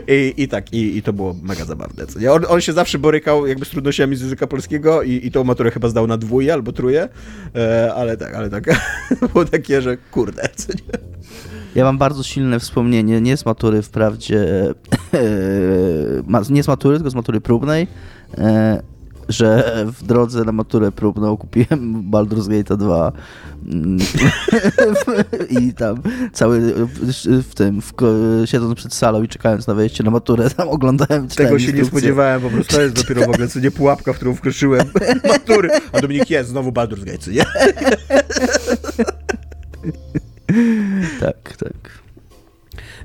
B: I, I tak, i, i to było mega zabawne. Co? On, on się zawsze borykał jakby z trudnościami z języka polskiego i, i tą maturę chyba zdał na dwóje albo truje, e, ale tak, ale tak, *laughs* było takie, że kurde, co nie?
D: Ja mam bardzo silne wspomnienie, nie z matury wprawdzie, nie z matury, tylko z matury próbnej, e, że w drodze na maturę próbną kupiłem Baldur's Gate 2 mm. *laughs* i tam cały w tym, w, siedząc przed salą i czekając na wejście na maturę, tam oglądałem
B: Tego się nie spodziewałem, po prostu to jest dopiero w ogóle co nie pułapka, w którą wkroczyłem *laughs* matury, a Dominik jest, znowu Baldur's Gate, nie? *laughs*
D: tak, tak.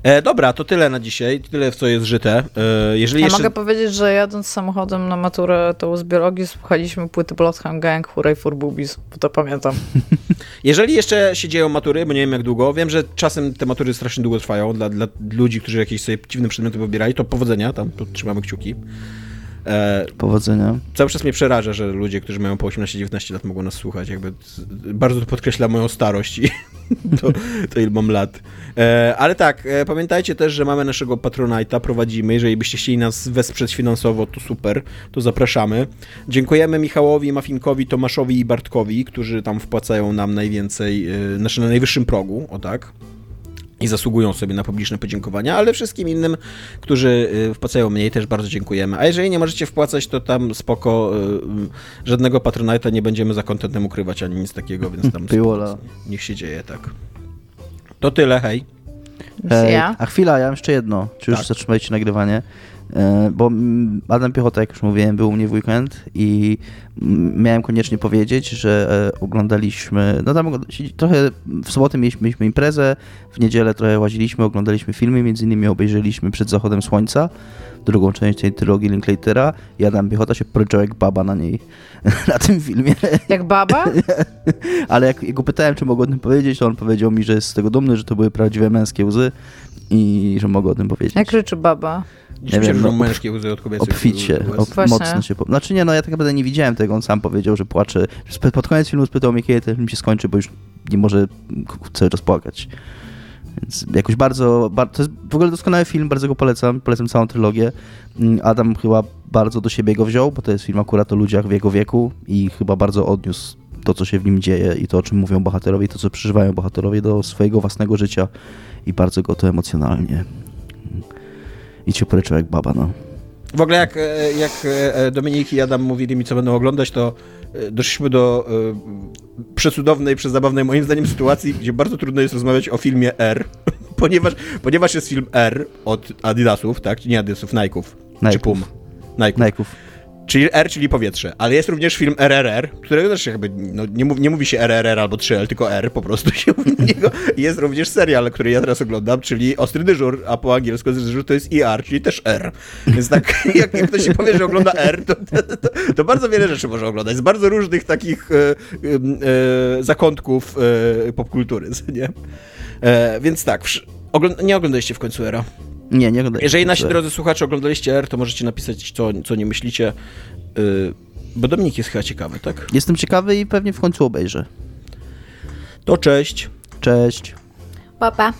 B: E, dobra, to tyle na dzisiaj, tyle w co jest żyte. E, jeżeli
C: Ja
B: jeszcze...
C: mogę powiedzieć, że jadąc samochodem na maturę to z biologii słuchaliśmy płyty Bloodhound Gang, Hooray for Boobies, bo to pamiętam. *laughs*
B: Jeżeli jeszcze się dzieją matury, bo nie wiem jak długo, wiem, że czasem te matury strasznie długo trwają dla, dla ludzi, którzy jakieś sobie dziwne przedmioty pobierali, to powodzenia, tam tu trzymamy kciuki. E,
D: Powodzenia.
B: cały czas mnie przeraża, że ludzie, którzy mają po 18-19 lat mogą nas słuchać, jakby bardzo to podkreśla moją starość i *laughs* to, to ile mam lat. E, ale tak, e, pamiętajcie też, że mamy naszego Patronite'a, prowadzimy, jeżeli byście chcieli nas wesprzeć finansowo, to super, to zapraszamy. Dziękujemy Michałowi, Mafinkowi, Tomaszowi i Bartkowi, którzy tam wpłacają nam najwięcej, e, znaczy na najwyższym progu, o tak i zasługują sobie na publiczne podziękowania, ale wszystkim innym, którzy y, wpłacają mniej, też bardzo dziękujemy. A jeżeli nie możecie wpłacać, to tam spoko, y, y, żadnego Patronite'a nie będziemy za kontentem ukrywać, ani nic takiego, więc tam spoko, niech się dzieje, tak. To tyle, hej.
D: A chwila, ja mam jeszcze jedno. Czy już
B: Tak.
D: zatrzymaliście nagrywanie? E, Bo Adam Piechota, jak już mówiłem, był u mnie w weekend i miałem koniecznie powiedzieć, że e, oglądaliśmy, no tam trochę w sobotę mieliśmy, mieliśmy imprezę, w niedzielę trochę łaziliśmy, oglądaliśmy filmy, między innymi obejrzeliśmy Przed zachodem słońca, drugą część tej trylogii Linklatera i Adam Piechota się poryczał jak baba na niej, *laughs* na tym filmie.
C: Jak baba? *laughs*
D: Ale jak jak go pytałem, czy mogę o tym powiedzieć, to on powiedział mi, że jest z tego dumny, że to były prawdziwe męskie łzy i że mogę o tym powiedzieć.
C: Jak ryczy baba?
B: Nie
D: wiem, no,
B: męskie łzy od kobiecych.
D: Obficie, ob, mocno się... Po... Znaczy nie, no ja tak naprawdę nie widziałem tego, on sam powiedział, że płacze. Pod koniec filmu spytał mnie, kiedy ten film się skończy, bo już nie może cały czas płakać. Więc jakoś bardzo, bardzo... To jest w ogóle doskonały film, bardzo go polecam, polecam całą trylogię. Mm, Adam chyba bardzo do siebie go wziął, bo to jest film akurat o ludziach w jego wieku i chyba bardzo odniósł to, co się w nim dzieje i to, o czym mówią bohaterowie i to, co przeżywają bohaterowie do swojego własnego życia i bardzo go to emocjonalnie. I cię poryczał jak baba, no.
B: W ogóle jak, e, jak e, Dominik i Adam mówili mi, co będą oglądać, to e, doszliśmy do e, przecudownej, przezabawnej moim zdaniem sytuacji, gdzie bardzo trudno jest rozmawiać o filmie R, *laughs* ponieważ, ponieważ jest film R od Adidasów, tak? Nie Adidasów, Nike'ów. Czy
D: Nike'ów.
B: Pum. Nike'ów.
D: Najków.
B: Czyli R, czyli powietrze. Ale jest również film RRR, którego też jakby no, nie, mów, nie mówi się RRR albo 3L, tylko R po prostu się mówi niego. Jest również serial, który ja teraz oglądam, czyli Ostry Dyżur, a po angielsku Dyżur to jest ER, czyli też R. Więc tak, *laughs* jak, jak ktoś się powie, że ogląda R, to, to, to, to bardzo wiele rzeczy może oglądać. Z bardzo różnych takich e, e, zakątków e, popkultury, nie? E, więc tak, nie oglądaliście w końcu Era.
D: Nie, nie oglądaj.
B: Jeżeli nasi drodzy słuchacze oglądaliście R, to możecie napisać, co, co nie myślicie. Yy, bo Dominik jest chyba ciekawy, tak?
D: Jestem ciekawy i pewnie w końcu obejrzę.
B: To cześć.
D: Cześć.
C: Papa.